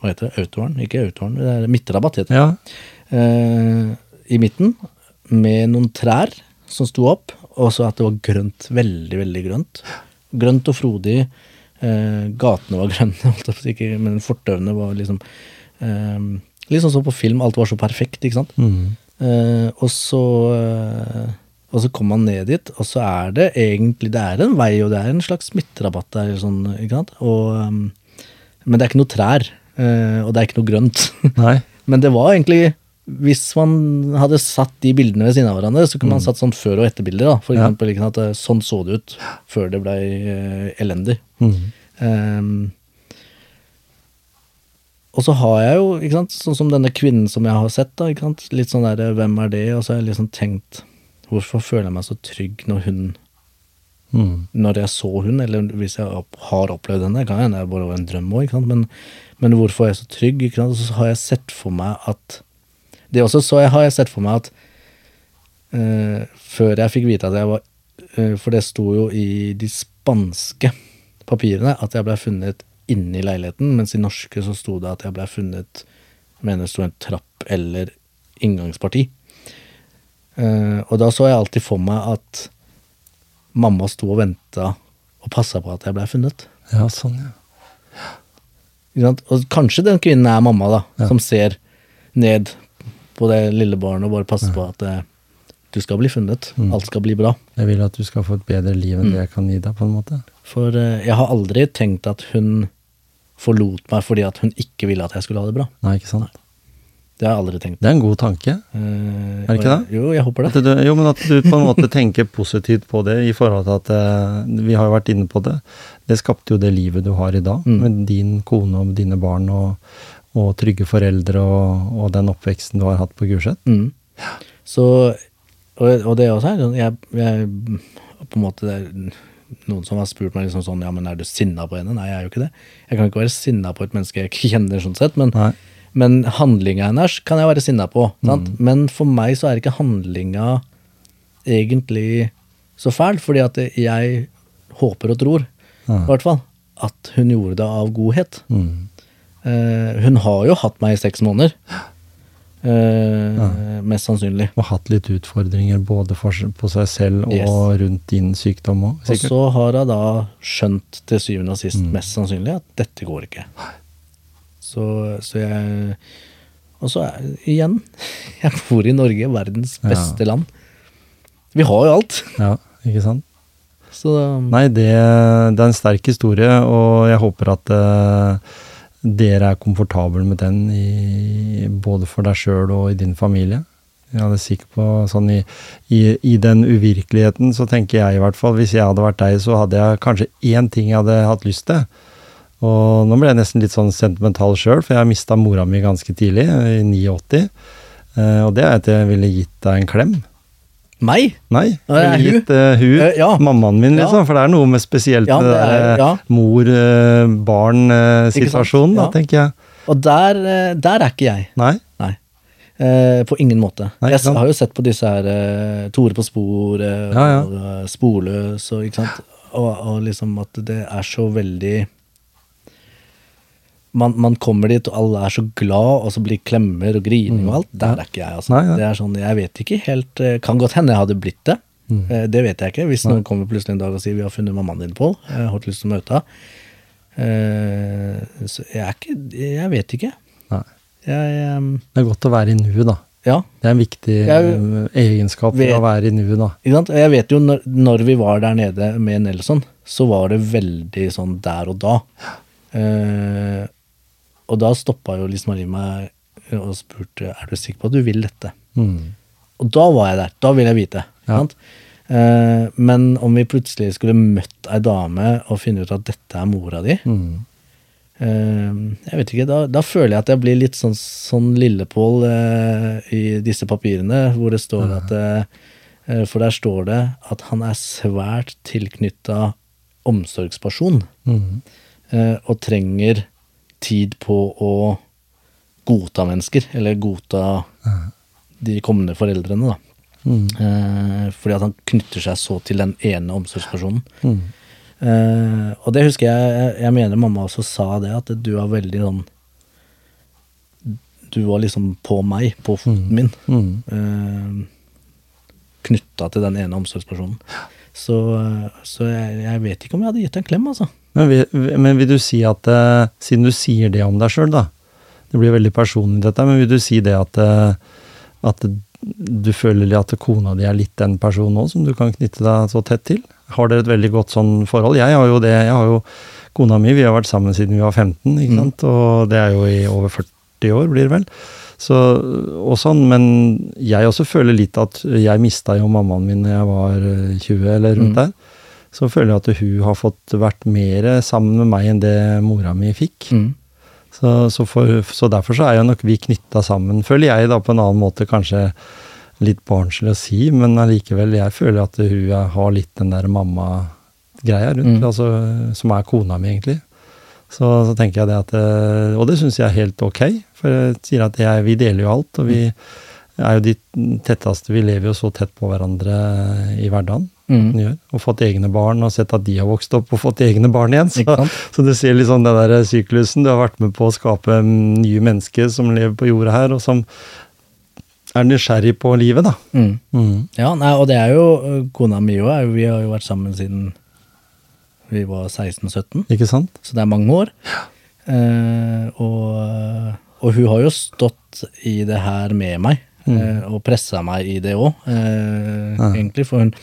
Hva heter det? Autoren? Ikke autoren, det er midtrabatt heter det. Ja. I midten, med noen trær som sto opp, og så at det var grønt. Veldig, veldig grønt. Grønt og frodig. Eh, gatene var grønne, [laughs] ikke- men fortauene var liksom eh, Litt sånn som på film, alt var så perfekt, ikke sant. Mm. Eh, og så eh, og så kommer man ned dit, og så er det egentlig Det er en vei, og det er en slags midtrabatt der, sånn, ikke sant. Og, um, men det er ikke noe trær, eh, og det er ikke noe grønt. [laughs] Nei. men det var egentlig Hvis man hadde satt de bildene ved siden av hverandre, så kunne man satt sånn før- og etterbilder. da, For Ja. eksempel, ikke sant, at sånn så det ut før det ble eh, elendig. Mm. Um, og så har jeg jo, ikke sant, sånn som denne kvinnen som jeg har sett, da, ikke sant, litt sånn der, hvem er det? Og så har jeg liksom tenkt, hvorfor føler jeg meg så trygg når hun, Mm. når jeg så hun, eller hvis jeg har opplevd henne, kan hende det bare var en drøm også, men, men hvorfor er jeg så trygg, så har jeg sett for meg at, det er også så jeg, har sett for meg at, uh, før jeg fikk vite at jeg var, uh, for det sto jo i de spanske papirene at jeg ble funnet inni leiligheten, mens i norske så sto det at jeg ble funnet mener det sto en trapp eller inngangsparti. Uh, og da så jeg alltid for meg at mamma sto og venta og passa på at jeg ble funnet. Ja, sånn, ja. Og kanskje den kvinnen er mamma, da, Ja. som ser ned på det lille barnet og bare passe på at eh, du skal bli funnet. Mm. Alt skal bli bra. Jeg vil at du skal få et bedre liv enn det jeg kan gi deg, på en måte. For eh, jeg har aldri tenkt at hun forlot meg fordi at hun ikke ville at jeg skulle ha det bra. Nei, ikke sant? Det har jeg aldri tenkt. Det er en god tanke. Eh, Er det ikke det? Jo, jeg håper det. du, jo, men at du på en måte tenker positivt på det i forhold til at eh, Vi har jo vært inne på det. Det skapte jo det livet du har i dag, Mm. med din kone og dine barn og, og trygge foreldre og, og den oppveksten du har hatt på Gulset. Mm. Så Og, og det også er sånn jeg, jeg på en måte det er Noen som har spurt meg liksom sånn Ja, men er du sinna på henne? Nei, jeg er jo ikke det. Jeg kan ikke være sinna på et menneske jeg ikke kjenner, sånn sett, men, Nei. men handlinga hennes kan jeg være sinna på. Sant? Men for meg så er ikke handlinga egentlig så fæl, fordi at jeg håper og tror, i hvert fall, at hun gjorde det av godhet. Mm. Eh, hun har jo hatt meg i seks måneder. Eh, Mest sannsynlig. Og hatt litt utfordringer både for, på seg selv og Yes. rundt din sykdom òg, Og så har hun da skjønt til syvende og sist, mest sannsynlig, at dette går ikke. Så, så jeg Og så igjen, [laughs] jeg bor i Norge, verdens Ja. beste land. Vi har jo alt. Ja, ikke sant? Så Nei, det, det er en sterk historie, og jeg håper at eh, dere er komfortable med den, i, både for deg sjøl og i din familie. Jeg er sikker på sånn i, i, I den uvirkeligheten så tenker jeg i hvert fall, hvis jeg hadde vært deg, så hadde jeg kanskje én ting jeg hadde hatt lyst til. Og nå ble jeg nesten litt sånn sentimental sjøl, for jeg mista mora mi ganske tidlig, i 89. Eh, og det er at jeg ville gitt deg en klem. Meg? Nei, jeg ville gitt eh, hun, uh, ja. mammaen min, Ja. liksom. For det er noe med spesielt Ja, ja. eh, mor-barn-situasjonen, da, tenker jeg. Og der, der er ikke jeg. Nei? Nei. Eh, på ingen måte. Nei, jeg har jo sett på disse her eh, Tore på sporet Ja, ja. og Sporløs og ikke sant. Og, og liksom at det er så veldig man, man kommer dit, og alle er så glad, og så blir klemmer og grining og alt. Der er ikke jeg, altså. Mm. Nei, nei. Det er sånn, Jeg vet ikke helt eh, Kan godt hende jeg hadde blitt det. Mm. Eh, Det vet jeg ikke. Hvis noen kommer plutselig en dag og sier 'vi har funnet mammaen din, Pål', jeg har hatt lyst til å møte henne. Eh, Så jeg er ikke Jeg vet ikke. Nei. Jeg um... Det er godt å være i nuet, da. Ja. Det er en viktig Jeg egenskap vet- å være i nuet, da. Jeg vet jo når, når vi var der nede med Nelson, så var det veldig sånn der og da. Eh, og da stoppa jo Lise Marie meg og spurte er du sikker på at du vil dette. Mm. Og da var jeg der. Da ville jeg vite. Ja. Eh, men om vi plutselig skulle møtt ei dame og finne ut at dette er mora di Mm. eh, Jeg vet ikke, da, da føler jeg at jeg blir litt sånn, sånn Lillepål eh, i disse papirene, hvor det står at eh, eh, For der står det at han er svært tilknytta omsorgsperson, Mm. og trenger tid på å godta mennesker, eller godta de kommende foreldrene, da. Mm. Eh, fordi at han knytter seg så til den ene omsorgspersonen. Mm. Eh, og det husker jeg, jeg Jeg mener mamma også sa det, at du var veldig sånn Du var liksom på meg, på foten min. Mm. Eh, Knytta til den ene omsorgspersonen. Så, så jeg, jeg vet ikke om jeg hadde gitt en klem, altså. Men, vil, men vil du si at eh, Siden du sier det om deg sjøl, da. Det blir veldig personlig, dette, men vil du si det at, eh, at du føler at kona di er litt den personen òg, som du kan knytte deg så tett til? Har dere et veldig godt sånn forhold? Jeg har jo det. Jeg har jo kona mi, vi har vært sammen siden vi var 15, ikke Mm. sant? og det er jo i over 40 år, blir det vel. Så, og sånn, men jeg også føler litt at jeg mista jo mammaen min da jeg var eh, 20, eller rundt Mm. der. Så føler jeg at hun har fått vært mer sammen med meg enn det mora mi fikk. Mm. Så, så, for, så derfor så er jo nok vi knytta sammen, føler jeg da på en annen måte kanskje litt barnslig å si, men allikevel, jeg føler at hun har litt den der mamma-greia rundt, Mm. altså, som er kona mi egentlig. Så, så tenker jeg det at eh, Og det syns jeg er helt ok, for jeg sier at jeg, vi deler jo alt, og vi er jo de tetteste, vi lever jo så tett på hverandre i hverdagen. Mm. Gjør, og fått egne barn, og sett at de har vokst opp og fått egne barn igjen. Så, så du ser sånn den der syklusen. Du har vært med på å skape mm, nye mennesker som lever på jorda her, og som er nysgjerrig på livet, da. Mm. Mm. Ja, nei, og det er jo kona mi òg. Vi har jo vært sammen siden vi var 16-17, Ikke sant? så det er mange år. Eh, og, og hun har jo stått i det her med meg, eh, og pressa meg i det òg, eh, Ja. egentlig. For hun,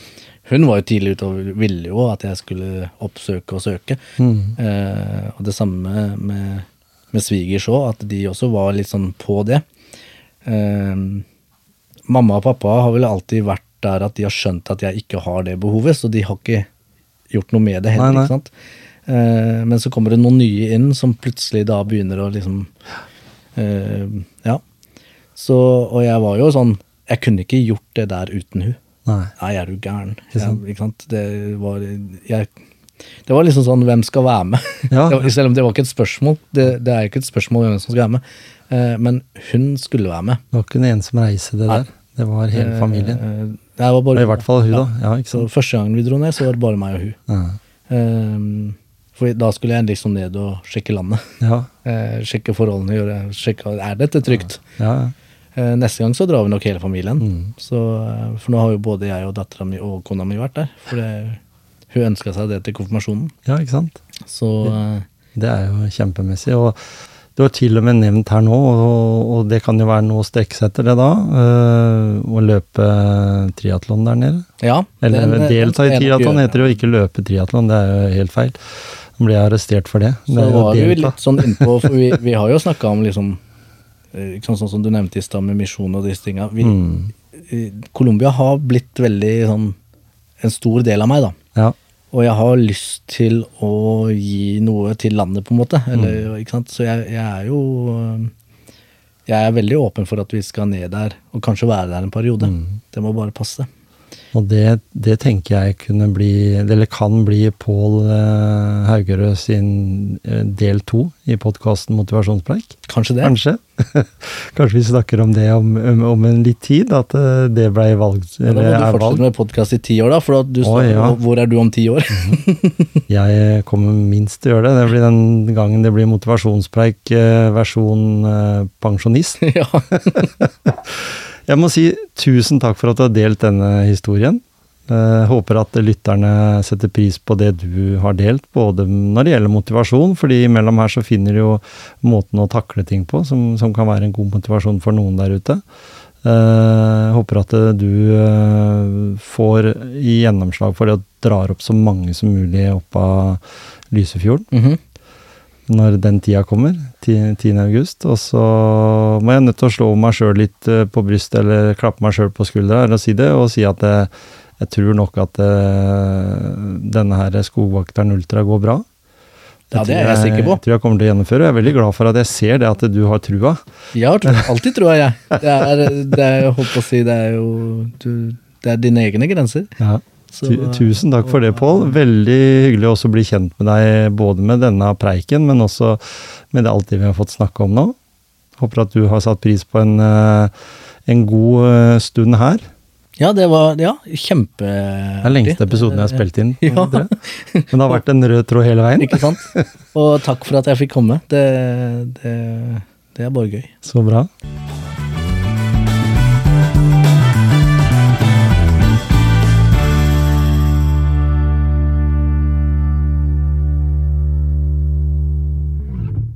hun var jo tidlig ute og ville jo at jeg skulle oppsøke og søke. Mm. Eh, og det samme med, med svigers òg, at de også var litt sånn på det. Eh, mamma og pappa har vel alltid vært der at de har skjønt at jeg ikke har det behovet, så de har ikke gjort noe med det heller. Nei, nei. ikke sant? Eh, men så kommer det noen nye inn som plutselig da begynner å liksom eh, Ja. Så, og jeg var jo sånn Jeg kunne ikke gjort det der uten hun. Nei. Nei, er du gæren? Ikke? Jeg? Det var jeg, Det var liksom sånn hvem skal være med? [laughs] Ja. Var, selv om det var ikke et spørsmål. Det, det er ikke et spørsmål hvem som skal være med. Eh, men hun skulle være med. Det var ikke en ensom reise, det der. Det var hele familien. Eh, eh, det var bare, I hvert fall hun, da. Ja, ikke sant. første gangen vi dro ned, så var det bare meg og hun. Ja. Eh, for da skulle jeg liksom ned og sjekke landet. Ja, Eh, sjekke forholdene, gjøre, sjekke er dette trygt. ja. ja. Eh, neste gang så drar vi nok hele familien. Mm. Så, eh, for nå har jo både jeg og dattera mi og kona mi vært der. For det, hun ønska seg det til konfirmasjonen. ja, ikke sant. Så det, Det er jo kjempemessig. Og du har til og med nevnt her nå, og, og det kan jo være noe å strekke seg etter det da, øh, å løpe triatlon der nede. ja. Eller den- delta i triatlon heter det jo, ikke løpe triatlon, det er jo helt feil. Da blir jeg arrestert for det. Så det var vi litt sånn innpå, for vi, vi har jo snakka om liksom eh, ikke sant, Sånn som du nevnte i stad med misjon og disse tinga. Mm. Colombia har blitt veldig sånn en stor del av meg, da. Ja, Og jeg har lyst til å gi noe til landet, på en måte. Eller, ikke sant? Så jeg, jeg er jo øh, Jeg er veldig åpen for at vi skal ned der, og kanskje være der en periode. Det må bare passe. Og det, det tenker jeg kunne bli, eller kan bli Pål eh, Haugerød sin eh, del to i podkasten Motivasjonspreik. Kanskje det. Kanskje. [laughs] Kanskje vi snakker om det om, om, en litt tid, at eh, det ble valgt. Ja, da må du fortsette valgt. med podkast i ti år, da. For du Å, står, ja. Hvor er du om ti år? [laughs] Jeg kommer minst til å gjøre det. Det blir den gangen det blir motivasjonspreik versjon pensjonist. [laughs] ja. Jeg må si tusen takk for at du har delt denne historien. Jeg håper at lytterne setter pris på det du har delt, både når det gjelder motivasjon, fordi imellom her så finner du jo måten å takle ting på, som, som kan være en god motivasjon for noen der ute. Jeg håper at eh, du eh, får gjennomslag for det og drar opp så mange som mulig opp av Lysefjorden Mhm. Når den tida kommer, 10. 10. august. Og så må jeg nødt til å slå meg sjøl litt eh, på brystet, eller klappe meg sjøl på skuldra og si det, og si at jeg, jeg tror nok at eh, denne her Skogvakteren Ultra går bra. Ja, det er jeg sikker på. Jeg tror jeg kommer til å gjennomføre. Jeg er veldig glad for at jeg ser det, at du har trua. Jeg har tro, alltid trua, jeg. Det er, det er, jeg holdt på å si, det er jo du, Det er dine egne grenser. Ja. Tusen takk for det, Pål. Veldig hyggelig også å bli kjent med deg, både med denne preiken, men også med det alt det vi har fått snakke om nå. Håper at du har satt pris på en, eh, en god eh, stund her. Ja, det var ja, kjempe... Det er lengste episoden jeg har spilt inn. Ja. Men det har vært en rød tråd hele veien. Ikke sant? Og takk for at jeg fikk komme. Det, det, det er bare gøy. Så bra.